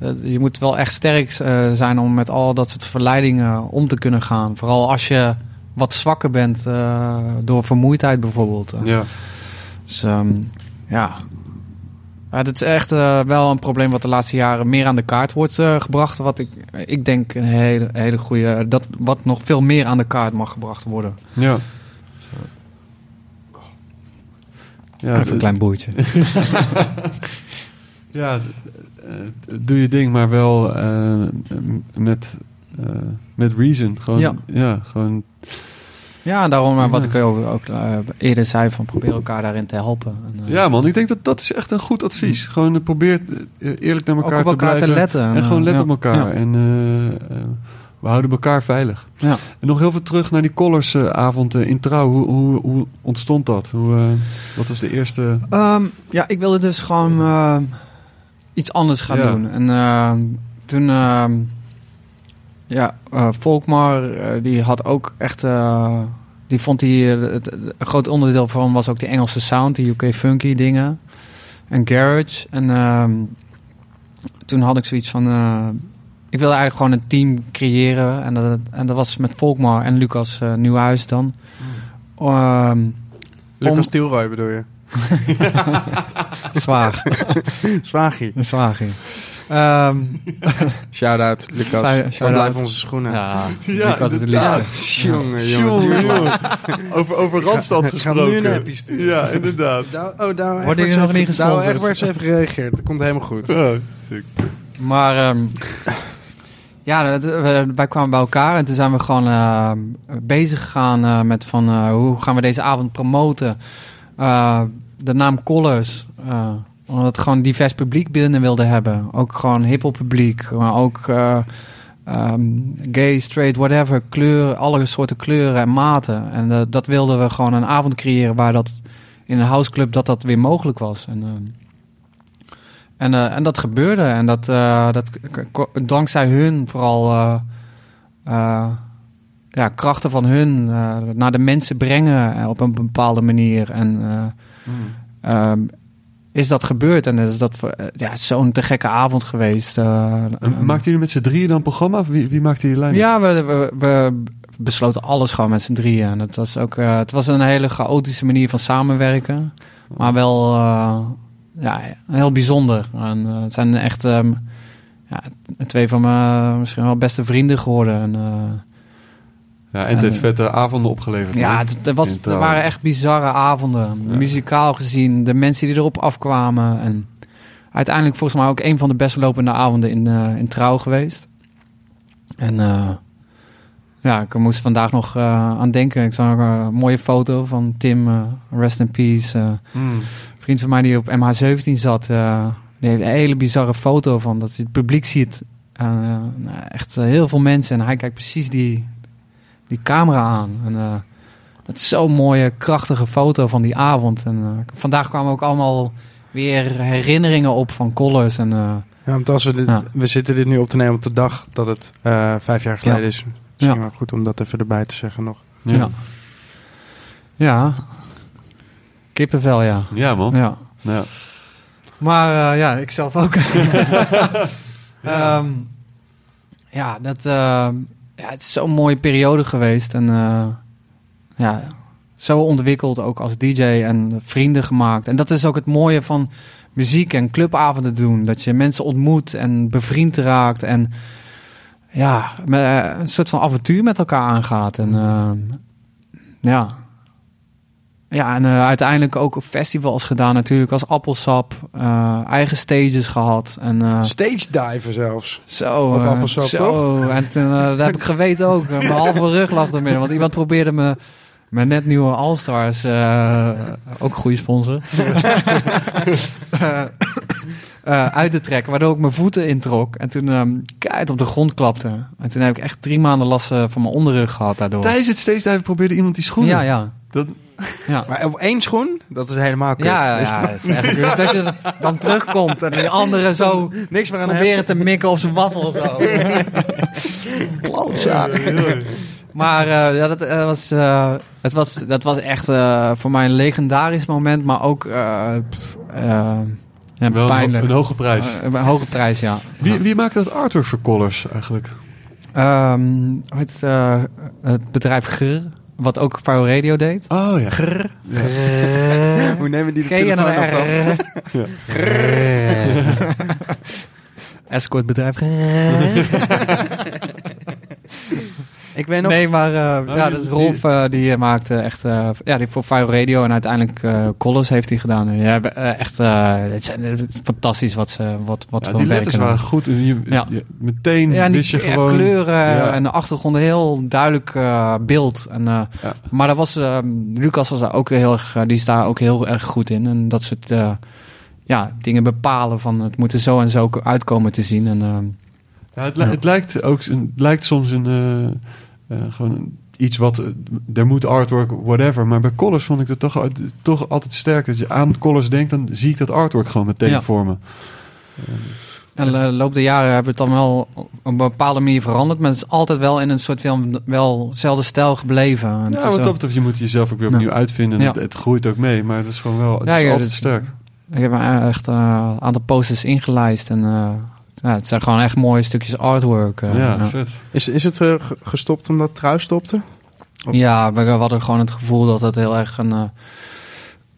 [SPEAKER 4] Eh. Eh, je moet wel echt sterk eh, zijn om met al dat soort verleidingen om te kunnen gaan. Vooral als je wat zwakker bent eh, door vermoeidheid bijvoorbeeld. Eh,
[SPEAKER 1] Ja.
[SPEAKER 4] Dus ehm, ja. ja, dit is echt eh, wel een probleem wat de laatste jaren meer aan de kaart wordt eh, gebracht. Wat ik, ik denk een hele, hele goede, dat wat nog veel meer aan de kaart mag gebracht worden.
[SPEAKER 1] Ja. Ja,
[SPEAKER 4] Even een klein boertje.
[SPEAKER 1] ja eh, doe je ding, maar wel eh, met, eh, met reason. Gewoon, ja.
[SPEAKER 4] Ja.
[SPEAKER 1] gewoon,
[SPEAKER 4] Ja, daarom eh, wat ik ook, ook eh, eerder zei, van probeer elkaar daarin te helpen. En, eh,
[SPEAKER 1] ja man, ik denk dat dat is echt een goed advies. Gewoon eh, probeer eh, eerlijk naar
[SPEAKER 4] ook
[SPEAKER 1] elkaar
[SPEAKER 4] op
[SPEAKER 1] te
[SPEAKER 4] elkaar
[SPEAKER 1] blijven.
[SPEAKER 4] te letten.
[SPEAKER 1] En gewoon let
[SPEAKER 4] eh,
[SPEAKER 1] op elkaar.
[SPEAKER 4] ja.
[SPEAKER 1] En eh, eh, We houden elkaar veilig.
[SPEAKER 4] Ja.
[SPEAKER 1] En nog heel veel terug naar die Colors-avond eh, in Trouw. Hoe, hoe, hoe ontstond dat? Hoe, eh, wat was de eerste...
[SPEAKER 4] Ehm, ja, ik wilde dus gewoon eh, iets anders gaan
[SPEAKER 1] Ja.
[SPEAKER 4] doen. En eh, toen, ehm, ja, eh, Volkmar, eh, die had ook echt, die vond die, eh, het, een groot onderdeel van was ook die Engelse sound, die UK funky dingen. En garage. En ehm, toen had ik zoiets van, ik wilde eigenlijk gewoon een team creëren. En dat, en dat was met Volkmar en Lucas Nieuwhuis dan. Ehm,
[SPEAKER 2] Lucas
[SPEAKER 4] Om-
[SPEAKER 2] Stilroy bedoel je?
[SPEAKER 4] zwaar.
[SPEAKER 2] Zwagie.
[SPEAKER 4] Een zwager. Ehm
[SPEAKER 2] Shout-out, Lucas.
[SPEAKER 4] Shout-
[SPEAKER 2] blijven onze schoenen?
[SPEAKER 4] ja,
[SPEAKER 1] Ja,
[SPEAKER 4] Lucas is het
[SPEAKER 1] inderdaad.
[SPEAKER 4] liefste.
[SPEAKER 2] Jongen,
[SPEAKER 1] Jongen,
[SPEAKER 2] jongen.
[SPEAKER 1] over, over Randstad
[SPEAKER 2] Ga- ga
[SPEAKER 1] gesproken.
[SPEAKER 2] nu een appje sturen.
[SPEAKER 1] Ja, inderdaad.
[SPEAKER 2] Daar- Oh, daar
[SPEAKER 4] Worden jullie nog niet gesponsord?
[SPEAKER 2] Daar echt eens even gereageerd. Dat komt helemaal goed.
[SPEAKER 1] Oh.
[SPEAKER 4] Maar ehm, ja, dat- we- wij kwamen bij elkaar en toen zijn we gewoon eh, bezig gegaan eh, met van eh, hoe gaan we deze avond promoten. Eh, de naam Colors. eh, omdat gewoon divers publiek binnen wilden hebben. Ook gewoon hiphop publiek, maar ook eh, ehm, gay, straight, whatever. Kleuren, alle soorten kleuren en maten. En dat wilden we gewoon een avond creëren waar dat in een houseclub dat dat weer mogelijk was. En, ehm, en, en dat gebeurde. En dat, dat dankzij hun vooral ja, krachten van hun eh, naar de mensen brengen eh, op een bepaalde manier. En eh, ehm, is dat gebeurd. En is dat ja, zo'n te gekke avond geweest.
[SPEAKER 1] En Maakten jullie met z'n drieën dan een programma? Of wie, wie maakte die lijn?
[SPEAKER 4] ja, we, we, we besloten alles gewoon met z'n drieën. En het was ook het was een hele chaotische manier van samenwerken. Maar wel ja, heel bijzonder. En, het zijn echt ehm, ja, twee van mijn misschien wel beste vrienden geworden. En,
[SPEAKER 1] Ja, en het heeft vette avonden opgeleverd.
[SPEAKER 4] ja, het, er, was, er waren echt bizarre avonden.
[SPEAKER 1] Ja.
[SPEAKER 4] Muzikaal gezien, de mensen die erop afkwamen. En uiteindelijk volgens mij ook een van de best lopende avonden in, eh, in Trouw geweest. En eh, ja, ik moest vandaag nog eh, aan denken. Ik zag een mooie foto van Tim, rest in peace. een vriend van mij die op MH17 zat. die heeft een hele bizarre foto van dat hij het publiek ziet. Nou, echt heel veel mensen. En hij kijkt precies die, die camera aan. En, eh, dat is zo'n mooie, krachtige foto van die avond. En eh, vandaag kwamen ook allemaal weer herinneringen op van Colors. En, eh,
[SPEAKER 2] Ja, want als we, dit,
[SPEAKER 4] Ja.
[SPEAKER 2] we zitten dit nu op te nemen op de dag dat het eh, vijf jaar geleden
[SPEAKER 4] Ja.
[SPEAKER 2] is. Misschien
[SPEAKER 4] Ja.
[SPEAKER 2] wel goed om dat even erbij te zeggen nog.
[SPEAKER 1] Ja.
[SPEAKER 4] ja. ja. Kippenvel, ja.
[SPEAKER 1] Ja, man.
[SPEAKER 4] ja.
[SPEAKER 1] Ja.
[SPEAKER 4] Maar eh, ja, ik zelf ook. Ehm, ja, dat, ehm, ja, het is zo'n mooie periode geweest. En eh, ja, zo ontwikkeld ook als DJ en vrienden gemaakt. En dat is ook het mooie van muziek en clubavonden doen. Dat je mensen ontmoet en bevriend raakt. En ja, eh, een soort van avontuur met elkaar aangaat. En ehm, ja. Ja, en eh, uiteindelijk ook festivals gedaan natuurlijk als Appelsap. eh, eigen stages gehad. En, eh,
[SPEAKER 2] Stage diven zelfs.
[SPEAKER 4] zo,
[SPEAKER 2] Op Appelsap,
[SPEAKER 4] zo. En toen, dat heb ik geweten ook. Mijn halve rug lag er midden. Want iemand probeerde me met net nieuwe All-Stars, ook een goede sponsor, eh, uit te trekken. Waardoor ik mijn voeten introk. En toen keihard op de grond klapte. En toen heb ik echt drie maanden last eh, van mijn onderrug gehad daardoor.
[SPEAKER 1] Tijdens het steeds even probeerde iemand die schoenen.
[SPEAKER 4] Ja, ja.
[SPEAKER 1] Dat,
[SPEAKER 4] ja.
[SPEAKER 2] Maar op één schoen, dat is helemaal kut.
[SPEAKER 4] Ja, ja, het is echt kut dat je dan terugkomt en die andere zo
[SPEAKER 2] Niks meer aan
[SPEAKER 4] proberen te mikken op zijn waffel zo. Klootzak. Maar eh, ja, dat, was, het was, dat was echt voor mij een legendarisch moment, maar ook pff, ja,
[SPEAKER 1] wel een,
[SPEAKER 4] pijnlijk.
[SPEAKER 1] een hoge prijs.
[SPEAKER 4] Eh, een hoge prijs, ja.
[SPEAKER 1] wie, wie maakte dat artwork voor Colors eigenlijk?
[SPEAKER 4] Ehm, het, eh, het bedrijf Grr, wat ook Fire Radio deed.
[SPEAKER 1] Oh ja.
[SPEAKER 2] Hoe nemen die de telefoon op dan?
[SPEAKER 4] Bedrijf.
[SPEAKER 2] Ik weet nog...
[SPEAKER 4] Nee, maar
[SPEAKER 1] Oh,
[SPEAKER 4] ja, dat is Rolf eh, die eh, maakte echt ja, die voor Fire Radio en uiteindelijk Colors heeft hij gedaan. En ja, echt het zijn het is fantastisch wat ze wat wat
[SPEAKER 1] Ja, die letters waren goed. En je,
[SPEAKER 4] Ja.
[SPEAKER 1] je- meteen
[SPEAKER 4] Ja, en die
[SPEAKER 1] wist je
[SPEAKER 4] ja,
[SPEAKER 1] gewoon...
[SPEAKER 4] kleuren
[SPEAKER 1] Ja.
[SPEAKER 4] en de achtergrond een heel duidelijk beeld. En,
[SPEAKER 1] Ja.
[SPEAKER 4] Maar daar was, Lucas was daar ook heel erg, die is daar ook heel erg goed in. En dat soort ja, dingen bepalen van het moet er zo en zo uitkomen te zien. En,
[SPEAKER 1] Ja, het, li- het lijkt ook het lijkt soms een gewoon een- iets wat eh, er moet artwork whatever, maar bij Colors vond ik het toch, toch altijd sterk. Als je aan Colors denkt, dan zie ik dat artwork gewoon meteen
[SPEAKER 4] Ja.
[SPEAKER 1] voor me.
[SPEAKER 4] En de loop der jaren hebben we het dan wel op een bepaalde manier veranderd. Maar het is altijd wel in een soort van wel dezelfde stijl gebleven. En het
[SPEAKER 1] Ja,
[SPEAKER 4] is
[SPEAKER 1] wat
[SPEAKER 4] wel-
[SPEAKER 1] dat betreft, je moet jezelf ook weer
[SPEAKER 4] Ja.
[SPEAKER 1] opnieuw uitvinden. En
[SPEAKER 4] Ja.
[SPEAKER 1] Het, het groeit ook mee, maar het is gewoon wel het
[SPEAKER 4] Ja,
[SPEAKER 1] is altijd sterk.
[SPEAKER 4] Ik heb eh, echt eh, een aantal posters ingelijst. En eh, ja, het zijn gewoon echt mooie stukjes artwork. eh,
[SPEAKER 1] ja.
[SPEAKER 2] Is, is het ge- gestopt omdat Trouw stopte?
[SPEAKER 4] Ja, we hadden gewoon het gevoel dat het heel erg een, eh,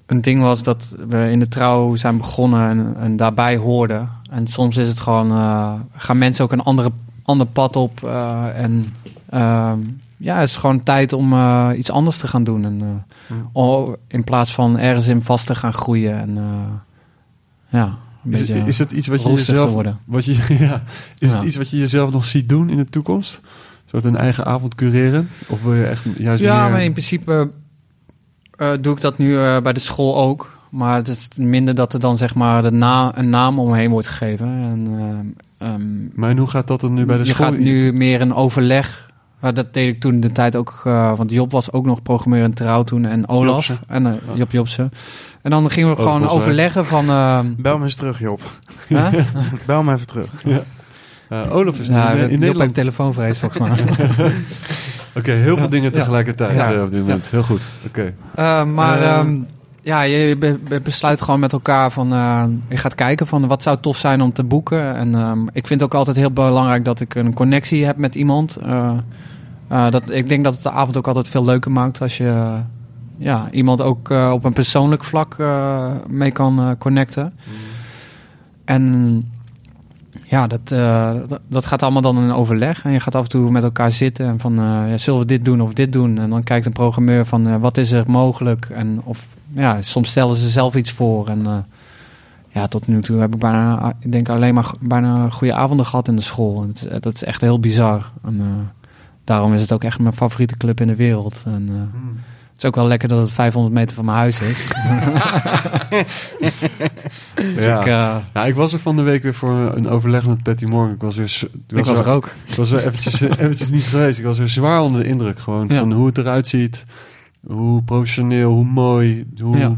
[SPEAKER 4] een ding was dat we in de trouw zijn begonnen en, en daarbij hoorden. En soms is het gewoon, eh, gaan mensen ook een andere, ander pad op. eh, en ehm, ja, het is gewoon tijd om eh, iets anders te gaan doen. En, in plaats van ergens in vast te gaan groeien. En eh, ja,
[SPEAKER 1] Is, het iets wat je jezelf, wat je, ja, is het iets wat je jezelf nog ziet doen in de toekomst? Soort een eigen avond cureren? Of wil je echt juist
[SPEAKER 4] Ja,
[SPEAKER 1] meer...
[SPEAKER 4] maar in principe eh, doe ik dat nu eh, bij de school ook. Maar het is minder dat er dan zeg maar de na een naam omheen wordt gegeven. En, ehm, ehm,
[SPEAKER 1] Maar en hoe gaat dat dan nu bij de
[SPEAKER 4] je
[SPEAKER 1] school?
[SPEAKER 4] gaat nu meer een overleg. Maar dat deed ik toen de tijd ook. eh, want Job was ook nog programmeur in trouw toen. En Olaf.
[SPEAKER 2] Jobsen.
[SPEAKER 4] En uh, Job Jobsen. En dan gingen we
[SPEAKER 1] Oh,
[SPEAKER 4] gewoon
[SPEAKER 1] Boswijk.
[SPEAKER 4] overleggen van... ehm,
[SPEAKER 2] Bel me eens terug, Job.
[SPEAKER 4] hè?
[SPEAKER 2] Bel me even terug.
[SPEAKER 1] Ja, Olaf is
[SPEAKER 4] Ja,
[SPEAKER 1] in, in
[SPEAKER 4] Job
[SPEAKER 1] Nederland.
[SPEAKER 4] telefoonvrees volgens mij.
[SPEAKER 1] Oké, heel veel dingen tegelijkertijd
[SPEAKER 4] Ja.
[SPEAKER 1] eh, op dit moment. Heel goed. Oké.
[SPEAKER 4] Eh, maar
[SPEAKER 1] Eh,
[SPEAKER 4] ehm, ja, je be- be- besluit gewoon met elkaar van... eh, je gaat kijken van wat zou tof zijn om te boeken. En ehm, ik vind het ook altijd heel belangrijk dat ik een connectie heb met iemand. Eh, eh, dat, ik denk dat het de avond ook altijd veel leuker maakt als je... eh, ja, iemand ook eh, op een persoonlijk vlak mee kan connecten. En ja, dat, dat, dat gaat allemaal dan in overleg. En je gaat af en toe met elkaar zitten en van, ja, zullen we dit doen of dit doen? En dan kijkt een programmeur van, wat is er mogelijk? En of, ja, soms stellen ze zelf iets voor. En ja, tot nu toe heb ik bijna, ik denk alleen maar bijna goede avonden gehad in de school. En het is, dat is echt heel bizar. Daarom is het ook echt mijn favoriete club in de wereld. En eh, het is ook wel lekker dat het 500 meter van mijn huis is. Dus
[SPEAKER 1] Ja.
[SPEAKER 4] ik, eh,
[SPEAKER 1] Ja, ik was er van de week weer voor een overleg met Patty Morgan. Ik was weer,
[SPEAKER 4] ik was er ook.
[SPEAKER 1] Ik was er eventjes, eventjes niet geweest. Ik was weer zwaar onder de indruk. Gewoon
[SPEAKER 4] Ja.
[SPEAKER 1] van hoe het eruit ziet. Hoe professioneel, hoe mooi. Hoe, ja.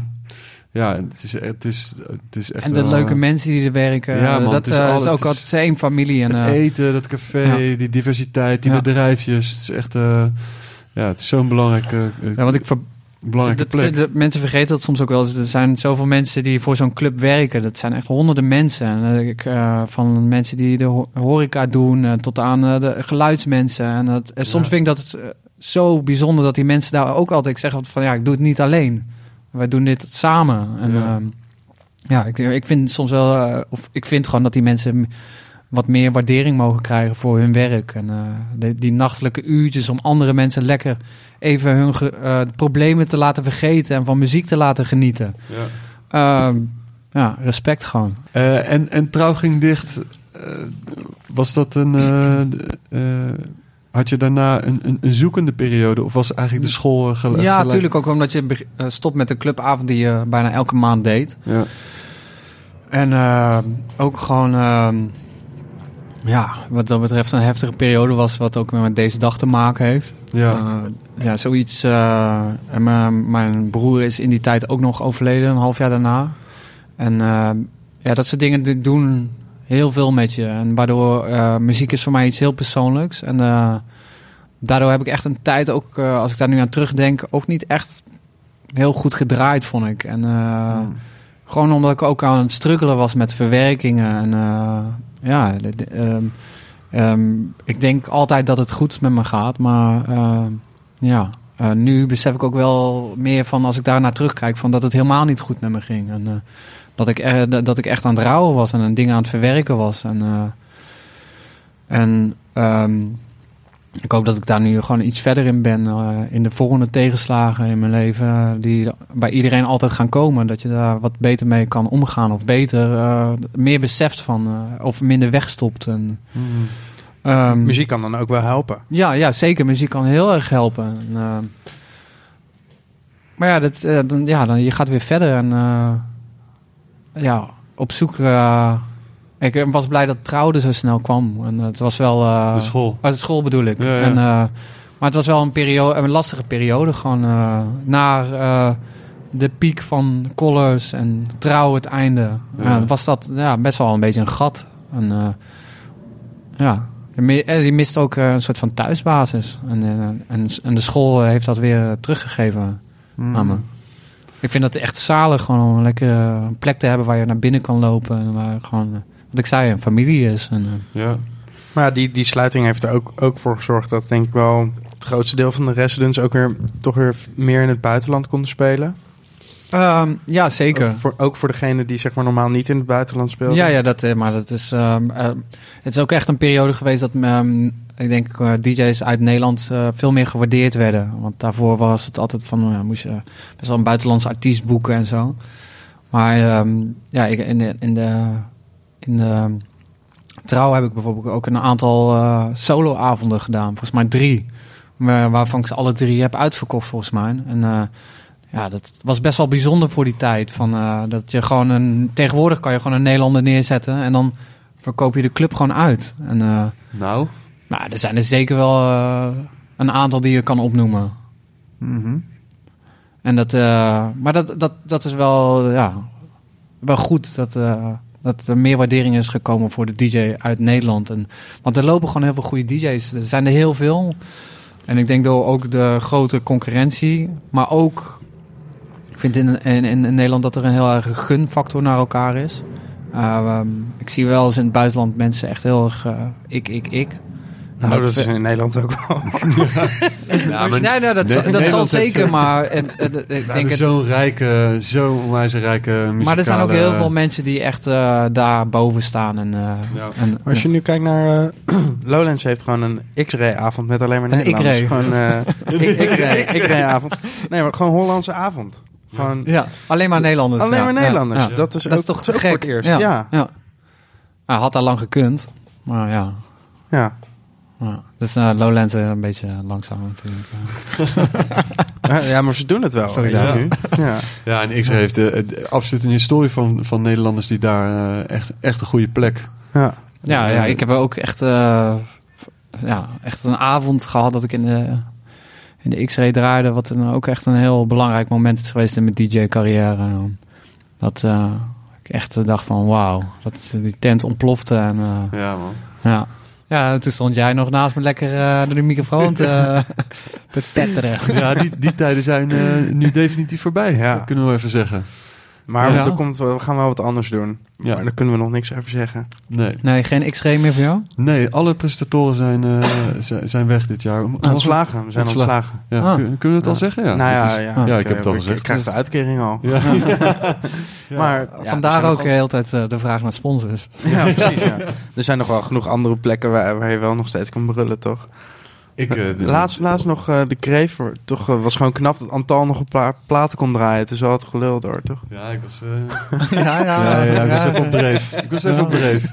[SPEAKER 4] Ja.
[SPEAKER 1] het, is, het, is, het is echt
[SPEAKER 4] En de
[SPEAKER 1] wel,
[SPEAKER 4] leuke
[SPEAKER 1] eh,
[SPEAKER 4] mensen die er werken.
[SPEAKER 1] Ja, man,
[SPEAKER 4] dat
[SPEAKER 1] is
[SPEAKER 4] eh,
[SPEAKER 1] al-
[SPEAKER 4] is
[SPEAKER 1] het
[SPEAKER 4] ook altijd één familie. En,
[SPEAKER 1] Het
[SPEAKER 4] eh,
[SPEAKER 1] eten, dat café,
[SPEAKER 4] Ja.
[SPEAKER 1] die diversiteit, die
[SPEAKER 4] Ja.
[SPEAKER 1] bedrijfjes. Het is echt... eh, ja, het is zo'n belangrijke, eh,
[SPEAKER 4] ja, want ik ver-
[SPEAKER 1] belangrijke
[SPEAKER 4] dat,
[SPEAKER 1] plek.
[SPEAKER 4] dat- mensen vergeten dat soms ook wel eens. Er zijn zoveel mensen die voor zo'n club werken. Dat zijn echt honderden mensen. En, eh, ik, eh, van mensen die de ho- horeca doen eh, tot aan eh, de geluidsmensen. En dat, eh, soms
[SPEAKER 1] Ja.
[SPEAKER 4] vind ik dat het eh, zo bijzonder dat die mensen daar ook altijd zeggen van ja, ik doe het niet alleen. Wij doen dit samen. En
[SPEAKER 1] Ja.
[SPEAKER 4] ja, ja ik, ik vind soms wel, eh, of ik vind gewoon dat die mensen wat meer waardering mogen krijgen voor hun werk. En eh, de- die nachtelijke uurtjes om andere mensen lekker even hun eh, problemen te laten vergeten en van muziek te laten genieten.
[SPEAKER 1] Ja.
[SPEAKER 4] Ehm, ja, respect gewoon.
[SPEAKER 1] En, en trouw ging dicht. Was dat een. Eh, eh, had je daarna een, een, een zoekende periode? Of was eigenlijk de school uh, gelijk?
[SPEAKER 4] ja, natuurlijk ook omdat je eh, stopt met een clubavond die je bijna elke maand deed.
[SPEAKER 1] Ja.
[SPEAKER 4] En eh, ook gewoon, ehm, ja, wat dat betreft een heftige periode was, wat ook met deze dag te maken heeft.
[SPEAKER 1] Ja.
[SPEAKER 4] Eh, ja, zoiets. eh, en mijn, mijn broer is in die tijd ook nog overleden, een half jaar daarna. En eh, ja, dat soort dingen doen heel veel met je. En waardoor eh, muziek is voor mij iets heel persoonlijks. En eh, daardoor heb ik echt een tijd ook, eh, als ik daar nu aan terugdenk, ook niet echt heel goed gedraaid, vond ik. En
[SPEAKER 1] Hmm.
[SPEAKER 4] gewoon omdat ik ook aan het struggelen was met verwerkingen. En ja, de- de- ehm, ehm, ik denk altijd dat het goed met me gaat. Maar ja, nu besef ik ook wel meer van als ik daar naar terugkijk, van dat het helemaal niet goed met me ging. En dat, ik er, dat- ik echt aan het rouwen was en dingen aan het verwerken was. En, eh, en ehm, ik hoop dat ik daar nu gewoon iets verder in ben. eh, in de volgende tegenslagen in mijn leven. eh, die bij iedereen altijd gaan komen. Dat je daar wat beter mee kan omgaan. Of beter meer beseft van. of minder wegstopt. En,
[SPEAKER 1] Hmm.
[SPEAKER 4] ehm,
[SPEAKER 2] Muziek kan dan ook wel helpen.
[SPEAKER 4] Ja, ja, zeker. Muziek kan heel erg helpen. En, maar ja, dat, dan, ja dan, je gaat weer verder. En ja, op zoek. eh, ik was blij dat trouwde zo snel kwam. En het was wel... eh,
[SPEAKER 1] De school.
[SPEAKER 4] uit de school bedoel ik.
[SPEAKER 1] Ja, ja.
[SPEAKER 4] En, eh, maar het was wel een, periode, een lastige periode. Gewoon naar de piek van Colors en trouw het einde.
[SPEAKER 1] Ja.
[SPEAKER 4] Was dat ja, best wel een beetje een gat. En, ja, je mist ook een soort van thuisbasis. En, en, en de school heeft dat weer teruggegeven mm. aan me. Ik vind het echt zalig gewoon om een lekkere plek te hebben waar je naar binnen kan lopen. En waar gewoon, wat ik zei, een familie is. En,
[SPEAKER 2] ja. Maar ja, die, die sluiting heeft er ook, ook voor gezorgd dat denk ik wel het grootste deel van de residents ook weer toch weer meer in het buitenland konden spelen.
[SPEAKER 4] Um, ja, zeker.
[SPEAKER 2] Ook voor, ook voor degene die zeg maar normaal niet in het buitenland speelden.
[SPEAKER 4] Ja, ja dat, maar dat is, um, uh, het is ook echt een periode geweest dat um, ik denk uh, DJ's uit Nederland uh, veel meer gewaardeerd werden. Want daarvoor was het altijd van, moest je best wel een buitenlandse artiest boeken en zo. Maar ja, ik, in de, in de, in de trouw heb ik bijvoorbeeld ook een aantal soloavonden gedaan. Volgens mij drie. Waarvan ik ze alle drie heb uitverkocht volgens mij. En ja, dat was best wel bijzonder voor die tijd. Van, uh, dat je gewoon een, tegenwoordig kan je gewoon een Nederlander neerzetten en dan verkoop je de club gewoon uit. En, uh,
[SPEAKER 1] nou?
[SPEAKER 4] Nou, er zijn er zeker wel uh, een aantal die je kan opnoemen.
[SPEAKER 2] Mm -hmm.
[SPEAKER 4] En dat, maar dat, dat, dat is wel, ja, wel goed dat, dat er meer waardering is gekomen voor de DJ uit Nederland. En, want er lopen gewoon heel veel goede DJ's. Er zijn er heel veel. En ik denk door ook de grote concurrentie, maar ook ik vind in, in, in Nederland dat er een heel erg gunfactor naar elkaar is. Uh, um, ik zie wel eens in het buitenland mensen echt heel erg uh, ik, ik, ik.
[SPEAKER 2] Nou, dat, dat is in Nederland ook wel.
[SPEAKER 4] ja, maar nee, nee, dat, nee, dat zal zeker, maar en, en, ik denk
[SPEAKER 1] zo'n rijke, zo onwijs rijke muzikale...
[SPEAKER 4] Maar er zijn ook heel veel mensen die echt uh, daar boven staan. En, uh,
[SPEAKER 2] ja.
[SPEAKER 4] en,
[SPEAKER 2] als je nu kijkt naar uh, Lowlands heeft gewoon een X-ray avond met alleen maar
[SPEAKER 4] een
[SPEAKER 2] Nederlanders.
[SPEAKER 4] X-ray.
[SPEAKER 2] Gewoon X-ray avond. Nee, maar gewoon Hollandse avond. Gewoon,
[SPEAKER 4] ja, alleen maar Nederlanders.
[SPEAKER 2] Alleen
[SPEAKER 4] ja.
[SPEAKER 2] maar Nederlanders.
[SPEAKER 4] Ja.
[SPEAKER 2] Dat is,
[SPEAKER 4] dat
[SPEAKER 2] ook,
[SPEAKER 4] is toch
[SPEAKER 2] te
[SPEAKER 4] gek?
[SPEAKER 2] voor het eerst.
[SPEAKER 4] Ja.
[SPEAKER 2] ja.
[SPEAKER 4] ja. Hij had daar lang gekund, maar ja.
[SPEAKER 2] Ja.
[SPEAKER 4] Ja, dus uh, Lowlands een beetje langzaam natuurlijk.
[SPEAKER 2] ja, maar ze doen het wel.
[SPEAKER 4] Sorry,
[SPEAKER 2] ja.
[SPEAKER 4] nu.
[SPEAKER 2] Ja.
[SPEAKER 1] ja, en X heeft uh, absoluut een historie van, van Nederlanders die daar uh, echt, echt een goede plek.
[SPEAKER 2] Ja,
[SPEAKER 4] ja, ja ik heb ook echt, ja, echt een avond gehad dat ik in de, in de X-ray draaide. Wat dan ook echt een heel belangrijk moment is geweest in mijn DJ-carrière. Dat ik echt dacht van wauw, dat die tent ontplofte. En,
[SPEAKER 1] ja, man.
[SPEAKER 4] Ja. Ja, toen stond jij nog naast me lekker uh, door de microfoon te, te tetteren.
[SPEAKER 1] Ja, die, die tijden zijn uh, nu definitief voorbij. Ja. Dat kunnen we even zeggen.
[SPEAKER 2] Maar ja. er komt, we gaan wel wat anders doen.
[SPEAKER 1] Ja.
[SPEAKER 2] Maar daar kunnen we nog niks over zeggen.
[SPEAKER 1] Nee.
[SPEAKER 4] Nee, geen X-ray meer voor jou?
[SPEAKER 1] Nee, alle presentatoren zijn, uh, zijn weg dit jaar.
[SPEAKER 2] Ontslagen, we zijn ontslagen.
[SPEAKER 1] Ja. Ah. Kunnen we het al zeggen? Ja,
[SPEAKER 2] nou ja,
[SPEAKER 1] is,
[SPEAKER 2] ja,
[SPEAKER 1] ja, ik heb het al gezegd.
[SPEAKER 2] Ik krijg de uitkering al.
[SPEAKER 1] Ja.
[SPEAKER 4] maar vandaar ook de hele tijd de vraag naar sponsors.
[SPEAKER 2] Ja, precies. Ja. Er zijn nog wel genoeg andere plekken waar, waar je wel nog steeds kan brullen, toch?
[SPEAKER 1] Ik, uh,
[SPEAKER 2] laatst, laatst nog uh, de kreef. Toch uh, was gewoon knap dat Antal nog een paar platen kon draaien. Het is wel het gelul door, toch?
[SPEAKER 1] Ja, ik was.
[SPEAKER 4] ja, ja,
[SPEAKER 1] ja, ja, ik was even op dreef. Ik was even op dreef.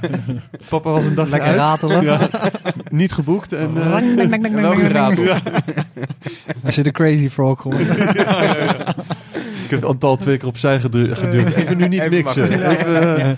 [SPEAKER 1] Papa was een dag
[SPEAKER 4] Lekker
[SPEAKER 1] uit.
[SPEAKER 4] ratelen.
[SPEAKER 1] Ja, niet geboekt en.
[SPEAKER 2] wel gerateld.
[SPEAKER 4] Als je de Crazy Frog hoort.
[SPEAKER 1] Ik heb Antal twee keer opzij geduwd. Even nu niet
[SPEAKER 2] Even
[SPEAKER 1] mixen. Even, uh,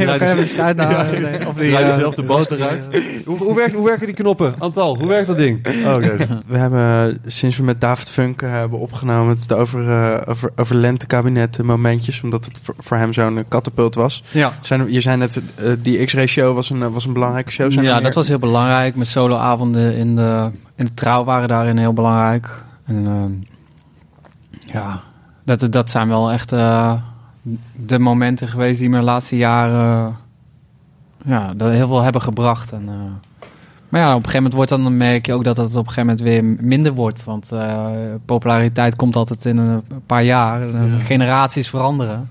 [SPEAKER 4] Even, even schuit naar.
[SPEAKER 1] Ja, of draai jezelf de boter uit. Hoe, hoe, werkt, hoe werken die knoppen? Antal, hoe werkt dat ding? Oh, okay.
[SPEAKER 2] We hebben sinds we met David Funk uh, hebben opgenomen het over, uh, over, over lentekabinet momentjes, omdat het voor, voor hem zo'n katapult was.
[SPEAKER 4] Ja.
[SPEAKER 2] Zijn, je zei net, uh, die X-ray show was een, was een belangrijke show. Zijn
[SPEAKER 4] ja,
[SPEAKER 2] meer...
[SPEAKER 4] dat was heel belangrijk. Met soloavonden in de, in de trouw waren daarin heel belangrijk. En ja, dat, dat zijn wel echt de momenten geweest die me de laatste jaren ja, dat heel veel hebben gebracht. En, maar ja, op een gegeven moment wordt dan merk je ook dat het op een gegeven moment weer minder wordt. Want uh, populariteit komt altijd in een paar jaar. En ja. Generaties veranderen.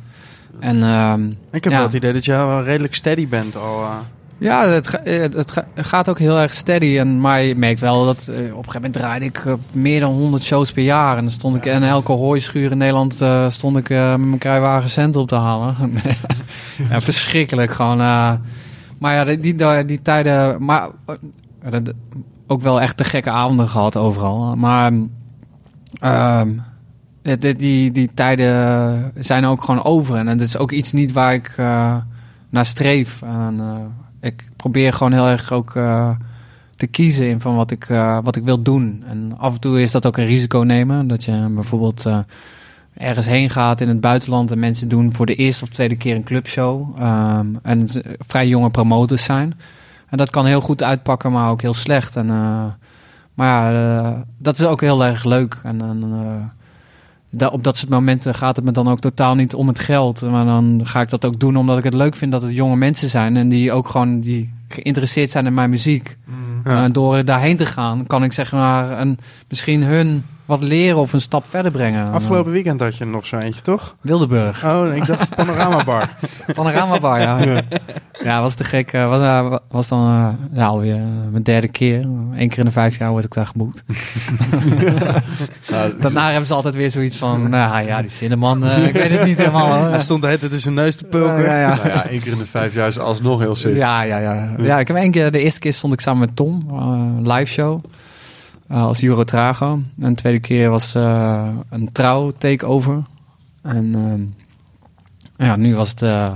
[SPEAKER 4] En, uh,
[SPEAKER 2] ik heb
[SPEAKER 4] ja.
[SPEAKER 2] wel het idee dat je wel redelijk steady bent al. Uh.
[SPEAKER 4] Ja, het, ga, het, ga, gaat ook heel erg steady. En, maar je merkt wel dat uh, op een gegeven moment draaide ik uh, meer dan 100 shows per jaar. En dan stond ik in elke hooischuur in Nederland uh, stond ik met mijn kruiwagen centen op te halen. ja, verschrikkelijk gewoon. maar ja, die, die, die tijden... Maar, ook wel echt de gekke avonden gehad overal. Maar die, die, die tijden zijn ook gewoon over. En dat is ook iets niet waar ik naar streef. En, eh, ik probeer gewoon heel erg ook eh, te kiezen in van wat ik, eh, wat ik wil doen. En af en toe is dat ook een risico nemen. Dat je bijvoorbeeld eh, ergens heen gaat in het buitenland en mensen doen voor de eerste of tweede keer een clubshow. Ehm, en vrij jonge promoters zijn. En dat kan heel goed uitpakken, maar ook heel slecht. En, maar ja, dat is ook heel erg leuk. En, en da- op dat soort momenten gaat het me dan ook totaal niet om het geld. Maar dan ga ik dat ook doen omdat ik het leuk vind dat het jonge mensen zijn. En die ook gewoon die geïnteresseerd zijn in mijn muziek.
[SPEAKER 2] Ja.
[SPEAKER 4] En door daarheen te gaan, kan ik zeg maar een, misschien hun wat leren of een stap verder brengen.
[SPEAKER 2] Afgelopen weekend had je er nog zo eentje, toch?
[SPEAKER 4] Wildeburg.
[SPEAKER 2] Oh, ik dacht Panorama Bar.
[SPEAKER 4] Panorama bar, ja. ja. was te gek. eh, Was, eh, was dan eh, ja, alweer mijn derde keer. Eén keer in de vijf jaar word ik daar geboekt. Daarna hebben ze altijd weer zoiets van, nou ja, die Cinnamon, eh ik weet het niet helemaal hoor.
[SPEAKER 2] Hij stond de hele tijd in zijn neus te pulken.
[SPEAKER 4] Ja, ja.
[SPEAKER 1] Nou ja, één keer in de vijf jaar is alsnog heel sick.
[SPEAKER 4] Ja, ja, ja. Ja, ik heb één keer, de eerste keer stond ik samen met Tom, live show. Eh, als Euro Trago. En de tweede keer was eh, een trouw takeover. En ehm, ja, nu was het eh,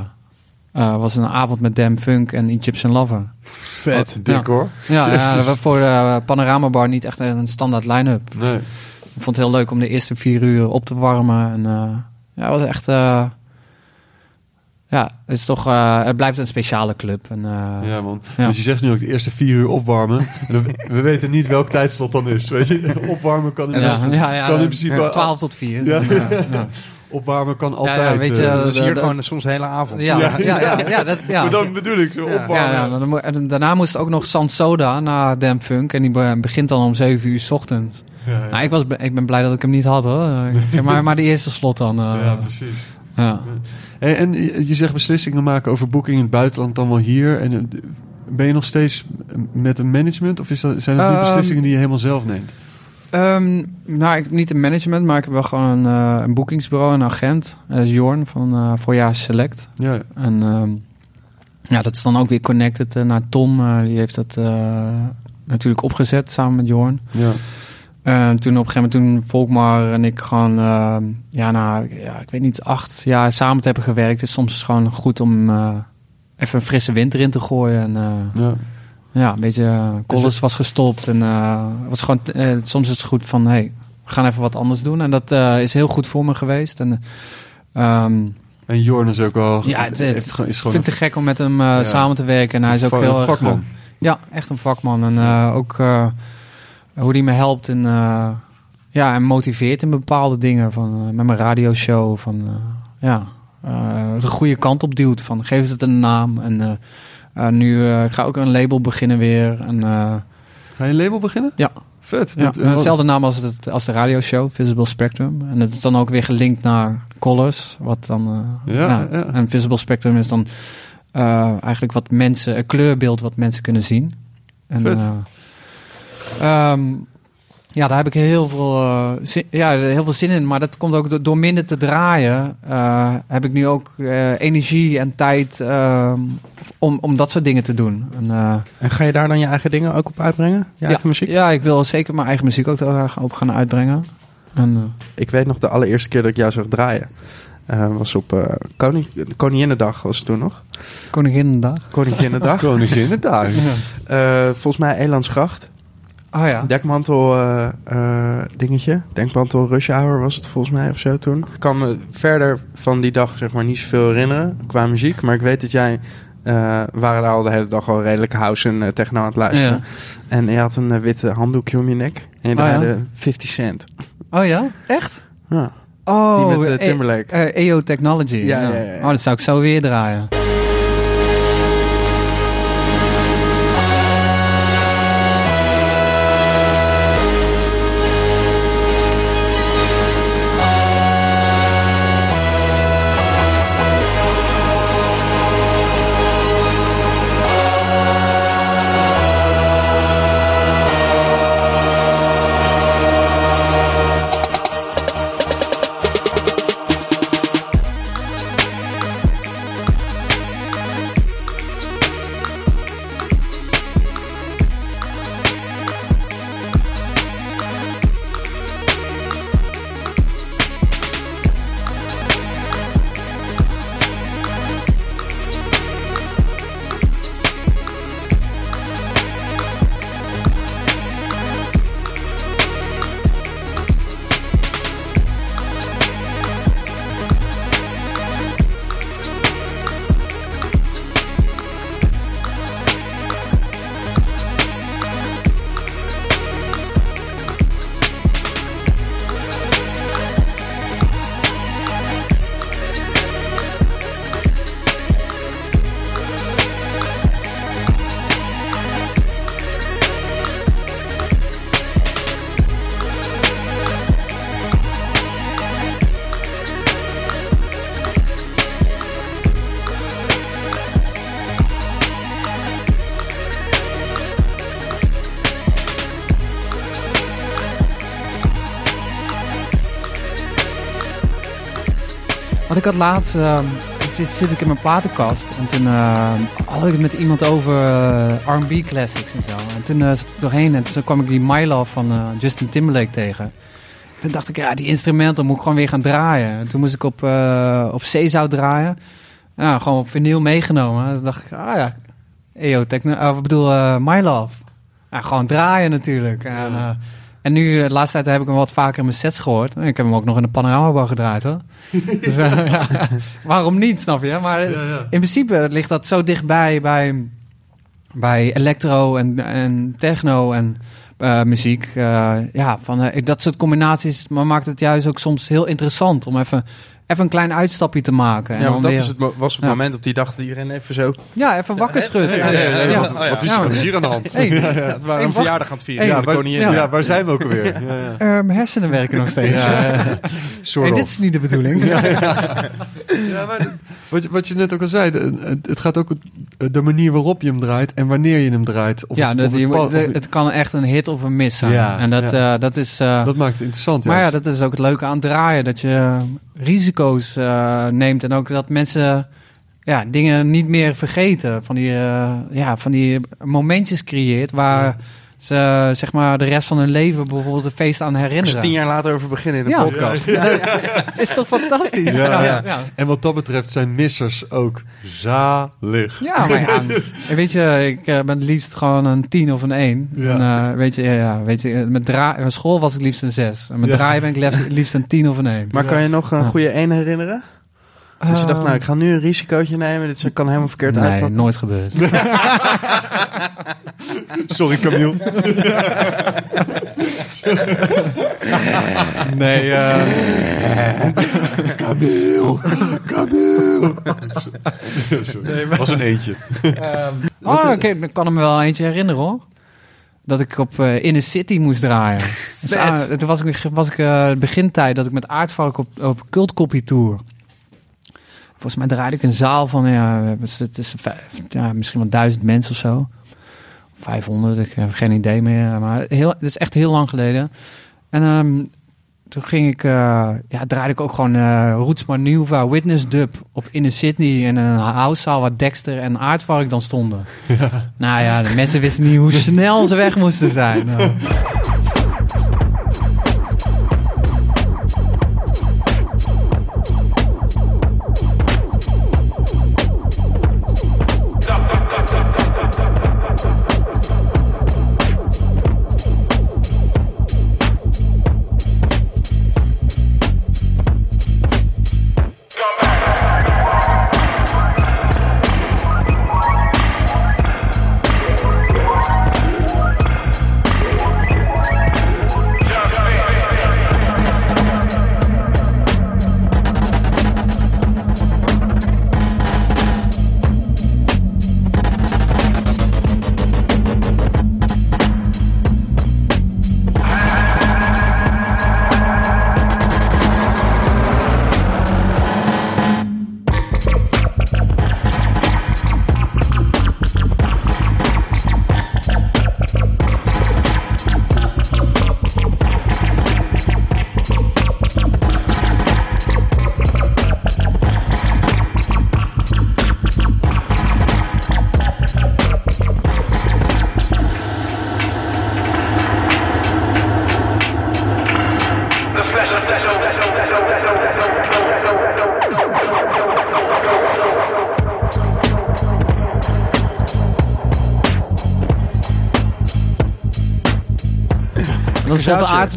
[SPEAKER 4] was een avond met Dam Funk en Egyptian Lover.
[SPEAKER 2] Vet.
[SPEAKER 1] Dik
[SPEAKER 4] Ja.
[SPEAKER 1] hoor.
[SPEAKER 4] Ja, ja
[SPEAKER 1] Jezus.
[SPEAKER 4] dat was voor de Panorama Bar niet echt een standaard line-up.
[SPEAKER 1] Nee.
[SPEAKER 4] Ik vond het heel leuk om de eerste vier uur op te warmen. En ja, het was echt... ja, het is toch... eh, het blijft een speciale club. En, eh,
[SPEAKER 1] Ja, man.
[SPEAKER 4] Ja.
[SPEAKER 1] Dus je zegt nu ook de eerste vier uur opwarmen. En we, we weten niet welk tijdslot dan is. Weet je, opwarmen kan in,
[SPEAKER 4] ja, ja, ja,
[SPEAKER 1] kan in
[SPEAKER 4] eh,
[SPEAKER 1] principe.
[SPEAKER 4] 12 tot 4.
[SPEAKER 1] Ja.
[SPEAKER 4] Ja, ja.
[SPEAKER 1] Opwarmen kan altijd.
[SPEAKER 4] ja, weet je,
[SPEAKER 1] eh,
[SPEAKER 2] Dat is hier
[SPEAKER 4] de-
[SPEAKER 2] gewoon soms de hele avond.
[SPEAKER 4] Ja, ja, ja, ja, ja, dat, ja.
[SPEAKER 1] Maar dan bedoel ik zo opwarmen.
[SPEAKER 4] Ja, ja, dan moet- en daarna moest ook nog Sans Soda na Damn Funk. En die be- begint dan om 7 uur 's ochtends.
[SPEAKER 1] Ja, ja.
[SPEAKER 4] Nou, ik, was, ik ben blij dat ik hem niet had hoor. Maar, maar die eerste slot dan. eh,
[SPEAKER 1] Ja, precies.
[SPEAKER 4] Ja.
[SPEAKER 1] En, en je zegt beslissingen maken over boeking in het buitenland dan wel hier. En eh, ben je nog steeds met een management? Of is dat, zijn dat nu
[SPEAKER 4] Ehm,
[SPEAKER 1] beslissingen die je helemaal zelf neemt?
[SPEAKER 4] Ehm, nou, ik, niet een management, maar ik heb wel gewoon een, eh, een boekingsbureau, een agent. Dat is Jorn van eh Voorjaar Select.
[SPEAKER 1] Ja,
[SPEAKER 4] En ehm, ja, dat is dan ook weer connected naar Tom. die heeft dat eh, natuurlijk opgezet samen met Jorn.
[SPEAKER 1] ja.
[SPEAKER 4] En toen op een gegeven moment, toen Volkmar en ik gewoon, ehm, ja, nou, ja, ik weet niet, acht jaar samen te hebben gewerkt. is soms gewoon goed om eh, even een frisse winter in te gooien. En eh,
[SPEAKER 1] ja.
[SPEAKER 4] ja, een beetje, uh, Collins was gestopt. En eh, was gewoon, eh, soms is het goed van, hey, we gaan even wat anders doen. En dat eh, is heel goed voor me geweest. En ehm,
[SPEAKER 1] En Jorn is ook wel...
[SPEAKER 4] Ja, het-
[SPEAKER 1] heeft gewoon- is
[SPEAKER 4] ik vind het te gek om met hem eh,
[SPEAKER 1] Ja.
[SPEAKER 4] samen te werken. En hij is ook heel erg,
[SPEAKER 1] vakman.
[SPEAKER 4] eh, ja, echt een vakman. En eh, ook eh, hoe hij me helpt en, eh, ja, en motiveert in bepaalde dingen. Van, eh, met mijn radioshow. Van, eh, ja, de goede kant op duwt. Van, geef het een naam. En nu ik ga ook een label beginnen weer. En,
[SPEAKER 1] Ga je een label beginnen?
[SPEAKER 4] Ja.
[SPEAKER 1] Vet.
[SPEAKER 4] ja,
[SPEAKER 1] Met,
[SPEAKER 4] hetzelfde naam als, het, als de radioshow, Visible Spectrum. En dat is dan ook weer gelinkt naar Colors. Wat dan,
[SPEAKER 1] Ja.
[SPEAKER 4] En Visible Spectrum is dan eigenlijk wat mensen, een kleurbeeld wat mensen kunnen zien. En,
[SPEAKER 1] Vet.
[SPEAKER 4] Ehm, ja, daar heb ik heel veel, eh, zin, ja, heel veel zin in. Maar dat komt ook door, door minder te draaien. eh, heb ik nu ook eh, energie en tijd ehm, om, om dat soort dingen te doen. En, eh,
[SPEAKER 2] En ga je daar dan je eigen dingen ook op uitbrengen? Je eigen muziek?
[SPEAKER 4] ja, ik wil zeker mijn eigen muziek ook er op gaan uitbrengen. En,
[SPEAKER 2] Ik weet nog de allereerste keer dat ik jou zag draaien. was op Koning, Koninginnedag was het toen nog.
[SPEAKER 4] Koninginnedag.
[SPEAKER 2] Koninginnedag.
[SPEAKER 1] Koninginnedag.
[SPEAKER 2] Eh volgens mij Elandsgracht.
[SPEAKER 4] Oh ja.
[SPEAKER 2] Dekmantel eh, eh, dingetje. Dekmantel Rush Hour was het volgens mij of zo toen. Ik kan me verder van die dag zeg maar niet zoveel herinneren qua muziek. Maar ik weet dat jij... eh waren daar al de hele dag al redelijk house en techno aan het luisteren.
[SPEAKER 4] Ja.
[SPEAKER 2] En je had een witte handdoekje om je nek. En je
[SPEAKER 4] Oh, ja?
[SPEAKER 2] draaide 50 cent.
[SPEAKER 4] Oh ja? Echt?
[SPEAKER 2] Ja.
[SPEAKER 4] Oh,
[SPEAKER 2] Die met eh, Timberlake.
[SPEAKER 4] EO Technology.
[SPEAKER 2] Ja, ja, ja.
[SPEAKER 4] Oh, dat zou ik zo weer draaien. Had laatst, ehm, zit, zit ik in mijn platenkast en toen ehm, had ik het met iemand over eh, R&B classics en zo. En toen eh, zat ik doorheen en toen kwam ik die My Love van eh, Justin Timberlake tegen. Toen dacht ik, ja, die instrumenten moet ik gewoon weer gaan draaien. En toen moest ik op, op zeezout draaien. Ja, gewoon op vinyl meegenomen. Toen dacht ik, ah ja, EO Techno, of ik bedoel My Love. Ja, gewoon draaien natuurlijk. En, en nu, de laatste tijd heb ik hem wat vaker in mijn sets gehoord. En ik heb hem ook nog in de panoramabar gedraaid hoor. dus eh, ja, waarom niet, snap je? Maar eh, in principe ligt dat zo dichtbij bij, bij electro en, en techno en eh, muziek. Eh, ja, van, eh, dat soort combinaties maar maakt het juist ook soms heel interessant om even, even een klein uitstapje te maken. En
[SPEAKER 2] Ja, want dat
[SPEAKER 4] weer-
[SPEAKER 2] is het, was het
[SPEAKER 4] Ja.
[SPEAKER 2] moment op die dag dat iedereen even zo...
[SPEAKER 4] ja, even wakker schudden.
[SPEAKER 1] Ja, ja, ja,
[SPEAKER 4] Ja.
[SPEAKER 1] Wat,
[SPEAKER 2] Oh, ja.
[SPEAKER 1] wat is, wat is hier aan de hand?
[SPEAKER 4] Hey,
[SPEAKER 2] Ja, we waren
[SPEAKER 4] Hey,
[SPEAKER 2] een
[SPEAKER 4] wacht.
[SPEAKER 2] verjaardag aan het vieren.
[SPEAKER 4] Hey,
[SPEAKER 2] ja, de koningin.
[SPEAKER 1] ja,
[SPEAKER 2] Ja.
[SPEAKER 1] waar zijn we ook alweer? Ja, ja.
[SPEAKER 4] Eh, mijn hersenen werken nog steeds. En dit is niet de bedoeling.
[SPEAKER 1] Ja, maar wat, je- wat je net ook al zei, de- het, gaat ook de manier waarop je hem draait en wanneer je hem draait. Of
[SPEAKER 4] ja,
[SPEAKER 1] het, het of
[SPEAKER 4] de- kan echt een hit of een miss zijn.
[SPEAKER 1] Ja,
[SPEAKER 4] en dat,
[SPEAKER 1] ja.
[SPEAKER 4] eh, dat is... eh,
[SPEAKER 1] dat maakt het interessant.
[SPEAKER 4] maar ja, dat is ook het leuke aan het draaien. Dat je risico's eh, neemt. En ook dat mensen ja, dingen niet meer vergeten. Van die, ja, van die momentjes creëert waar ze zeg maar, de rest van hun leven bijvoorbeeld een feest aan
[SPEAKER 2] Als
[SPEAKER 4] herinneren.
[SPEAKER 2] je tien jaar later over beginnen in de
[SPEAKER 4] Ja.
[SPEAKER 2] podcast.
[SPEAKER 4] is toch fantastisch?
[SPEAKER 1] Ja.
[SPEAKER 4] ja. ja.
[SPEAKER 1] En wat dat betreft zijn missers ook zalig.
[SPEAKER 4] Ja, maar ja, en weet je, ik eh, ben het liefst gewoon een 10 of een 1.
[SPEAKER 1] Ja.
[SPEAKER 4] En, eh, weet je, ja, ja, weet je, met dra mijn school was ik liefst een 6. En met
[SPEAKER 1] Ja.
[SPEAKER 4] draaien ben ik liefst, liefst een 10 of een 1.
[SPEAKER 2] Maar kan je nog een
[SPEAKER 4] Ja.
[SPEAKER 2] goede 1 herinneren? Dus je dacht, nou, ik ga nu een risicootje nemen. Dit kan helemaal verkeerd
[SPEAKER 4] nee,
[SPEAKER 2] uitpakken.
[SPEAKER 4] nooit gebeurd.
[SPEAKER 1] Sorry Camille.
[SPEAKER 4] nee, eh,
[SPEAKER 1] Camille. Camille. Sorry. was een eentje.
[SPEAKER 4] oh, oké, ik kan hem wel eentje herinneren hoor. Dat ik op eh Inner City moest draaien. Dus, ah, toen was ik, was ik eh, begintijd dat ik met Aardvark op, op cultkopie tour. Volgens mij draaide ik een zaal van ja, het is- tussen vijf, ja, misschien wel duizend mensen of zo. 500, ik heb geen idee meer. Maar heel, het is echt heel lang geleden. En ehm, toen ging ik, eh, ja, draaide ik ook gewoon eh Roots Manuva Witness Dub op Inner Sydney in een housezaal waar Dexter en Aardvark dan stonden. Nou ja, de mensen wisten niet hoe snel ze weg moesten zijn. Nou.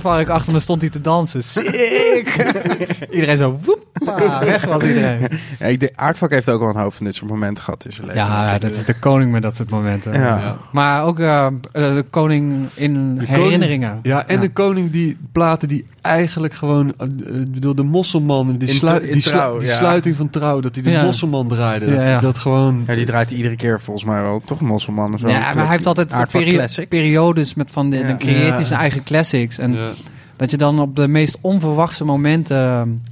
[SPEAKER 4] De aardvark achter me stond hij te dansen. Sick! iedereen zo, woep, weg was iedereen.
[SPEAKER 2] Ja, ik denk, Aardvak heeft ook wel een hoop van dit soort momenten gehad in zijn leven.
[SPEAKER 4] Ja, dat is de koning met dat soort momenten.
[SPEAKER 2] Ja.
[SPEAKER 4] Maar ook eh, de koning in
[SPEAKER 1] De
[SPEAKER 4] herinneringen.
[SPEAKER 1] koning- ja, en de koning die platen die eigenlijk gewoon, eh, ik bedoel, de mosselman, die, die, slu- die
[SPEAKER 2] ja.
[SPEAKER 1] sluiting van trouw, dat hij de
[SPEAKER 4] Ja.
[SPEAKER 1] mosselman draaide.
[SPEAKER 4] Ja, ja.
[SPEAKER 1] Dat gewoon,
[SPEAKER 2] Ja, die draait iedere keer volgens mij wel. Toch een mosselman of zo.
[SPEAKER 4] Ja, maar hij heeft altijd peri-
[SPEAKER 2] Classic.
[SPEAKER 4] periodes met van de,
[SPEAKER 2] Ja.
[SPEAKER 4] dan creëert hij zijn eigen classics. En
[SPEAKER 1] ja.
[SPEAKER 4] dat je dan op de meest onverwachte momenten...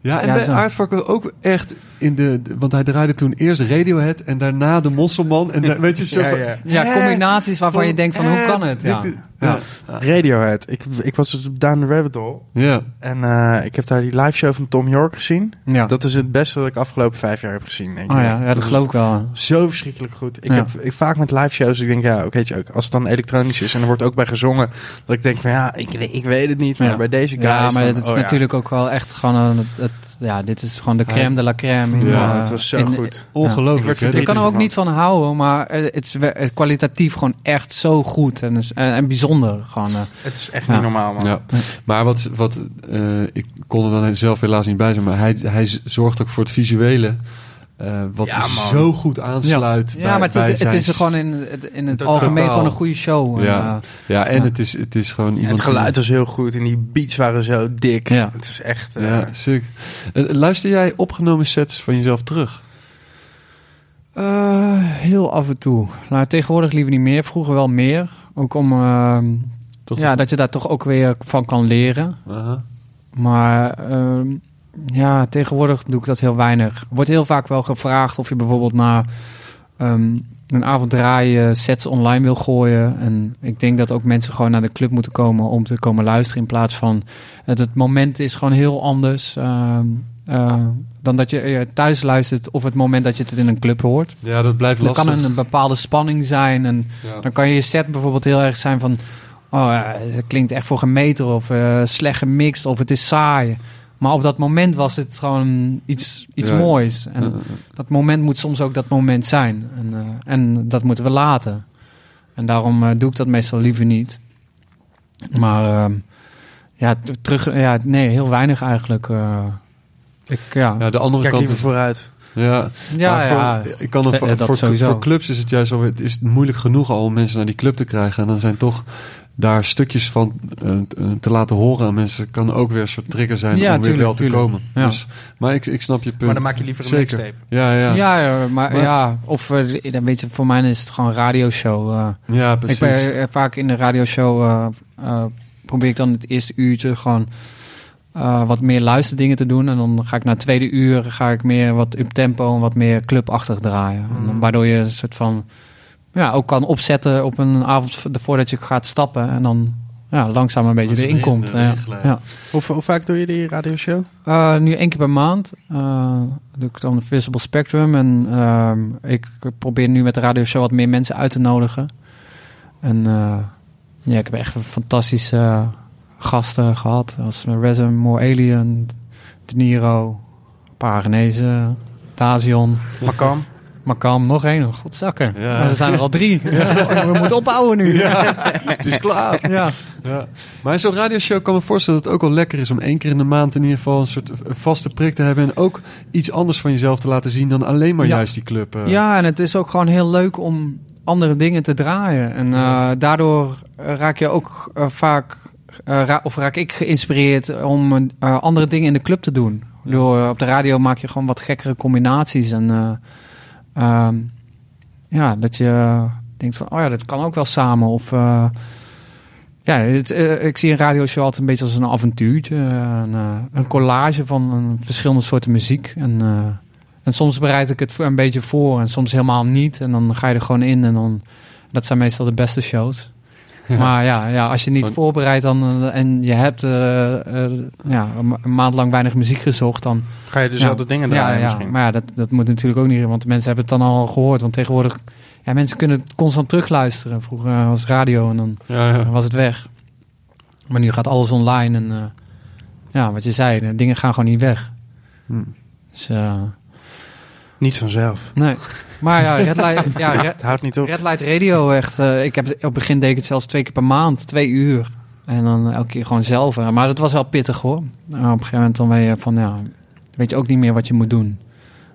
[SPEAKER 1] Ja, en
[SPEAKER 4] Ja,
[SPEAKER 1] bij
[SPEAKER 4] zo.
[SPEAKER 1] aardvakken ook echt in de, de- want hij draaide toen eerst Radiohead en daarna de Mosselman. En daar- weet je, zo
[SPEAKER 2] Ja,
[SPEAKER 1] van,
[SPEAKER 2] ja.
[SPEAKER 4] Ja, combinaties waarvan je denkt van, hoe kan het? Ja.
[SPEAKER 1] Dit
[SPEAKER 4] Ja.
[SPEAKER 2] Radiohead. Ik, ik was dus op Down the Rabbit Hole.
[SPEAKER 1] Ja.
[SPEAKER 2] En eh, ik heb daar die live show van Tom York gezien.
[SPEAKER 4] Ja.
[SPEAKER 2] Dat is het beste dat ik afgelopen vijf jaar heb gezien, denk ik.
[SPEAKER 4] Oh ja, ja, dat geloof ik wel.
[SPEAKER 2] Zo verschrikkelijk goed. Ik
[SPEAKER 4] Ja.
[SPEAKER 2] heb ik, vaak met live shows, ik denk, ja, oké, weet je ook, als het dan elektronisch is en er wordt ook bij gezongen, dat ik denk van, ja, ik, weet- ik weet het niet, maar
[SPEAKER 4] Ja.
[SPEAKER 2] bij deze guys...
[SPEAKER 4] Ja, maar
[SPEAKER 2] dan-
[SPEAKER 4] het is
[SPEAKER 2] oh ja.
[SPEAKER 4] natuurlijk ook wel echt gewoon een, het, ja, dit is gewoon de crème de la crème. in,
[SPEAKER 1] Ja,
[SPEAKER 4] eh,
[SPEAKER 2] het was zo
[SPEAKER 4] in-
[SPEAKER 2] goed.
[SPEAKER 1] Ongelooflijk.
[SPEAKER 2] Ik?
[SPEAKER 4] Ik kan er ook niet van houden, maar eh, het is kwalitatief gewoon echt zo goed en, is- en, en bijzonder. Gewoon, eh.
[SPEAKER 2] Het is echt
[SPEAKER 4] Ja.
[SPEAKER 2] niet normaal, man.
[SPEAKER 1] Ja. Maar wat, wat eh, ik kon er dan zelf helaas niet bij zijn, maar hij, hij zorgt ook voor het visuele. eh, wat
[SPEAKER 2] Ja,
[SPEAKER 1] zo goed aansluit.
[SPEAKER 4] ja,
[SPEAKER 1] bij-
[SPEAKER 4] maar het,
[SPEAKER 1] bij
[SPEAKER 4] het,
[SPEAKER 1] zijn
[SPEAKER 4] is gewoon in, het- in het
[SPEAKER 2] Totaal.
[SPEAKER 4] algemeen gewoon een goede show. En,
[SPEAKER 1] Ja. Ja, en
[SPEAKER 4] Ja.
[SPEAKER 1] Het, is, het is gewoon
[SPEAKER 2] En
[SPEAKER 1] iemand.
[SPEAKER 2] het geluid was heel goed en die beats waren zo dik.
[SPEAKER 4] Ja.
[SPEAKER 2] Het is echt... eh,
[SPEAKER 1] Ja, sick. Luister jij opgenomen sets van jezelf terug?
[SPEAKER 4] Eh, heel af en toe. Nou, tegenwoordig liever niet meer. Vroeger wel meer. Ook om ehm, ja, dat je daar toch ook weer van kan leren.
[SPEAKER 1] Aha.
[SPEAKER 4] Maar ehm, ja, tegenwoordig doe ik dat heel weinig. Er wordt heel vaak wel gevraagd of je bijvoorbeeld na ehm, een avond draaien sets online wil gooien. En ik denk dat ook mensen gewoon naar de club moeten komen om te komen luisteren. In plaats van het, het moment is gewoon heel anders. eh, dan dat je eh, thuis luistert of het moment dat je het in een club hoort.
[SPEAKER 1] Ja, dat blijft
[SPEAKER 4] Er
[SPEAKER 1] lastig.
[SPEAKER 4] kan een bepaalde spanning zijn. En
[SPEAKER 1] Ja.
[SPEAKER 4] dan kan je je set bijvoorbeeld heel erg zijn van... Oh, ja, het klinkt echt voor gemeter of eh, slecht gemixt of het is saai. Maar op dat moment was het gewoon iets, iets
[SPEAKER 1] Ja.
[SPEAKER 4] moois. En
[SPEAKER 1] Eh,
[SPEAKER 4] dat moment moet soms ook dat moment zijn. En, eh, en dat moeten we laten. En daarom eh, doe ik dat meestal liever niet. Maar ehm, ja, terug... Ja, nee, heel weinig eigenlijk. Ik, ja.
[SPEAKER 1] ja, de andere
[SPEAKER 2] Kijk
[SPEAKER 1] kant
[SPEAKER 2] liever
[SPEAKER 1] is...
[SPEAKER 2] vooruit.
[SPEAKER 1] Ja,
[SPEAKER 4] Ja,
[SPEAKER 1] voor,
[SPEAKER 4] ja.
[SPEAKER 1] ik kan
[SPEAKER 4] Ze-
[SPEAKER 1] voor,
[SPEAKER 4] dat
[SPEAKER 1] voor,
[SPEAKER 4] sowieso.
[SPEAKER 1] voor clubs is het juist zo, het is moeilijk genoeg al om mensen naar die club te krijgen. En dan zijn toch daar stukjes van eh, te- te laten horen aan mensen kan ook weer een soort trigger zijn
[SPEAKER 4] Ja,
[SPEAKER 1] om weer
[SPEAKER 4] tuurlijk,
[SPEAKER 1] wel te
[SPEAKER 4] tuurlijk.
[SPEAKER 1] komen.
[SPEAKER 4] Ja.
[SPEAKER 1] Dus, maar ik, ik snap je punt.
[SPEAKER 2] Maar dan maak je liever een
[SPEAKER 1] Zeker.
[SPEAKER 2] mixtape.
[SPEAKER 1] Ja, ja.
[SPEAKER 4] Ja, ja, maar,
[SPEAKER 1] Maar-
[SPEAKER 4] ja, of eh, dan weet je, voor mij is het gewoon een radioshow. eh.
[SPEAKER 1] Ja, precies.
[SPEAKER 4] ik ben vaak in de radioshow eh, eh, probeer ik dan het eerste uurtje gewoon eh, wat meer luisterdingen te doen en dan ga ik na tweede uur ga ik meer wat up tempo en wat meer clubachtig draaien, en dan,
[SPEAKER 2] Mm.
[SPEAKER 4] waardoor je een soort van ja ook kan opzetten op een avond voordat je gaat stappen en dan ja langzaam een beetje erin komt.
[SPEAKER 1] eh,
[SPEAKER 4] ja. Ja.
[SPEAKER 2] Hoe, hoe vaak doe je die radioshow?
[SPEAKER 4] Uh, nu één keer per maand uh, doe ik dan Visible Spectrum. En uh, ik probeer nu met de radioshow wat meer mensen uit te nodigen. En uh, ja, ik heb echt fantastische gasten gehad. Als Resum, More Alien, De Niro, Paragenezen, Tazion.
[SPEAKER 2] Makam?
[SPEAKER 4] Makam, nog één. Godzakken.
[SPEAKER 1] Ja.
[SPEAKER 4] Maar er zijn er al drie. Ja, we moeten ophouden nu. Ja.
[SPEAKER 1] Het is klaar.
[SPEAKER 4] Ja.
[SPEAKER 1] Ja. Maar zo'n radioshow kan me voorstellen dat het ook wel lekker is om één keer in de maand in ieder geval een soort een vaste prik te hebben. En ook iets anders van jezelf te laten zien dan alleen maar
[SPEAKER 4] Ja.
[SPEAKER 1] juist die club. eh.
[SPEAKER 4] Ja, en het is ook gewoon heel leuk om andere dingen te draaien. En eh, daardoor eh, raak je ook eh, vaak, eh, ra- of raak ik geïnspireerd om eh, andere dingen in de club te doen. Door op de radio maak je gewoon wat gekkere combinaties. En eh, ehm, ja, dat je denkt van, oh ja, dat kan ook wel samen. Of eh, ja, het, eh, ik zie een radioshow altijd een beetje als een avontuurtje. Een, eh, een collage van een verschillende soorten muziek. En, eh, en soms bereid ik het een beetje voor en soms helemaal niet. En dan ga je er gewoon in en dan... Dat zijn meestal de beste shows. Maar ja, ja, als je niet voorbereidt dan, eh, en je hebt eh, eh, ja, een ma- een maand lang weinig muziek gezocht, dan...
[SPEAKER 2] Ga je dezelfde
[SPEAKER 4] ja,
[SPEAKER 2] dingen draaien
[SPEAKER 4] ja,
[SPEAKER 2] misschien?
[SPEAKER 4] Maar ja, dat, dat moet natuurlijk ook niet, want de mensen hebben het dan al gehoord. Want tegenwoordig, ja, mensen kunnen het constant terugluisteren. Vroeger was radio en dan was het weg. Maar nu gaat alles online en ja, wat je zei, dingen gaan gewoon niet weg.
[SPEAKER 1] Hm.
[SPEAKER 4] Dus,
[SPEAKER 2] Niet vanzelf.
[SPEAKER 4] nee. Maar ja, Red Light, ja, Red,
[SPEAKER 2] Het houdt niet op.
[SPEAKER 4] Red Light Radio echt. eh, ik heb op het begin deed ik het zelfs twee keer per maand, twee uur. En dan elke keer gewoon zelf. Maar dat was wel pittig hoor. Eh, op een gegeven moment dan ben je van ja, weet je ook niet meer wat je moet doen.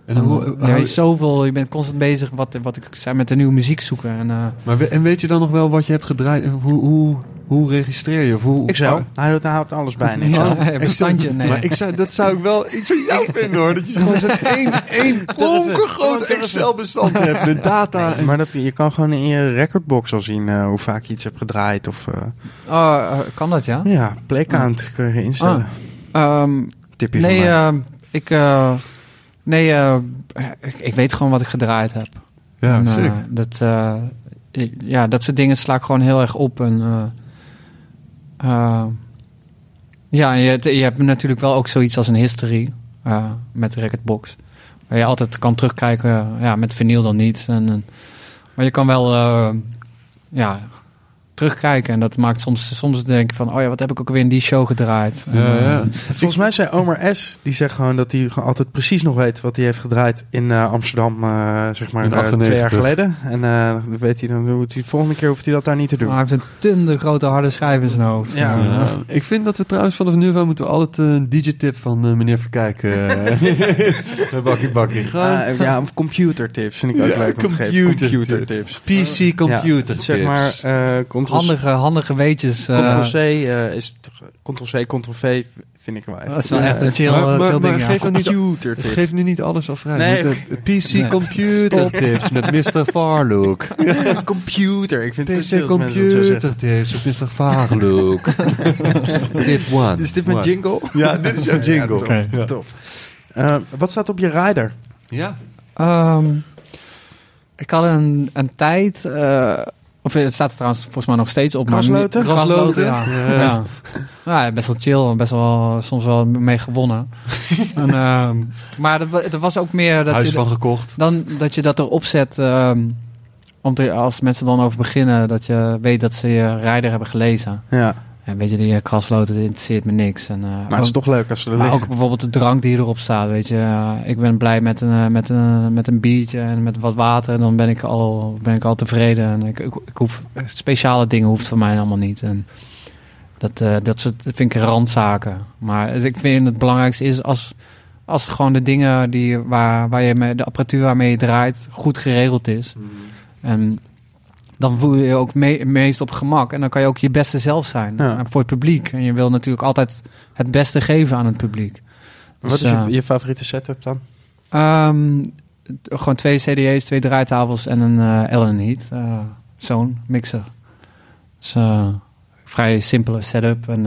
[SPEAKER 1] En, hoe,
[SPEAKER 4] ja, je, is zoveel, je bent constant bezig wat, wat ik zei met de nieuwe muziek zoeken. En, eh,
[SPEAKER 1] maar we- en weet je dan nog wel wat je hebt gedraaid? Hoe, hoe, hoe registreer je? Of hoe,
[SPEAKER 2] Ik zou. Hij houdt, hij houdt alles bij. Niks
[SPEAKER 4] Ja,
[SPEAKER 2] aan.
[SPEAKER 4] heb je een standje? Nee.
[SPEAKER 1] Maar ik zou, dat zou ik wel iets van jou vinden hoor. Dat je gewoon zo'n één, één groot Excel-bestand hebt met data. en-
[SPEAKER 2] Maar dat, je kan gewoon in je recordbox al zien eh, hoe vaak je iets hebt gedraaid. Of, eh,
[SPEAKER 4] Oh, kan dat ja?
[SPEAKER 2] ja, playcount kun je instellen.
[SPEAKER 4] Ehm,
[SPEAKER 2] Tipje
[SPEAKER 4] nee,
[SPEAKER 2] van mij.
[SPEAKER 4] ehm, ik, eh, Nee, eh, ik, ik weet gewoon wat ik gedraaid heb.
[SPEAKER 1] Ja,
[SPEAKER 4] En, eh, dat, eh, ik- ja, dat soort dingen sla ik gewoon heel erg op. En, ja, en je, je hebt natuurlijk wel ook zoiets als een history met de Recordbox. Waar je altijd kan terugkijken, ja, met vinyl dan niet. En, en- maar je kan wel ja, terugkijken. En dat maakt soms, soms denk je van, oh ja, wat heb ik ook weer in die show gedraaid.
[SPEAKER 1] Ja,
[SPEAKER 4] eh,
[SPEAKER 1] ja.
[SPEAKER 2] Volgens mij zei Omar S. Die zegt gewoon dat hij gewoon altijd precies nog weet wat hij heeft gedraaid in eh, Amsterdam, eh, zeg maar twee
[SPEAKER 1] 98.
[SPEAKER 2] jaar geleden. En eh, dan weet hij dan moet hij de volgende keer hoeft hij dat daar niet te doen.
[SPEAKER 4] Maar hij heeft een tunde grote harde schijf in zijn hoofd.
[SPEAKER 2] Ja.
[SPEAKER 1] Ja, ik vind dat we trouwens vanaf nu van moeten we altijd een DJ-tip van meneer Verkijk. eh bakkie bakkie. Gewoon
[SPEAKER 2] Ah, ja, of computertips vind ik ook
[SPEAKER 1] Ja,
[SPEAKER 2] leuk om te geven.
[SPEAKER 1] computer-
[SPEAKER 2] Computertips.
[SPEAKER 1] PC computer
[SPEAKER 2] Ja, zeg maar, eh
[SPEAKER 4] handige, handige weetjes. eh,
[SPEAKER 2] Ctrl-C eh, is Ctrl-C, Ctrl-V vind ik wel echt.
[SPEAKER 4] Dat is wel
[SPEAKER 2] Ja,
[SPEAKER 4] echt een chill,
[SPEAKER 1] maar-
[SPEAKER 4] eh, chill
[SPEAKER 1] maar
[SPEAKER 4] ding. ja.
[SPEAKER 1] geef dan niet-. Geef nu niet alles al vrij.
[SPEAKER 2] Nee,
[SPEAKER 1] PC
[SPEAKER 4] Nee.
[SPEAKER 1] computer tips met Mr. Farlook.
[SPEAKER 2] computer. Ik vind het
[SPEAKER 1] PC
[SPEAKER 2] zeggen.
[SPEAKER 1] computer tips met Mr. Farlook. Tip 1.
[SPEAKER 2] Is dit mijn jingle?
[SPEAKER 1] Ja, dit is jouw jingle.
[SPEAKER 2] Ja, top,
[SPEAKER 1] Oké, ja.
[SPEAKER 2] top. Eh, wat staat op je rider?
[SPEAKER 1] Ja.
[SPEAKER 4] Ehm, ik had een, een tijd... eh, of het staat er trouwens volgens mij nog steeds op. maar
[SPEAKER 2] Grasloten?
[SPEAKER 4] Grasloten? ja.
[SPEAKER 1] Ja.
[SPEAKER 4] ja. Ja, best wel chill. Best wel, soms wel mee gewonnen. en, ehm, maar er, wa- was ook meer... Dat
[SPEAKER 1] Huis
[SPEAKER 4] je,
[SPEAKER 1] van gekocht.
[SPEAKER 4] dan dat je dat erop zet... ehm, om te, als mensen dan over beginnen... dat je weet dat ze je rijder hebben gelezen.
[SPEAKER 2] Ja,
[SPEAKER 4] En weet je, die eh, krasloten, dat interesseert me niks. En, eh,
[SPEAKER 2] maar het is toch leuk als ze er
[SPEAKER 4] maar
[SPEAKER 2] liggen.
[SPEAKER 4] ook bijvoorbeeld de drank die erop staat, weet je. Eh, ik ben blij met een, eh, met, een, met een biertje en met wat water. Dan ben ik al, ben ik al tevreden. En ik, ik, ik hoef, speciale dingen hoeft voor mij allemaal niet. En dat, eh, dat, soort, dat vind ik randzaken. Maar ik vind het belangrijkste is als, als gewoon de dingen die, waar, waar je mee, de apparatuur waarmee je draait goed geregeld is. En dan voel je je ook me- meest op gemak. En dan kan je ook je beste zelf zijn
[SPEAKER 2] Ja.
[SPEAKER 4] eh, voor het publiek. En je wil natuurlijk altijd het beste geven aan het publiek.
[SPEAKER 2] Wat is
[SPEAKER 4] Dus,
[SPEAKER 2] je,
[SPEAKER 4] eh,
[SPEAKER 2] je favoriete setup dan?
[SPEAKER 4] Ehm, gewoon twee CD's, twee draaitafels en een Allen Heat. eh, Zo'n mixer. Dus eh, vrij simpele setup. En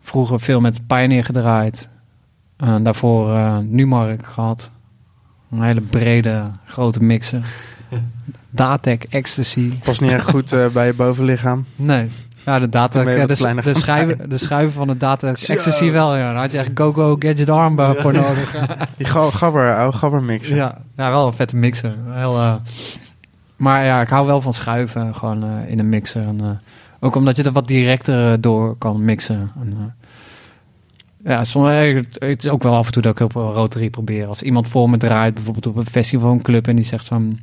[SPEAKER 4] vroeger veel met Pioneer gedraaid. En daarvoor Numark gehad. Een hele brede, grote mixer. Datec Ecstasy.
[SPEAKER 2] Pas niet echt goed eh, bij je bovenlichaam.
[SPEAKER 4] Nee. Ja, de
[SPEAKER 2] ben je
[SPEAKER 4] de, schuiven, de schuiven van de data
[SPEAKER 2] Zo.
[SPEAKER 4] ecstasy wel, ja. Daar had je echt go-go gadget arm voor nodig.
[SPEAKER 2] Die ga- gabber, oude gabber mixen.
[SPEAKER 4] Ja, ja, wel een vette mixer. Heel, eh, maar ja, ik hou wel van schuiven gewoon eh, in een mixer. En, eh, ook omdat je er wat directer eh, door kan mixen. En, eh, ja, soms, eh, het- is ook wel af en toe dat ik op een rotary probeer. Als iemand voor me draait, bijvoorbeeld op een festival een club... en die zegt van,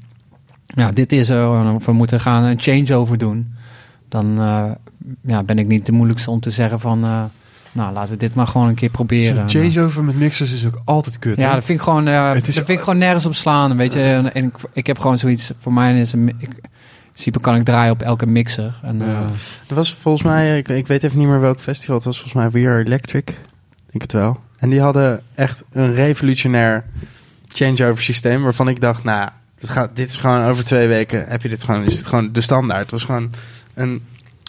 [SPEAKER 4] ja, dit is er, of we moeten gaan een changeover doen... dan eh, ja, ben ik niet de moeilijkste om te zeggen van... eh, nou, laten we dit maar gewoon een keer proberen.
[SPEAKER 1] Zo'n changeover met mixers is ook altijd kut.
[SPEAKER 4] Ja,
[SPEAKER 1] hè?
[SPEAKER 4] dat vind ik gewoon, eh
[SPEAKER 1] Het is-
[SPEAKER 4] dat vind ik gewoon nergens op slaan. Weet je, en, en ik, ik heb gewoon zoiets. Voor mij is een. Ik, in principe kan ik draaien op elke mixer. En, eh,
[SPEAKER 2] Er was volgens mij, ik, ik weet even niet meer welk festival, het was volgens mij We Are Electric. Ik denk het wel. En die hadden echt een revolutionair changeover systeem waarvan ik dacht, nou, dit, gaat, dit is gewoon over twee weken, heb je dit gewoon, is dit gewoon de standaard. Het was gewoon een,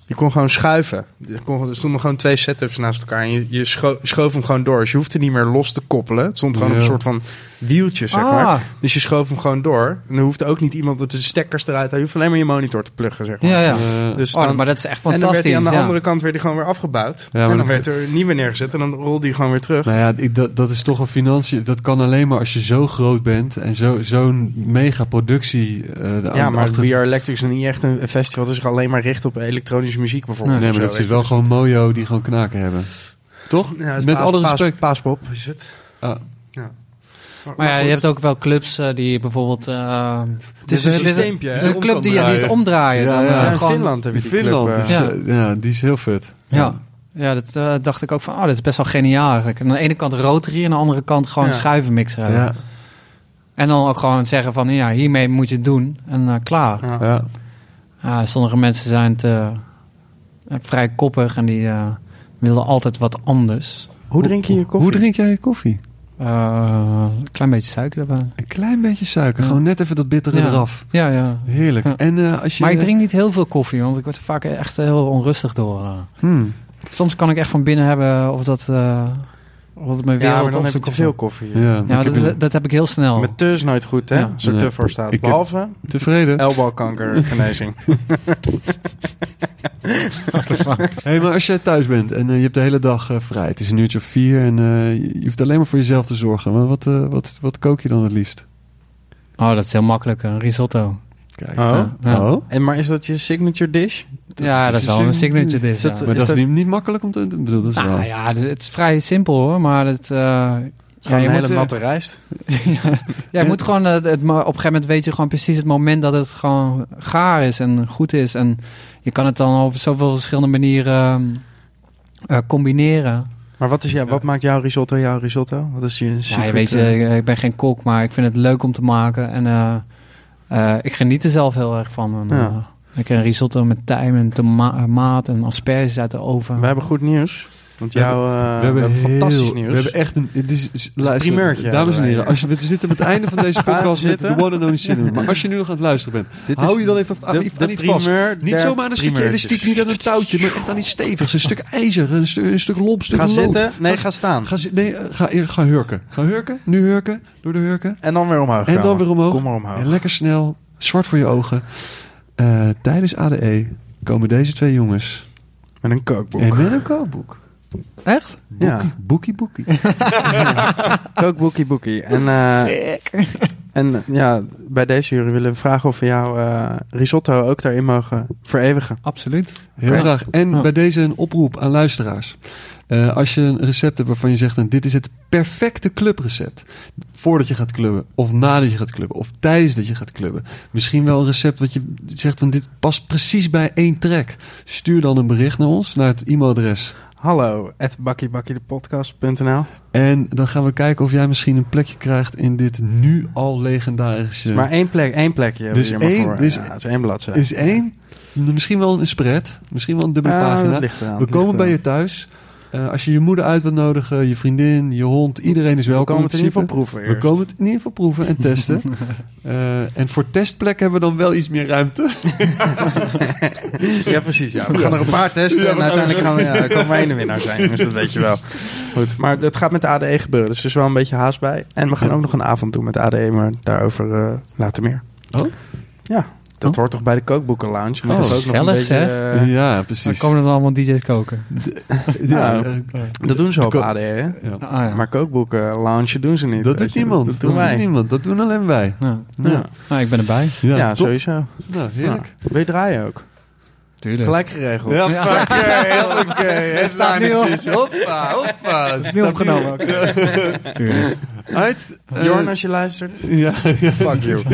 [SPEAKER 2] je kon gewoon schuiven. Er, kon, er stonden gewoon twee setups naast elkaar en je, je scho- schoof hem gewoon door. Dus je hoefde niet meer los te koppelen. Het stond gewoon op een soort van wieltje, zeg
[SPEAKER 4] Ah.
[SPEAKER 2] maar. Dus je schoof hem gewoon door. En er hoefde ook niet iemand dat de stekkers eruit. Je hoeft alleen maar je monitor te pluggen, zeg maar.
[SPEAKER 4] ja, ja.
[SPEAKER 1] Eh,
[SPEAKER 2] Dus
[SPEAKER 4] Oh,
[SPEAKER 2] dan-
[SPEAKER 4] maar dat is echt
[SPEAKER 2] en dan werd
[SPEAKER 4] fantastisch.
[SPEAKER 2] hij aan de
[SPEAKER 4] ja.
[SPEAKER 2] andere kant werd hij gewoon weer afgebouwd.
[SPEAKER 1] maar
[SPEAKER 2] en dan werd er een nieuwe neergezet en dan rolde hij gewoon weer terug.
[SPEAKER 1] Nou ja, ik, dat, dat is toch een financiën. Dat kan alleen maar als je zo groot bent en zo- zo'n mega productie. eh, de-
[SPEAKER 2] ja, maar
[SPEAKER 1] achter-
[SPEAKER 2] We Are Electric is niet echt een festival dat zich alleen maar richt op elektronische muziek bijvoorbeeld.
[SPEAKER 1] Nee, maar dat is wel gewoon mojo die gewoon knaken hebben. Toch?
[SPEAKER 2] Ja,
[SPEAKER 1] Met
[SPEAKER 2] paas-
[SPEAKER 1] alle
[SPEAKER 2] paas-
[SPEAKER 1] respect.
[SPEAKER 2] Paaspop is het.
[SPEAKER 1] Ah.
[SPEAKER 2] Ja.
[SPEAKER 4] Maar ja, je hebt ook wel clubs eh, die bijvoorbeeld. eh,
[SPEAKER 2] Het is een systeempje.
[SPEAKER 4] is een club die je niet omdraaien.
[SPEAKER 1] Ja,
[SPEAKER 4] dan,
[SPEAKER 1] ja.
[SPEAKER 2] Ja, in
[SPEAKER 4] gewoon-
[SPEAKER 2] Finland heb je
[SPEAKER 1] In
[SPEAKER 2] die
[SPEAKER 1] Finland
[SPEAKER 2] club.
[SPEAKER 1] is,
[SPEAKER 4] Ja.
[SPEAKER 1] ja, die is heel vet.
[SPEAKER 4] Ja. Ja, dat eh, dacht ik ook van, oh, dat is best wel geniaal eigenlijk. Aan de ene kant rotary en aan de andere kant gewoon schuivenmixer hebben.
[SPEAKER 1] Ja,
[SPEAKER 4] En dan ook gewoon zeggen van, ja, hiermee moet je het doen. En eh, klaar.
[SPEAKER 2] ja.
[SPEAKER 4] sommige mensen zijn te, vrij koppig en die eh, willen altijd wat anders.
[SPEAKER 2] Hoe drink je je koffie?
[SPEAKER 1] Hoe drink jij je koffie?
[SPEAKER 4] Eh, een klein beetje suiker erbij.
[SPEAKER 1] Een klein beetje suiker.
[SPEAKER 4] Ja.
[SPEAKER 1] Gewoon net even dat bittere
[SPEAKER 4] Ja.
[SPEAKER 1] eraf.
[SPEAKER 4] Ja, ja.
[SPEAKER 1] Heerlijk.
[SPEAKER 4] Ja.
[SPEAKER 1] En eh, als je...
[SPEAKER 4] Maar ik drink niet heel veel koffie, want ik word er vaak echt heel onrustig door. eh.
[SPEAKER 1] Hmm.
[SPEAKER 4] Soms kan ik echt van binnen hebben of dat, eh, Wat mijn
[SPEAKER 2] Ja,
[SPEAKER 4] wereld
[SPEAKER 2] maar dan heb je te veel koffie.
[SPEAKER 1] Ja,
[SPEAKER 4] Ja, dat, dat heb ik heel snel.
[SPEAKER 2] Met te is nooit goed, hè?
[SPEAKER 4] Ja.
[SPEAKER 2] Als er
[SPEAKER 1] Nee.
[SPEAKER 2] te voor staat.
[SPEAKER 1] Ik heb-
[SPEAKER 2] Behalve
[SPEAKER 1] tevreden.
[SPEAKER 2] elbowkankergenezing.
[SPEAKER 1] hey, maar als jij thuis bent en eh, je hebt de hele dag eh, vrij, het is een uurtje of vier en eh, je hoeft alleen maar voor jezelf te zorgen. Maar wat, eh, wat, wat kook je dan het liefst?
[SPEAKER 4] Oh, dat is heel makkelijk. Een risotto.
[SPEAKER 1] Kijk.
[SPEAKER 2] Oh.
[SPEAKER 4] Ja.
[SPEAKER 1] Oh?
[SPEAKER 2] En maar is dat je signature dish?
[SPEAKER 4] ja, dat is wel een signature dish.
[SPEAKER 2] Is dat-
[SPEAKER 4] ja.
[SPEAKER 1] Maar
[SPEAKER 2] Is
[SPEAKER 1] dat is niet, niet makkelijk om te... Ik bedoel, dat is
[SPEAKER 4] Nou
[SPEAKER 1] wel...
[SPEAKER 4] ja, het is vrij simpel hoor, maar het... eh, ja,
[SPEAKER 2] Gewoon
[SPEAKER 4] je
[SPEAKER 2] een
[SPEAKER 4] moet,
[SPEAKER 2] hele natte rijst.
[SPEAKER 4] ja, je moet gewoon, eh, het, op een gegeven moment weet je gewoon precies het moment dat het gewoon gaar is en goed is. En je kan het dan op zoveel verschillende manieren eh, combineren.
[SPEAKER 2] Maar wat, is jou, wat maakt jouw risotto jouw risotto? Wat is je
[SPEAKER 4] Ja, je weet, ik ben geen kok, maar ik vind het leuk om te maken. En eh, ik geniet er zelf heel erg van. En,
[SPEAKER 2] Ja.
[SPEAKER 4] een risotto met tijm en tomaat en asperges uit de oven.
[SPEAKER 2] We hebben goed nieuws. Want
[SPEAKER 1] We
[SPEAKER 2] jouw, eh,
[SPEAKER 1] we hebben, heel-
[SPEAKER 2] fantastisch nieuws.
[SPEAKER 1] We hebben echt een... Het is, is- luister,
[SPEAKER 2] primeurtje
[SPEAKER 1] Dames en
[SPEAKER 2] hebben
[SPEAKER 1] heren, als je, we zitten met het einde van deze podcast met de one and only cinema. Maar als je nu nog aan het luisteren bent,
[SPEAKER 2] Dit
[SPEAKER 1] hou je dan even aan,
[SPEAKER 2] de,
[SPEAKER 1] aan
[SPEAKER 2] de
[SPEAKER 1] iets vast. Niet zomaar aan een stukje elastiek, niet aan een touwtje, maar echt aan iets stevigs. Een stuk ijzer, een, stu- een stuk lomp, een stuk
[SPEAKER 2] Ga
[SPEAKER 1] lood.
[SPEAKER 2] zitten. Nee, ga staan.
[SPEAKER 1] Ga, nee, eh, ga, ga hurken. Ga hurken, nu hurken, door de hurken.
[SPEAKER 2] En dan weer omhoog
[SPEAKER 1] En dan
[SPEAKER 2] gaan.
[SPEAKER 1] weer omhoog.
[SPEAKER 2] Kom maar omhoog.
[SPEAKER 1] En lekker snel, zwart voor je ogen. Eh, tijdens ADE komen deze twee jongens
[SPEAKER 2] Met een kookboek.
[SPEAKER 1] en met een kookboek.
[SPEAKER 4] Echt?
[SPEAKER 2] Ja.
[SPEAKER 1] Boekie, boekie.
[SPEAKER 2] Kookboekie boekie. En, eh, en ja, bij deze jury willen we vragen of we jouw eh, risotto ook daarin mogen vereeuwigen.
[SPEAKER 4] Absoluut.
[SPEAKER 1] Heel graag. En bij deze een oproep aan luisteraars. Eh, als je een recept hebt waarvan je zegt, nou, dit is het perfecte clubrecept. Voordat je gaat clubben, of nadat je gaat clubben, of tijdens dat je gaat clubben. Misschien wel een recept wat je zegt, van dit past precies bij één track. Stuur dan een bericht naar ons, naar het e-mailadres.
[SPEAKER 2] Hallo, at bakkiebakkiedepodcast.nl
[SPEAKER 1] En dan gaan we kijken of jij misschien een plekje krijgt in dit nu al legendarische...
[SPEAKER 2] Maar één, plek, één plekje
[SPEAKER 1] Dus
[SPEAKER 2] hier maar
[SPEAKER 1] één-
[SPEAKER 2] voor.
[SPEAKER 1] dus-
[SPEAKER 2] ja, is één bladzijde.
[SPEAKER 1] is één, misschien wel een spread, misschien wel een dubbele
[SPEAKER 2] Ja,
[SPEAKER 1] pagina. We komen bij je thuis. Eh, als je je moeder uit wilt nodigen, je vriendin, je hond, iedereen is
[SPEAKER 2] We
[SPEAKER 1] welkom.
[SPEAKER 2] komen het in ieder geval proeven
[SPEAKER 1] We komen het in ieder geval proeven en testen. Eh, en voor testplek hebben we dan wel iets meer ruimte.
[SPEAKER 2] Ja, precies. Ja. We gaan er een paar testen
[SPEAKER 1] Ja,
[SPEAKER 2] en
[SPEAKER 1] we
[SPEAKER 2] uiteindelijk gaan we, ja, komen wij de winnaar zijn. Dus dat weet je wel. Goed, maar het gaat met de ADE gebeuren. Dus er is wel een beetje haast bij. En we gaan
[SPEAKER 1] Ja.
[SPEAKER 2] ook nog een avond doen met de ADE, maar daarover eh, later meer.
[SPEAKER 1] Oh?
[SPEAKER 2] Ja, dat
[SPEAKER 1] Oh.
[SPEAKER 2] hoort toch bij de kookboeken lounge.
[SPEAKER 1] Oh,
[SPEAKER 2] dat ook nog een
[SPEAKER 4] gezellig,
[SPEAKER 2] beetje, eh,
[SPEAKER 1] ja,
[SPEAKER 4] Dan
[SPEAKER 1] precies.
[SPEAKER 4] komen er dan allemaal DJ's koken.
[SPEAKER 1] ja,
[SPEAKER 2] Nou, dat doen ze op
[SPEAKER 1] Ko-
[SPEAKER 2] ADE, hè?
[SPEAKER 1] ja.
[SPEAKER 4] Ah, ja.
[SPEAKER 2] Maar kookboeken lounge doen ze niet.
[SPEAKER 1] Dat doet
[SPEAKER 2] je.
[SPEAKER 1] niemand.
[SPEAKER 2] Dat doen wij.
[SPEAKER 1] niemand. Dat doen alleen wij.
[SPEAKER 4] Ja.
[SPEAKER 2] Ja,
[SPEAKER 4] Nou, ik ben erbij.
[SPEAKER 1] Ja,
[SPEAKER 2] sowieso.
[SPEAKER 1] Nou, heerlijk.
[SPEAKER 2] Ja. Wil je draaien ook?
[SPEAKER 4] Tuurlijk.
[SPEAKER 2] Gelijk geregeld.
[SPEAKER 1] Ja, oké, oké. Het
[SPEAKER 4] staat nu op.
[SPEAKER 1] Hoppa, hoppa.
[SPEAKER 4] Het is niet opgenomen. ook. Tuurlijk.
[SPEAKER 1] Uit. eh,
[SPEAKER 2] Jorn, als je luistert.
[SPEAKER 1] Ja, ja.
[SPEAKER 2] Fuck you.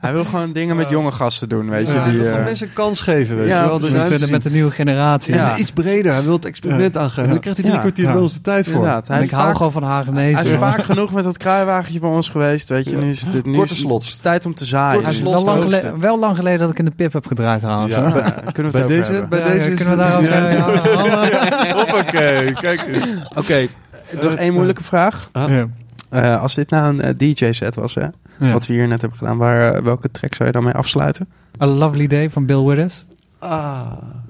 [SPEAKER 2] Hij wil gewoon dingen met jonge gasten doen, weet je.
[SPEAKER 1] Ja, hij
[SPEAKER 2] die,
[SPEAKER 1] wil
[SPEAKER 2] eh,
[SPEAKER 1] gewoon mensen een kans geven. Weet
[SPEAKER 2] Ja,
[SPEAKER 1] je wel. Ruimte
[SPEAKER 4] Met, met de nieuwe generatie.
[SPEAKER 2] Ja.
[SPEAKER 1] En iets breder. Hij wil het experiment aangaan. En dan krijgt hij drie
[SPEAKER 2] Ja.
[SPEAKER 1] kwartier
[SPEAKER 4] Ja.
[SPEAKER 1] bij ons de tijd voor.
[SPEAKER 2] Inderdaad. Hij
[SPEAKER 4] En
[SPEAKER 2] is,
[SPEAKER 4] ik hou gewoon van
[SPEAKER 2] hij
[SPEAKER 4] Hagenees.
[SPEAKER 2] is vaak genoeg met dat kruiwagentje bij ons geweest, weet je. Nu is het, nu
[SPEAKER 1] Korte
[SPEAKER 2] is
[SPEAKER 1] slot.
[SPEAKER 2] het tijd om te zaaien.
[SPEAKER 1] Korte
[SPEAKER 4] is
[SPEAKER 1] slot.
[SPEAKER 4] wel lang, geleden, wel lang geleden dat ik in de pip heb gedraaid trouwens.
[SPEAKER 2] Kunnen we het
[SPEAKER 1] Bij deze, bij deze is
[SPEAKER 4] kunnen we daarover...
[SPEAKER 1] Hoppakee, kijk eens.
[SPEAKER 2] Oké, nog één moeilijke vraag.
[SPEAKER 1] Ah.
[SPEAKER 4] ja.
[SPEAKER 2] Eh, als dit nou een DJ-set was, hè,
[SPEAKER 4] Ja.
[SPEAKER 2] wat we hier net hebben gedaan, waar, eh, welke track zou je dan mee afsluiten?
[SPEAKER 4] A Lovely Day van Bill Withers.
[SPEAKER 1] Ah.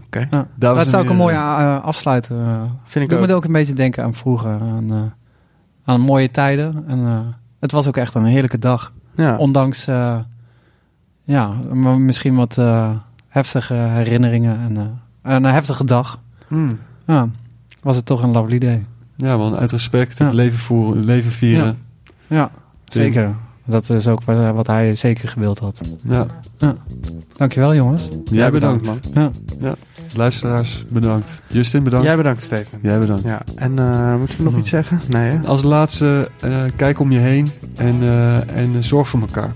[SPEAKER 2] Oké,
[SPEAKER 4] Ja. Dat zou ik een mooie eh, afsluiten. eh.
[SPEAKER 2] vind ik
[SPEAKER 4] Doet
[SPEAKER 2] ook.
[SPEAKER 4] me ook een beetje denken aan vroeger. Aan, eh, aan mooie tijden. En, eh, het was ook echt een heerlijke dag.
[SPEAKER 2] Ja.
[SPEAKER 4] Ondanks eh, ja, misschien wat eh, heftige herinneringen. En eh, een heftige dag.
[SPEAKER 1] Hmm.
[SPEAKER 4] Ja, was het toch een lovely day.
[SPEAKER 1] Ja man, uit respect.
[SPEAKER 4] Ja.
[SPEAKER 1] Het leven, voeren, leven vieren.
[SPEAKER 4] Ja, zeker. Dat is ook wat, hij zeker gewild had.
[SPEAKER 1] Ja.
[SPEAKER 4] Dankjewel jongens.
[SPEAKER 1] Jij bedankt.
[SPEAKER 2] man.
[SPEAKER 4] Ja.
[SPEAKER 1] Luisteraars, bedankt. Justin, bedankt.
[SPEAKER 2] Jij bedankt, Steven.
[SPEAKER 1] Jij bedankt.
[SPEAKER 2] Ja, en eh, moeten we nog iets zeggen? Nee, hè?
[SPEAKER 1] Als laatste, eh, kijk om je heen en, eh, en zorg voor elkaar.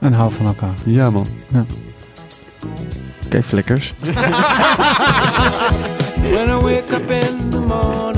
[SPEAKER 4] En hou van elkaar.
[SPEAKER 1] Ja man.
[SPEAKER 2] Oké, flikkers.
[SPEAKER 6] When I wake up in the morning,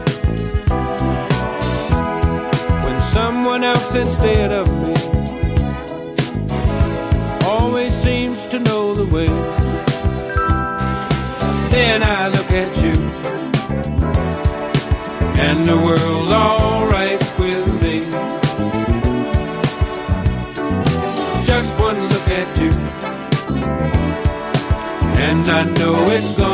[SPEAKER 6] us instead of me. Always seems to know the way. Then I look at you, and the world's alright with me. Just one look at you, and I know it's gone.